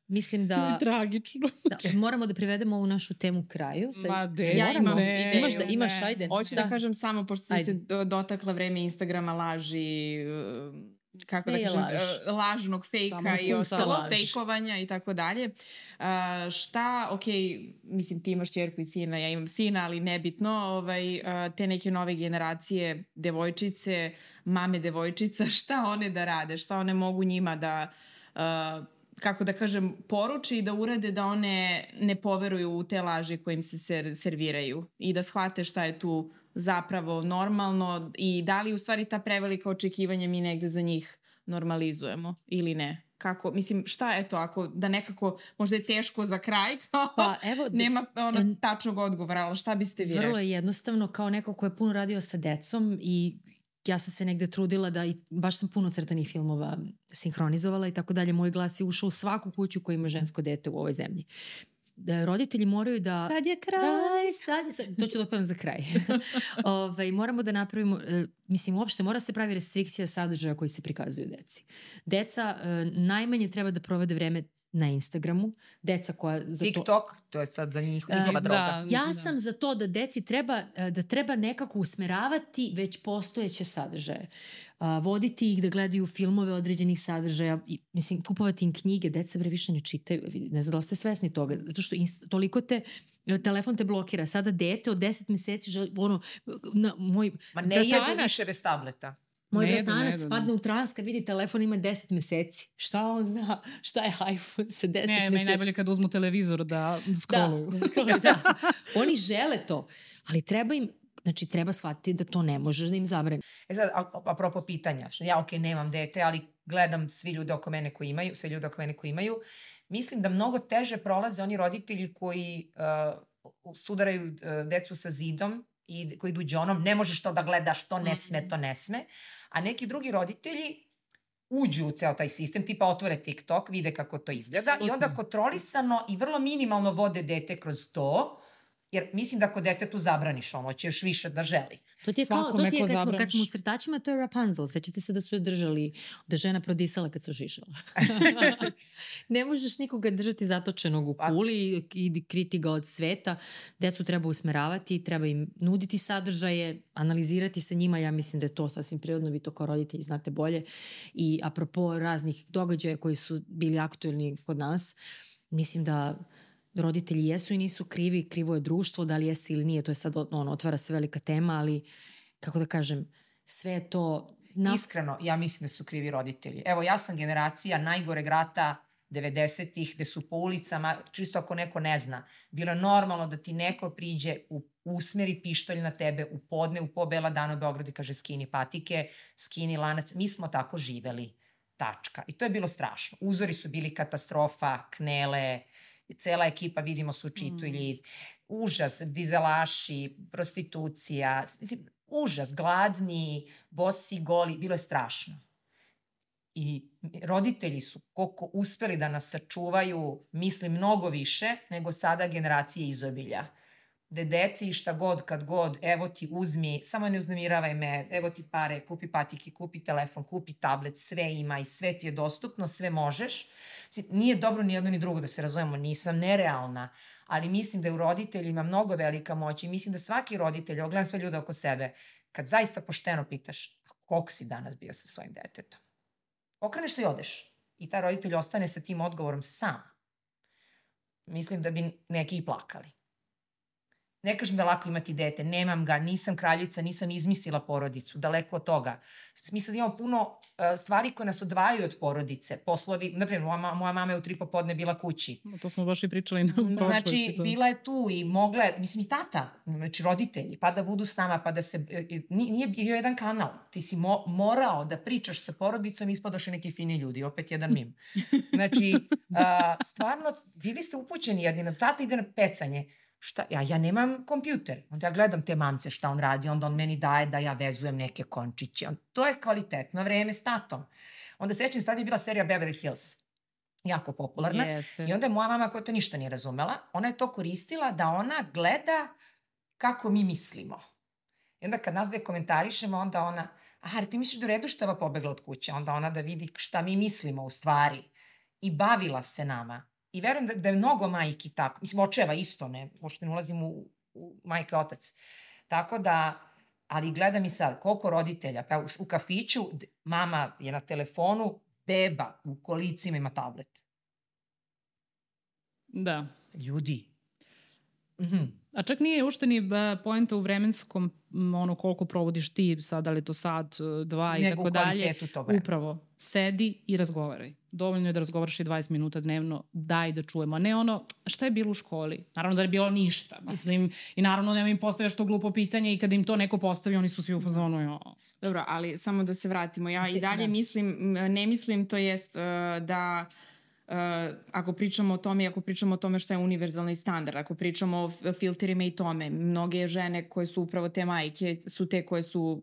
D: Mislim da,
B: Tragično.
D: da moramo da privedemo ovu našu temu kraju. Sad-
B: Ma de,
A: Ja
B: moramo.
A: imam
B: Ne,
A: ideju.
D: Imaš da imaš,
B: ne.
D: ajde.
A: Hoću
D: šta?
A: da kažem samo, pošto sam se do- dotakla vreme Instagrama, laži, uh, kako
D: Sve
A: da kažem,
D: laž.
A: uh, lažnog fejka i ostalo,
D: laž.
A: fejkovanja i tako dalje. Uh, šta, ok, mislim ti imaš čerku i sina, ja imam sina, ali nebitno, ovaj, uh, te neke nove generacije, devojčice, mame devojčica, šta one da rade, šta one mogu njima da uh, kako da kažem, poruči i da urade da one ne poveruju u te laži koje im se ser, serviraju i da shvate šta je tu zapravo normalno i da li u stvari ta prevelika očekivanja mi negde za njih normalizujemo ili ne. kako, mislim, šta je to ako, da nekako, možda je teško za kraj, kao,
D: Pa evo,
A: nema ono tačnog odgovora, ali šta biste vi
D: Vrlo je jednostavno kao neko ko je puno radio sa decom i ja sam se negde trudila da i baš sam puno crtanih filmova sinhronizovala i tako dalje. Moj glas je ušao u svaku kuću koja ima žensko dete u ovoj zemlji. Da, roditelji moraju da...
A: Sad je kraj.
D: Sad, je- sad, to ću da za kraj. ovaj, moramo da napravimo, e, mislim uopšte mora se pravi restrikcija sadržaja koji se prikazuju deci. Deca e, najmanje treba da provode vreme na Instagramu, deca koja za to...
C: TikTok, to je sad za njih,
D: E,
C: njihova
B: da.
C: droga.
D: Ja
B: Da.
D: sam za to da deci treba, da treba nekako usmeravati već postojeće sadržaje. A, voditi ih da gledaju filmove određenih sadržaja, i, mislim, kupovati im knjige, deca bre više ne čitaju, vidi, ne znam da li ste svesni toga, zato što inst, toliko te, telefon te blokira. Sada dete od 10 meseci, želi, ono, na, moj,
C: Ma ne jedu
D: Bratanac-
C: više bez tableta.
D: moj
B: Ne jedu, ne
D: bratanac
B: jedu,
D: spadne
B: da.
D: u trans kad vidi telefon ima 10 meseci. Šta on zna? Šta je iPhone sa 10
B: Ne, meni
D: meseci?
B: najbolje kad uzmu televizor da scrolluju.
D: Da, da, scrolluju, da. Oni žele to, ali treba im, znači treba shvatiti da to ne možeš da im zabrani.
C: E sad, apropo pitanja, što ja ok, nemam dete, ali gledam svi ljude oko mene koji imaju, sve ljude oko mene koji imaju, mislim da mnogo teže prolaze oni roditelji koji uh, sudaraju uh, decu sa zidom i koji idu džonom, ne možeš to da gledaš, to ne sme, to ne sme, a neki drugi roditelji uđu u ceo taj sistem, tipa otvore TikTok, vide kako to izgleda i onda kontrolisano i vrlo minimalno vode dete kroz to, jer mislim da ako detetu zabraniš ono, će još više da želi.
D: To ti je kao, to ti je kad smo, kad smo u crtačima, to je Rapunzel. Sećate se da su je držali, da žena prodisala kad se ošišala. ne možeš nikoga držati zatočenog u
C: Pa-
D: kuli i, i kriti ga od sveta. Decu treba usmeravati, treba im nuditi sadržaje, analizirati sa njima. Ja mislim da je to sasvim prirodno, vi to kao roditelji znate bolje. I apropo raznih događaja koji su bili aktuelni kod nas, mislim da roditelji jesu i nisu krivi, krivo je društvo, da li jeste ili nije, to je sad ono, otvara se velika tema, ali kako da kažem, sve je to na...
C: Iskreno, ja mislim da su krivi roditelji. Evo, ja sam generacija najgoreg rata 90-ih, gde su po ulicama, čisto ako neko ne zna, bilo je normalno da ti neko priđe u usmeri pištolj na tebe u podne, u po bela dana u Beogradu i kaže skini patike, skini lanac. Mi smo tako živeli. Tačka. I to je bilo strašno. Uzori su bili katastrofa, knele, cela ekipa, vidimo, su čitulji, mm. užas, dizelaši, prostitucija, mislim, užas, gladni, bosi, goli, bilo je strašno. I roditelji su koliko uspeli da nas sačuvaju, mislim, mnogo više nego sada generacije izobilja. Gde deci šta god, kad god, evo ti uzmi, samo ne uznemiravaj me, evo ti pare, kupi patike, kupi telefon, kupi tablet, sve ima i sve ti je dostupno, sve možeš. Mislim, nije dobro ni jedno ni drugo da se razumemo, nisam nerealna, ali mislim da je u roditeljima mnogo velika moć i mislim da svaki roditelj, ogledam sve ljude oko sebe, kad zaista pošteno pitaš, "A koliko si danas bio sa svojim detetom? Okreneš se i odeš. I taj roditelj ostane sa tim odgovorom sam. Mislim da bi neki i plakali. Ne kažem da je lako imati dete, nemam ga, nisam kraljica, nisam izmislila porodicu, daleko od toga. Mislim da imamo puno uh, stvari koje nas odvajaju od porodice. Poslovi, naprimjer, moja, moja mama je u tri popodne bila kući.
B: To smo baš i pričali na prošloj
C: Znači,
B: epizodi.
C: bila je tu i mogla je, mislim i tata, znači roditelji, pa da budu s nama, pa da se, e, e, nije bio jedan kanal. Ti si mo, morao da pričaš sa porodicom, ispadoše neki fini ljudi, opet jedan mim. Znači, a, stvarno, bili ste upućeni jedni tata ide na pecanje. Šta, ja, ja nemam kompjuter. Onda ja gledam te mamce šta on radi, onda on meni daje da ja vezujem neke končiće. On, to je kvalitetno vreme s tatom. Onda sećam se, tada je bila serija Beverly Hills. Jako popularna.
B: Jeste.
C: I onda je moja mama koja to ništa nije razumela, ona je to koristila da ona gleda kako mi mislimo. I onda kad nas dve komentarišemo, onda ona, aha, ti misliš da u redu što je ova pobegla od kuće? Onda ona da vidi šta mi mislimo u stvari. I bavila se nama. I verujem da, da je mnogo majki tako. Mislim, očeva isto, ne, možda ne ulazim u, u majka i otac. Tako da, ali gledam i sad, koliko roditelja, pa u, u kafiću, mama je na telefonu, beba u kolicima ima tablet.
B: Da.
C: Ljudi. Mhm.
B: A čak nije ušte ni poenta u vremenskom, ono koliko provodiš ti, sad, da li to sad, dva i
C: Nego
B: tako
C: u
B: dalje.
C: kvalitetu tog vremena.
B: Upravo. Sedi i razgovaraj. Dovoljno je da razgovaraš i 20 minuta dnevno, daj da čujemo. A ne ono, šta je bilo u školi? Naravno da je bilo ništa. Mislim, i naravno nema im postavljaš to glupo pitanje i kada im to neko postavi, oni su svi u fazonu. Jo.
A: Dobro, ali samo da se vratimo. Ja i dalje da. mislim, ne mislim to jest uh, da Uh, ako pričamo o tome, ako pričamo o tome šta je univerzalni standard, ako pričamo o filterima i tome, mnoge žene koje su upravo te majke su te koje su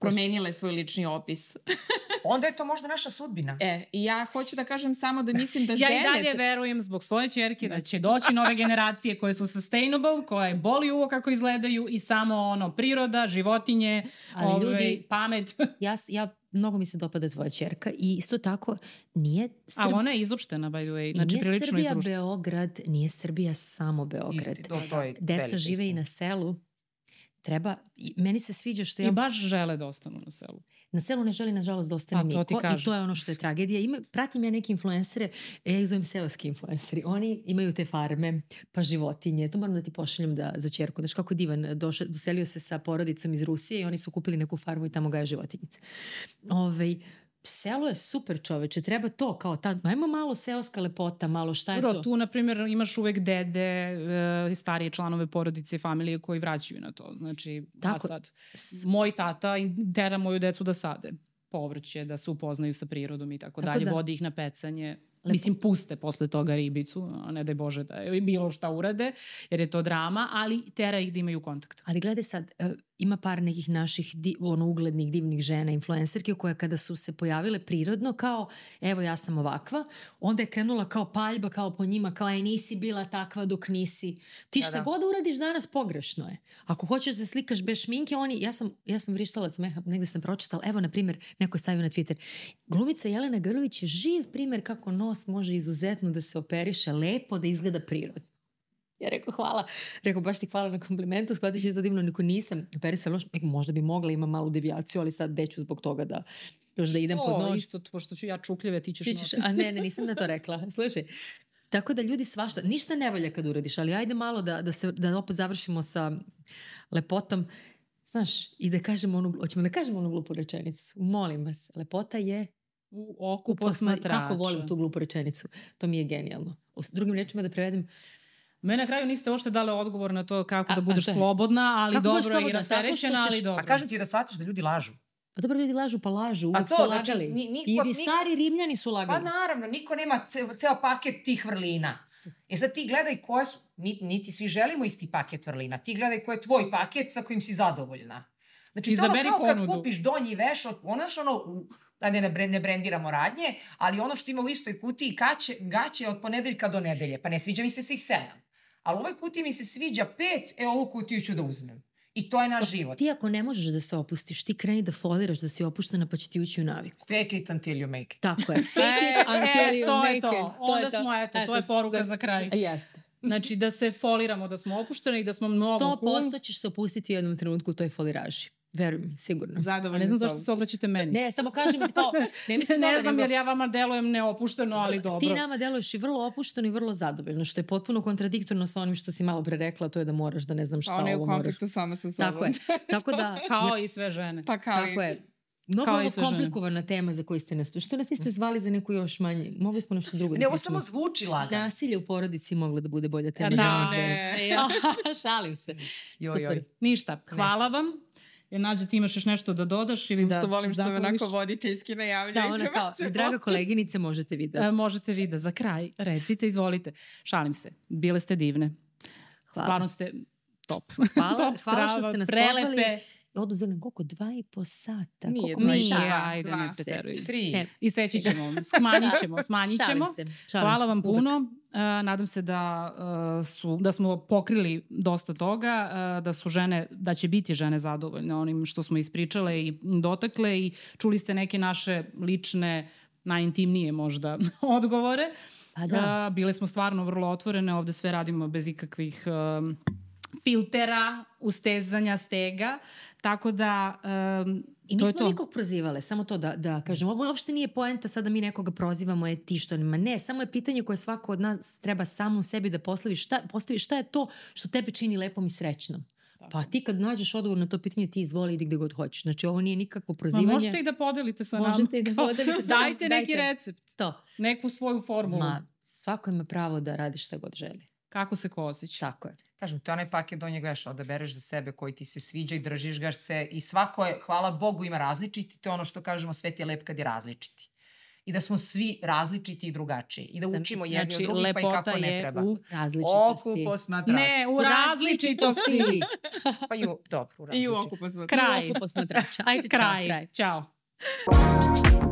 A: promenile svoj lični opis.
C: Onda je to možda naša sudbina.
A: E, i ja hoću da kažem samo da mislim da žene...
B: ja i dalje verujem zbog svoje čerke da će doći nove generacije koje su sustainable, koje boli uvo kako izgledaju i samo ono priroda, životinje, Ali ove, ovaj, ljudi, pamet.
D: ja, ja mnogo mi se dopada tvoja čerka i isto tako nije
B: Srb... Ali ona je izopštena, by the way. Znači,
D: nije Srbija Beograd, nije Srbija samo Beograd.
C: Isti, to, to je
D: Deca žive i na selu treba, meni se sviđa što ja...
B: I baš žele da ostanu na selu.
D: Na selu ne želi, nažalost, da ostane niko. I to je ono što je tragedija. Ima, pratim ja neke influencere, ja ih zovem seoski influenceri. Oni imaju te farme, pa životinje. To moram da ti pošaljem da, za čerku. Znaš kako divan, došao, doselio se sa porodicom iz Rusije i oni su kupili neku farmu i tamo gaje životinjice. Ove, ovaj, selo je super čoveče, treba to kao ta, ajmo malo seoska lepota, malo šta je
B: Dobro,
D: to?
B: tu na primjer imaš uvek dede, e, starije članove porodice familije koji vraćaju na to. Znači, Tako. a sad, moj tata tera moju decu da sade povrće, da se upoznaju sa prirodom i tako, tako dalje, da. vodi ih na pecanje. Lepo. Mislim, puste posle toga ribicu, a ne daj Bože da je bilo šta urade, jer je to drama, ali tera ih da imaju kontakt.
D: Ali gledaj sad, e, ima par nekih naših di, ono, uglednih divnih žena, influencerke koje kada su se pojavile prirodno kao evo ja sam ovakva, onda je krenula kao paljba kao po njima, kao aj nisi bila takva dok nisi. Ti da, šta da, da. god uradiš danas pogrešno je. Ako hoćeš da slikaš bez šminke, oni, ja sam, ja sam vrištalac smeha, negde sam pročitala, evo na primjer, neko je stavio na Twitter, glumica Jelena Grlović je živ primjer kako nos može izuzetno da se operiše lepo, da izgleda prirodno. Ja rekao hvala. Rekao baš ti hvala na komplimentu, shvatit ćeš da divno, neko nisam. Peri se loš, možda bi mogla ima malu devijaciju, ali sad deću zbog toga da još da idem pod noć.
B: Isto, pošto ću ja čukljeve, ti ćeš,
D: ti ćeš A ne, ne, nisam da to rekla. Slušaj, tako da ljudi svašta, ništa ne valja kad uradiš, ali ajde malo da, da, se, da opet završimo sa lepotom. Znaš, i da kažemo onu, hoćemo da kažemo onu glupu rečenicu. Molim vas, lepota je
B: u oku posmatrača.
D: Kako volim tu glupu rečenicu. To mi je genijalno. O drugim rečima da prevedem,
B: Me na kraju niste uopšte dali odgovor na to kako a, da budeš slobodna, ali kako dobro i rasterećena, ali dobro.
C: A kažem ti da shvatiš da ljudi lažu.
D: Pa dobro, ljudi lažu, pa lažu, uvijek su znači, lagali. Ni, niko, I stari rimljani su lagali.
C: Pa naravno, niko nema ceo, ceo paket tih vrlina. E sad ti gledaj koje su, niti, niti svi želimo isti paket vrlina. Ti gledaj koji je tvoj paket sa kojim si zadovoljna. Znači, to ono kao ponudu. kad kupiš donji veš, od, ono ono, da ne, ne brendiramo radnje, ali ono što ima u istoj kutiji kaće, gaće od ponedeljka do nedelje, pa ne sviđa mi se svih sedam ali ovoj kutiji mi se sviđa pet, e ovu kutiju ću da uzmem. I to je naš so, život.
D: Ti ako ne možeš da se opustiš, ti kreni da foliraš da si opuštena pa će ti ući u naviku.
C: Fake it until you make it.
D: Tako je. Fake it e, until you
B: to
D: make
B: it. To. Onda to smo, eto, to je poruka za kraj.
D: Jeste.
B: Znači da se foliramo, da smo opušteni i da smo mnogo...
D: 100% ćeš se opustiti u jednom trenutku u toj foliraži. Verujem, sigurno.
B: Zadovoljno. Ne znam zašto se obraćate meni.
D: Ne, samo kažem to.
B: Ne, mislim ne znam nego... jer ja vama delujem neopušteno, ali dobro.
D: Ti nama deluješ i vrlo opušteno i vrlo zadovoljno, što je potpuno kontradiktorno sa onim što si malo pre rekla, to je da moraš da ne znam šta ovo moraš.
A: Pa ona je u konfliktu sama sa sobom.
D: Tako je. Tako da,
B: kao i sve žene.
A: Pa kao
D: tako i... je. Mnogo ovo komplikovana žene. tema za koju ste nas... Što nas niste zvali za neku još manje? Mogli smo nešto drugo
C: da Ne, ovo samo zvuči lagano.
D: Nasilje u porodici moglo da bude bolja tema.
B: Da, ne.
D: Šalim se.
C: Joj, joj.
B: Ništa. Hvala vam. Jel nađe ti imaš još nešto da dodaš ili
A: da, što volim što me onako voditeljski najavljaju.
D: Da, ona kao, draga koleginice, možete vi da.
B: E, možete vi da, za kraj, recite, izvolite. Šalim se, bile ste divne. Hvala. Stvarno ste top.
D: Hvala, top hvala što ste nas prelepe. pozvali oduzeli nam koliko? Dva i po sata?
B: Nije, koliko nije, ajde, ne preteruj. Tri. Ne. I seći ćemo, smanjit ćemo, smanjit ćemo. Se, Hvala vam puno. Uh, nadam se da, uh, su, da smo pokrili dosta toga, uh, da su žene, da će biti žene zadovoljne onim što smo ispričale i dotakle i čuli ste neke naše lične, najintimnije možda odgovore.
D: Pa da.
B: Uh, bile smo stvarno vrlo otvorene, ovde sve radimo bez ikakvih uh, filtera, ustezanja, stega, tako da um,
D: I nismo nikog prozivale, samo to da, da kažem. Ovo uopšte nije poenta sada da mi nekoga prozivamo je ti što nema. Ne, samo je pitanje koje svako od nas treba samo u sebi da postavi šta, postavi šta je to što tebe čini lepom i srećnom. Pa ti kad nađeš odgovor na to pitanje, ti izvoli idi gde god hoćeš. Znači, ovo nije nikakvo prozivanje.
B: Ma možete i da podelite sa nama.
D: Možete i da podelite sa nama,
B: Dajte neki
D: dajte.
B: recept,
D: To.
B: neku svoju formulu.
D: Ma, svako ima pravo da radi šta god želi.
B: Kako se ko osjeća.
D: Tako je.
C: Kažem, to je onaj paket donjeg veša, odabereš za sebe koji ti se sviđa i držiš ga se i svako je, hvala Bogu, ima različiti, to je ono što kažemo, svet je lep kad je različiti. I da smo svi različiti i drugačiji. I da učimo
D: Zamisli,
C: jedni
B: znači,
C: od drugih, pa i kako ne
B: je
C: treba.
B: u
D: Različitosti.
C: Oku posmatrač.
B: Ne, u različitosti.
D: različitosti.
C: Pa i u, dobro, u
A: I u
C: različitosti.
A: oku posmatrača.
B: Kraj.
D: Ajde, čao,
B: Kraj.
D: kraj.
B: Ćao.